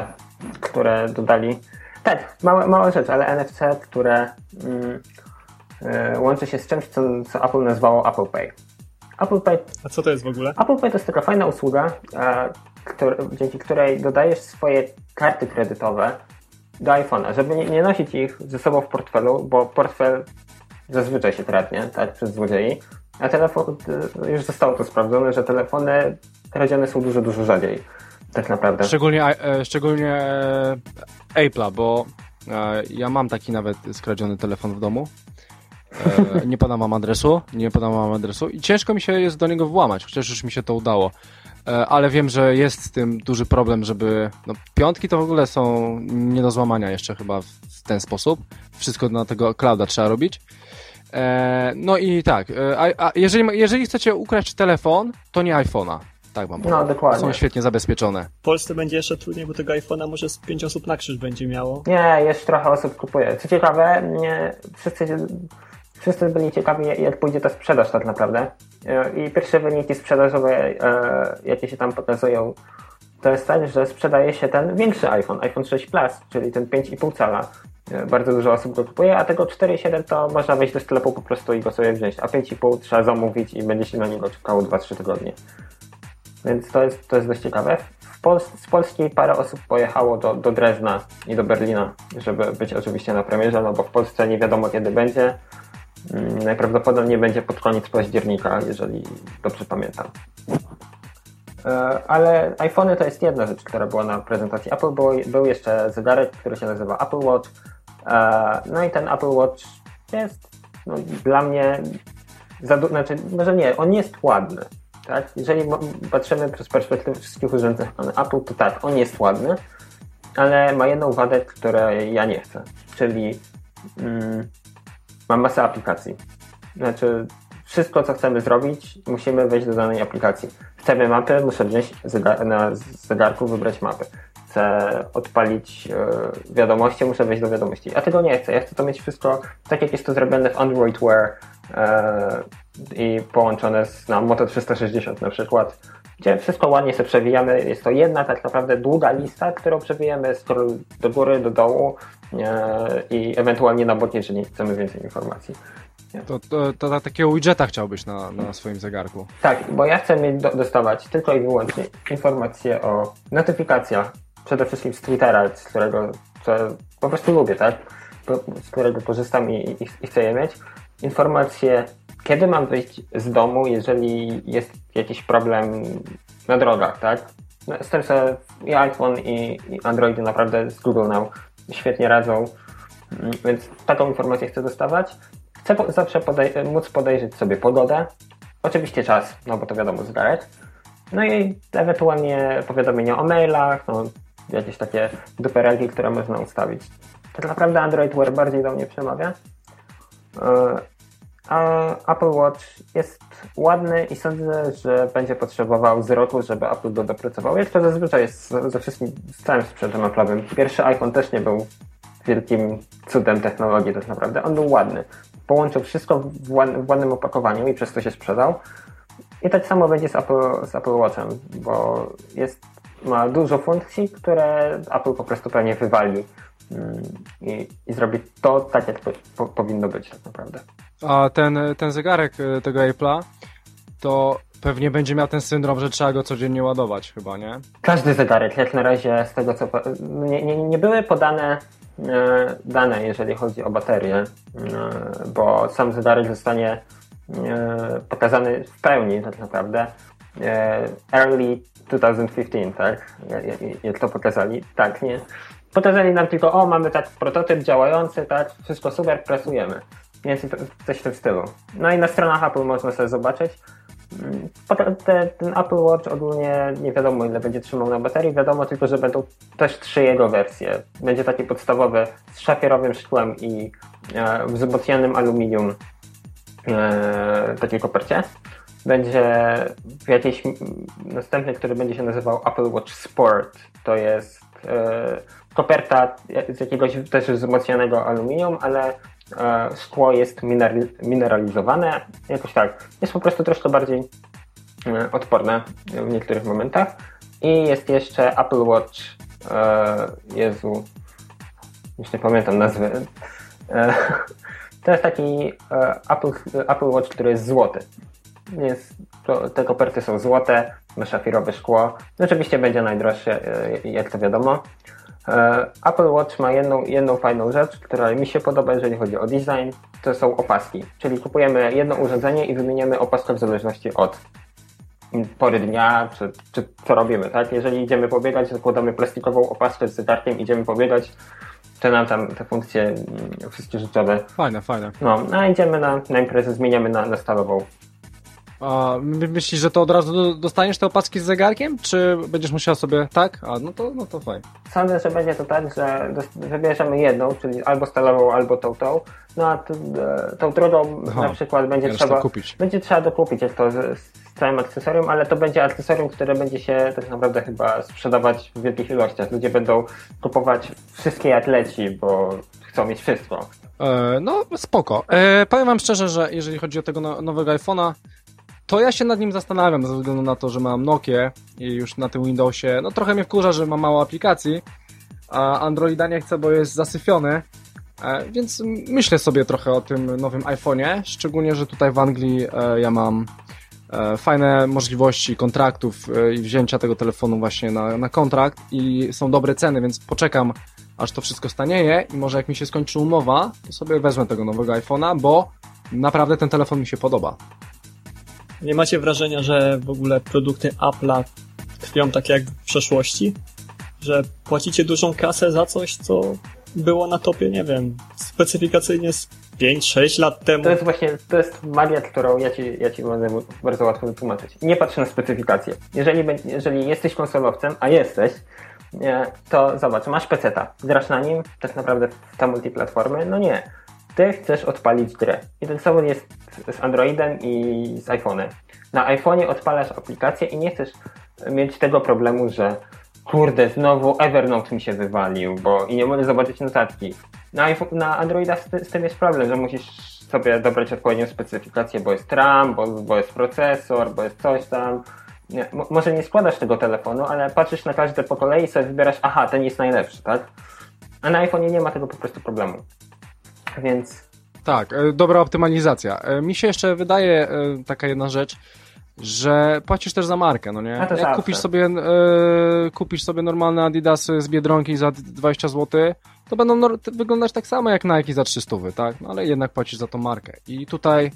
które dodali. Tak, mała, mała rzecz, ale NFC, które mm, łączy się z czymś, co, co Apple nazwało Apple Pay. Apple Pay. A co to jest w ogóle? Apple Pay to jest taka fajna usługa, e, który, dzięki której dodajesz swoje karty kredytowe do iPhone'a, żeby nie, nie, nosić ich ze sobą w portfelu, bo portfel zazwyczaj się kradnie, tak, przez złodziei, a telefon, e, już zostało to sprawdzone, że telefony kradzione są dużo, dużo rzadziej, tak naprawdę. Szczególnie, e, szczególnie Apple'a, bo ja mam taki nawet skradziony telefon w domu E, nie podam wam adresu, nie podam wam adresu i ciężko mi się jest do niego włamać, chociaż już mi się to udało. E, ale wiem, że jest z tym duży problem, żeby. No, piątki to w ogóle są nie do złamania jeszcze chyba w ten sposób. Wszystko na tego clouda trzeba robić. E, no i tak, a, a jeżeli, jeżeli chcecie ukraść telefon, to nie iPhone'a. Tak mam No, dokładnie. Są świetnie zabezpieczone. W Polsce będzie jeszcze trudniej, bo tego iPhone'a może z pięć osób na krzyż będzie miało. Nie, jeszcze trochę osób kupuje. Co ciekawe, nie, wszyscy wszyscy byli ciekawi, jak pójdzie ta sprzedaż tak naprawdę. E, I pierwsze wyniki sprzedażowe, e, jakie się tam pokazują, to jest tak, że sprzedaje się ten większy iPhone, iPhone 6 Plus, czyli ten 5,5 cala. E, bardzo dużo osób go kupuje, a tego 4,7 to można wejść do sklepu po prostu i go sobie wziąć, a 5,5 trzeba zamówić i będzie się na niego czekało 2-3 tygodnie. Więc to jest, to jest dość ciekawe. Pol z Polski parę osób pojechało do, do Drezna i do Berlina, żeby być oczywiście na premierze, no bo w Polsce nie wiadomo kiedy będzie. Mm, najprawdopodobniej będzie pod koniec października, jeżeli dobrze pamiętam. E, ale iPhony to jest jedna rzecz, która była na prezentacji Apple. Był, był jeszcze zegarek, który się nazywa Apple Watch. E, no i ten Apple Watch jest no, dla mnie, za, znaczy, może nie, on jest ładny. Tak? Jeżeli patrzymy przez perspektywę wszystkich urządzeń Apple, to tak, on jest ładny, ale ma jedną wadę, której ja nie chcę. Czyli mm, Mam masę aplikacji. Znaczy, wszystko, co chcemy zrobić, musimy wejść do danej aplikacji. Chcemy mapy, muszę wziąć zegar na zegarku, wybrać mapy. Chcę odpalić e, wiadomości, muszę wejść do wiadomości. A tego nie chcę. Ja chcę to mieć wszystko tak, jak jest to zrobione w Android Wear e, i połączone z Moto 360 na przykład, gdzie wszystko ładnie sobie przewijamy. Jest to jedna tak naprawdę długa lista, którą przewijamy do góry, do dołu i ewentualnie na bot, jeżeli chcemy więcej informacji. To, to, to, to takiego widgeta chciałbyś na, na swoim zegarku. Tak, bo ja chcę mieć do, dostawać tylko i wyłącznie informacje o notyfikacjach, przede wszystkim z Twittera, z którego co po prostu lubię, tak? Z którego korzystam i, i, i chcę je mieć. Informacje, kiedy mam wyjść z domu, jeżeli jest jakiś problem na drogach, tak? No, z tym, że i iPhone i, i Android naprawdę z Google Now świetnie radzą, mm, więc taką informację chcę dostawać. Chcę zawsze podej móc podejrzeć sobie pogodę, oczywiście czas, no bo to wiadomo, zegarek, no i ewentualnie powiadomienia o mailach, no jakieś takie duperelki, które można ustawić. Tak naprawdę Android Wear bardziej do mnie przemawia. A Apple Watch jest ładny i sądzę, że będzie potrzebował z roku, żeby Apple go dopracował. Jak to zazwyczaj jest ze wszystkim, z całym sprzętem Apple'owym. Pierwszy iPhone też nie był wielkim cudem technologii tak naprawdę. On był ładny. Połączył wszystko w, ładnym opakowaniu i przez to się sprzedał. I tak samo będzie z Apple, z Apple Watchem, bo jest, ma dużo funkcji, które Apple po prostu pewnie wywali mm, i, i zrobi to tak, jak to po, powinno być tak naprawdę. A ten, ten zegarek e, tego Apple'a, to pewnie będzie miał ten syndrom, że trzeba go codziennie ładować chyba, nie? Każdy zegarek, jak na razie z tego co... Nie, nie, nie były podane e, dane, jeżeli chodzi o baterię, e, bo sam zegarek zostanie pokazany w pełni tak naprawdę early 2015, tak? Jak to pokazali? Tak, nie? Pokazali nam tylko, o, mamy tak prototyp działający, tak, wszystko super, pracujemy. Więc coś w tym stylu. No i na stronach Apple można sobie zobaczyć. Te, ten Apple Watch ogólnie nie wiadomo ile będzie trzymał na baterii, wiadomo tylko, że będą też trzy jego wersje. Będzie taki podstawowy z szafierowym szkłem i e, wzmocnionym aluminium e, takiej kopercie. Będzie jakiś następny, który będzie się nazywał Apple Watch Sport. To jest e, koperta z jakiegoś też wzmocnionego aluminium, ale szkło jest mineralizowane, jakoś tak. Jest po prostu troszkę bardziej e, odporne w niektórych momentach. I jest jeszcze Apple Watch, e, Jezu, już nie pamiętam nazwy. E, to jest taki Apple, Apple Watch, który jest złoty. Jest, to, te koperty są złote, ma szafirowe szkło. Oczywiście będzie najdroższe, jak to wiadomo. Apple Watch ma jedną, jedną fajną rzecz, która mi się podoba, jeżeli chodzi o design, to są opaski. Czyli kupujemy jedno urządzenie i wymieniamy opaskę w zależności od pory dnia, czy, czy co robimy, tak? Jeżeli idziemy pobiegać, zakładamy plastikową opaskę z zegarkiem, idziemy pobiegać, to nam tam te funkcje mm, wszystkie życiowe. Fajne, fajne. No, a idziemy na, na imprezę, zmieniamy na, na stalową. A myślisz, że to od razu dostaniesz te opaski z zegarkiem, czy będziesz musiał sobie, tak? A, no to, no to fajnie. Sądzę, że będzie to tak, że wybierzemy jedną, czyli albo stalową, albo tą, tą, no a e, tą drugą Aha, na przykład będzie trzeba, kupić. będzie trzeba dokupić, jak to z, z całym akcesorium, ale to będzie akcesorium, które będzie się tak naprawdę chyba sprzedawać w wielkich ilościach. Ludzie będą kupować wszystkie atleci, bo chcą mieć wszystko. E, no, spoko. E, powiem wam szczerze, że jeżeli chodzi o tego no, nowego iPhone'a, to ja się nad nim zastanawiam ze względu na to, że mam Nokia i już na tym Windowsie, no trochę mnie wkurza, że mam mało aplikacji, a Androida nie chcę, bo jest zasyfiony, e, więc myślę sobie trochę o tym nowym iPhone'ie, szczególnie, że tutaj w Anglii e, ja mam e, fajne możliwości kontraktów i wzięcia tego telefonu właśnie na, na kontrakt i są dobre ceny, więc poczekam aż to wszystko stanieje i może jak mi się skończy umowa, to sobie wezmę tego nowego iPhone'a, bo naprawdę ten telefon mi się podoba. Nie macie wrażenia, że w ogóle produkty Apple'a tkwią tak jak w przeszłości? Że płacicie dużą kasę za coś, co było na topie, nie wiem, specyfikacyjnie z 5-6 lat temu. To jest właśnie, to jest magia, którą ja ci, ja ci będę bardzo łatwo wytłumaczyć. Nie patrz na specyfikację. Jeżeli, jeżeli jesteś konsolowcem, a jesteś, to zobacz, masz peceta, grasz na nim, tak naprawdę w ta multiplatformy? No nie ty chcesz odpalić grę. I ten samo jest z Androidem i z iPhone'em. Na iPhone'ie odpalasz aplikację i nie chcesz mieć tego problemu, że kurde, znowu Evernote mi się wywalił, bo i nie mogę zobaczyć notatki. Na, iPhone, na Androida z, z, tym jest problem, że musisz sobie dobrać odpowiednią specyfikację, bo jest RAM, bo, bo jest procesor, bo jest coś tam. Nie, może nie składasz tego telefonu, ale patrzysz na każde po kolei i sobie wybierasz, aha, ten jest najlepszy, tak? A na iPhone nie ma tego po prostu problemu więc... Tak, e, dobra optymalizacja. E, mi się jeszcze wydaje e, taka jedna rzecz, że płacisz też za markę, no nie? Jak zawsze. kupisz sobie, kupisz sobie normalne Adidasy z Biedronki za 20 zł, to będą wyglądać tak samo jak Nike za 300, tak? No ale jednak płacisz za tą markę. I tutaj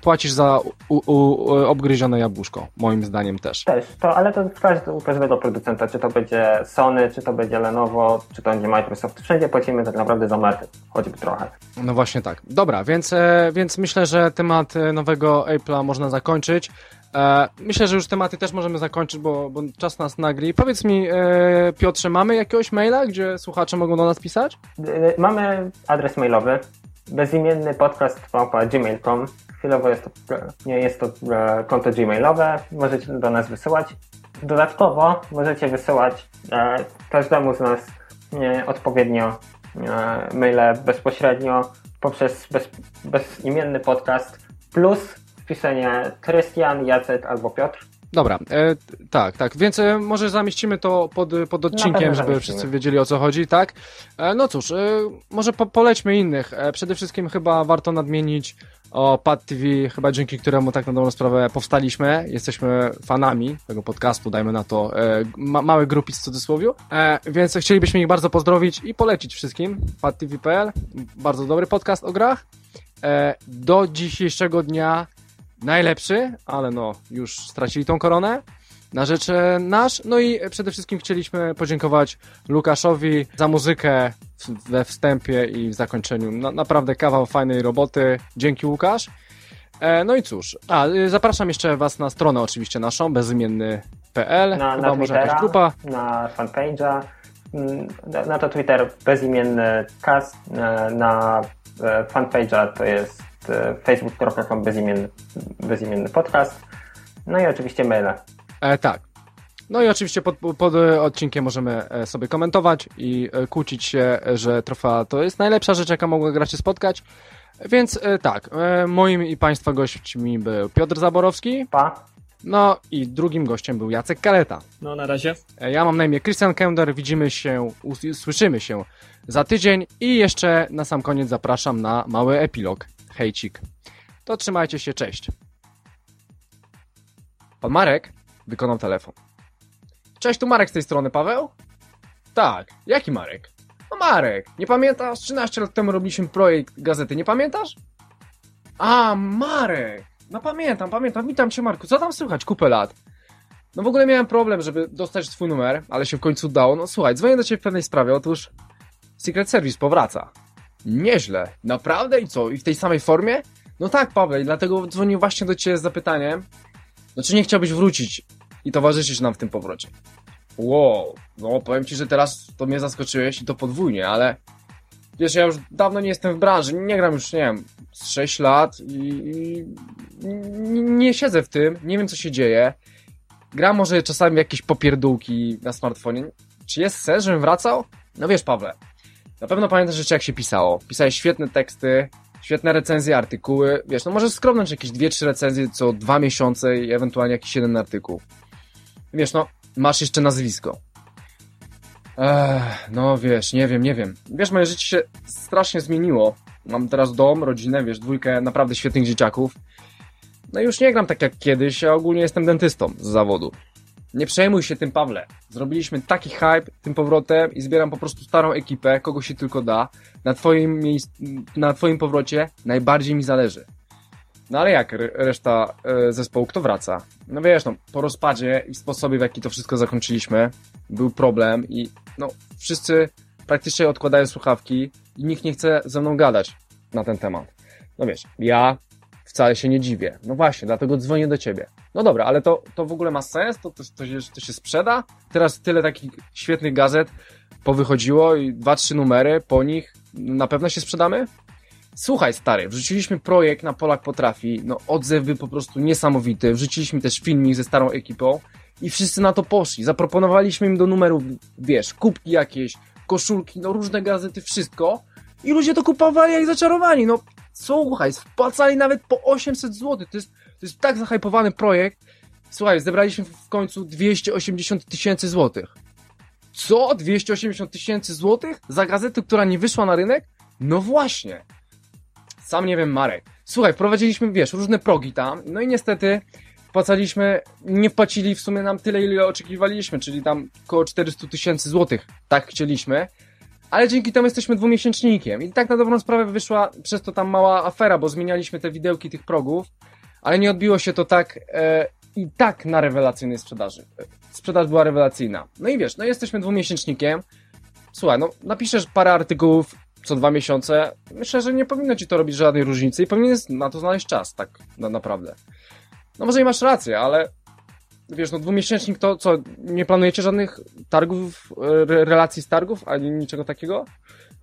płacisz za u, u, obgryzione jabłuszko, moim zdaniem też. Też, to, ale to każdy, u każdego producenta, czy to będzie Sony, czy to będzie Lenovo, czy to będzie Microsoft, wszędzie płacimy tak naprawdę za markę, choćby trochę. No właśnie tak. Dobra, więc, e, więc myślę, że temat e, nowego Apple'a można zakończyć. E, myślę, że już tematy też możemy zakończyć, bo, bo czas nas nagli. Powiedz mi, Piotrze, mamy jakiegoś maila, gdzie słuchacze mogą do nas pisać? Mamy adres mailowy bezimienny podcast gmail.com Chwilowo jest to, nie jest to e, konto gmailowe, możecie do nas wysyłać. Dodatkowo możecie wysyłać e, każdemu z nas e, odpowiednio maile bezpośrednio poprzez bez, bezimienny podcast plus wpisanie Krystian, Jacek albo Piotr Dobra, e, tak, tak, więc e, może zamieścimy to pod, pod odcinkiem, żeby wszyscy wiedzieli o co chodzi, tak? E, no cóż, e, może po, polećmy innych. E, przede wszystkim chyba warto nadmienić o Pad TV, chyba dzięki któremu tak na dobrą sprawę powstaliśmy. Jesteśmy fanami tego podcastu, dajmy na to e, ma, małe grupic w cudzysłowie, więc chcielibyśmy ich bardzo pozdrowić i polecić wszystkim. PadTV.pl, bardzo dobry podcast o grach. do dzisiejszego dnia najlepszy, ale no, już stracili tą koronę na rzecz e, nasz. No i przede wszystkim chcieliśmy podziękować Lukaszowi za muzykę we wstępie i w zakończeniu. Na, naprawdę kawał fajnej roboty. Dzięki Łukasz. E, no i cóż, a y, zapraszam jeszcze Was na stronę oczywiście naszą, bezimienny.pl. Na, na może jakaś grupa. Na fanpage'a, mm, na to Twitter bezimienny cast, e, na fanpage'a to jest E, facebook.com bezimienny, bezimienny podcast. No i oczywiście maile. E, tak. No i oczywiście pod, pod odcinkiem możemy e, sobie komentować i e, kłócić się, że trofea to jest najlepsza rzecz, jaka mogła gracie spotkać. Więc tak, moim i Państwa gośćmi był Piotr Zaborowski. Pa. No i drugim gościem był Jacek Kaleta. No, na razie. E, Ja mam na imię Christian Kender, widzimy się, słyszymy się za tydzień i jeszcze na sam koniec zapraszam na mały epilog. Hejcik. To trzymajcie się, cześć. Pan Marek wykonał telefon. Cześć, tu Marek z tej strony, Paweł? Tak, jaki Marek? No Marek, nie pamiętasz? 13 lat temu robiliśmy projekt gazety, nie pamiętasz? A, Marek! No pamiętam, pamiętam, witam cię Marku, co tam słychać kupę lat? No w ogóle miałem problem, żeby dostać twój numer, ale się w końcu udało. No słuchaj, dzwonię do ciebie w pewnej sprawie, otóż Secret Service powraca. Nieźle. Naprawdę? I co? I w tej samej formie? No tak, Paweł, dlatego dzwonię właśnie do ciebie z zapytaniem, no czy nie chciałbyś wrócić i towarzyszyć nam w tym powrocie? Wow, no powiem ci, że teraz to mnie zaskoczyłeś i to podwójnie, ale wiesz, ja już dawno nie jestem w branży, nie gram już, nie wiem, z 6 lat i, nie, siedzę w tym, nie wiem co się dzieje. Gram może czasami jakieś popierdółki na smartfonie. Czy jest sens, żebym wracał? No wiesz, Pawle, na pewno pamiętasz rzeczy, jak się pisało. Pisałeś świetne teksty, świetne recenzje, artykuły. Wiesz, no możesz skromnąć jakieś dwie, trzy recenzje co dwa miesiące i ewentualnie jakiś jeden artykuł. Wiesz, no, masz jeszcze nazwisko. Ech, no wiesz, nie wiem, nie wiem. Wiesz, moje życie się strasznie zmieniło. Mam teraz dom, rodzinę, wiesz, dwójkę naprawdę świetnych dzieciaków. No i już nie gram tak jak kiedyś, a ogólnie jestem dentystą z zawodu. Nie przejmuj się tym, Pawle. Zrobiliśmy taki hype tym powrotem i zbieram po prostu starą ekipę, kogo się tylko da. Na twoim, na twoim powrocie najbardziej mi zależy. No ale jak re- reszta e, zespołu, kto wraca? No wiesz, no, po rozpadzie i sposobie, w jaki to wszystko zakończyliśmy, był problem i no, wszyscy praktycznie odkładają słuchawki i nikt nie chce ze mną gadać na ten temat. No wiesz, ja wcale się nie dziwię. No właśnie, dlatego dzwonię do ciebie. No dobra, ale to, to w ogóle ma sens? To, to, to, się, to się sprzeda? Teraz tyle takich świetnych gazet powychodziło i dwa, trzy numery po nich. Na pewno się sprzedamy? Słuchaj, stary, wrzuciliśmy projekt na Polak Potrafi, no odzew był po prostu niesamowity. Wrzuciliśmy też filmik ze starą ekipą i wszyscy na to poszli. Zaproponowaliśmy im do numerów, wiesz, kubki jakieś, koszulki, no różne gazety, wszystko. I ludzie to kupowali jak zaczarowani. No słuchaj, wpłacali nawet po 800 zł. To jest, to jest tak zahypowany projekt. Słuchaj, zebraliśmy w końcu 280 tysięcy złotych. Co? 280 tysięcy złotych? Za gazetę, która nie wyszła na rynek? No właśnie. Sam nie wiem, Marek. Słuchaj, wprowadziliśmy, wiesz, różne progi tam, no i niestety wpłacaliśmy, nie wpłacili w sumie nam tyle, ile oczekiwaliśmy, czyli tam około 400 tysięcy złotych. Tak chcieliśmy. Ale dzięki temu jesteśmy dwumiesięcznikiem. I tak na dobrą sprawę wyszła przez to tam mała afera, bo zmienialiśmy te widełki tych progów, ale nie odbiło się to tak e, i tak na rewelacyjnej sprzedaży. Sprzedaż była rewelacyjna. No i wiesz, no jesteśmy dwumiesięcznikiem. Słuchaj, no napiszesz parę artykułów co dwa miesiące. Myślę, że nie powinno ci to robić żadnej różnicy i powinien na to znaleźć czas, tak na, naprawdę. No może i masz rację, ale wiesz, no dwumiesięcznik to co, nie planujecie żadnych targów, e, re- relacji z targów, ani niczego takiego?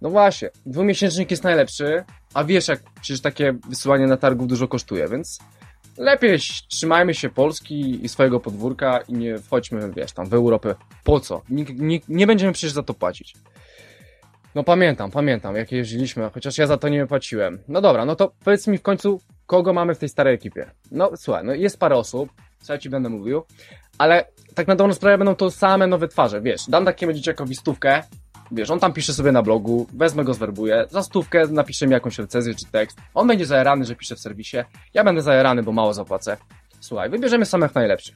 No właśnie, dwumiesięcznik jest najlepszy, a wiesz jak przecież takie wysyłanie na targów dużo kosztuje, więc lepiej trzymajmy się Polski i swojego podwórka i nie wchodźmy, wiesz, tam w Europę. Po co? Nikt, nikt, nie będziemy przecież za to płacić. No pamiętam, pamiętam, jak jeździliśmy, chociaż ja za to nie płaciłem. No dobra, no to powiedz mi w końcu, kogo mamy w tej starej ekipie. No słuchaj, no jest parę osób, co ja ci będę mówił, ale tak na dobrą sprawę będą to same nowe twarze, wiesz, dam takiemu dzieciakowi stówkę, wiesz, on tam pisze sobie na blogu, wezmę go, zwerbuję, za stówkę napisze mi jakąś recenzję czy tekst, on będzie zajarany, że pisze w serwisie, ja będę zajarany, bo mało zapłacę. Słuchaj, wybierzemy samych najlepszych.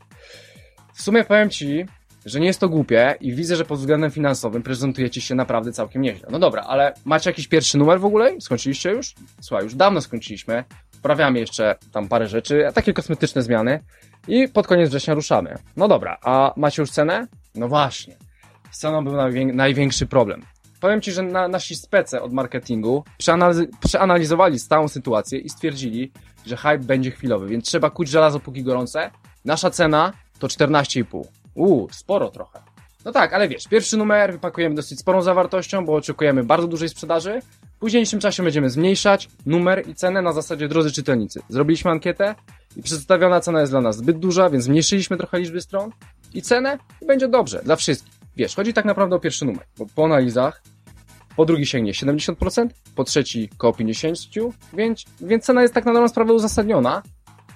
W sumie powiem ci, że nie jest to głupie i widzę, że pod względem finansowym prezentujecie się naprawdę całkiem nieźle. No dobra, ale macie jakiś pierwszy numer w ogóle? Skończyliście już? Słuchaj, już dawno skończyliśmy. Wprawiamy jeszcze tam parę rzeczy, takie kosmetyczne zmiany i pod koniec września ruszamy. No dobra, a macie już cenę? No właśnie. Z ceną był najwię- największy problem. Powiem Ci, że na, nasi spece od marketingu przeanaliz- przeanalizowali stałą sytuację i stwierdzili, że hype będzie chwilowy, więc trzeba kuć żelazo póki gorące. Nasza cena to 14,5. Uuu, sporo trochę. No tak, ale wiesz, pierwszy numer wypakujemy dosyć sporą zawartością, bo oczekujemy bardzo dużej sprzedaży. W późniejszym czasie będziemy zmniejszać numer i cenę na zasadzie drodzy czytelnicy. Zrobiliśmy ankietę i przedstawiona cena jest dla nas zbyt duża, więc zmniejszyliśmy trochę liczby stron i cenę i będzie dobrze dla wszystkich. Wiesz, chodzi tak naprawdę o pierwszy numer, bo po analizach po drugi sięgnie 70%, po trzeci koło 50%, więc, więc cena jest tak na dobrą sprawę uzasadniona.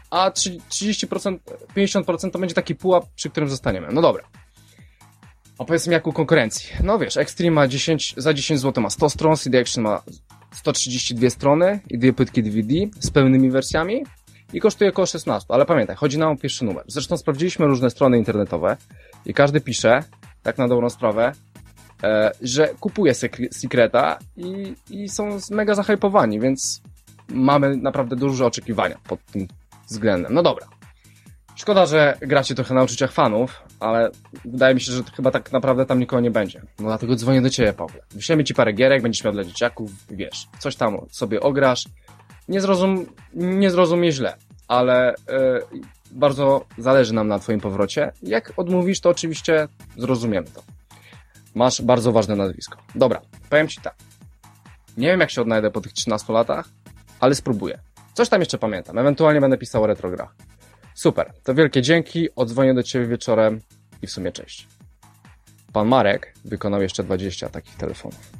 A 30%, 50% to będzie taki pułap, przy którym zostaniemy. No dobra. Opowiedzmy jak u konkurencji. No wiesz, Extreme ma 10, za 10 zł ma 100 stron, CD Action ma 132 strony i dwie płytki DVD z pełnymi wersjami i kosztuje około 16, ale pamiętaj, chodzi nam o pierwszy numer. Zresztą sprawdziliśmy różne strony internetowe i każdy pisze, tak na dobrą sprawę, e, że kupuje Secreta i, i są mega zahypowani, więc mamy naprawdę duże oczekiwania pod tym względem. No dobra. Szkoda, że gracie trochę na uczuciach fanów, ale wydaje mi się, że chyba tak naprawdę tam nikogo nie będzie. No dlatego dzwonię do ciebie, Pawle. Wyślemy ci parę gierek, będziesz miał dla dzieciaków, wiesz, coś tam sobie ograsz. Nie, zrozum, nie zrozumie źle, ale yy, bardzo zależy nam na twoim powrocie. Jak odmówisz, to oczywiście zrozumiemy to. Masz bardzo ważne nazwisko. Dobra, powiem ci tak. Nie wiem, jak się odnajdę po tych 13 latach, ale spróbuję. Coś tam jeszcze pamiętam. Ewentualnie będę pisał o retrograch. Super, to wielkie dzięki. Odzwonię do Ciebie wieczorem i w sumie cześć. Pan Marek wykonał jeszcze 20 takich telefonów.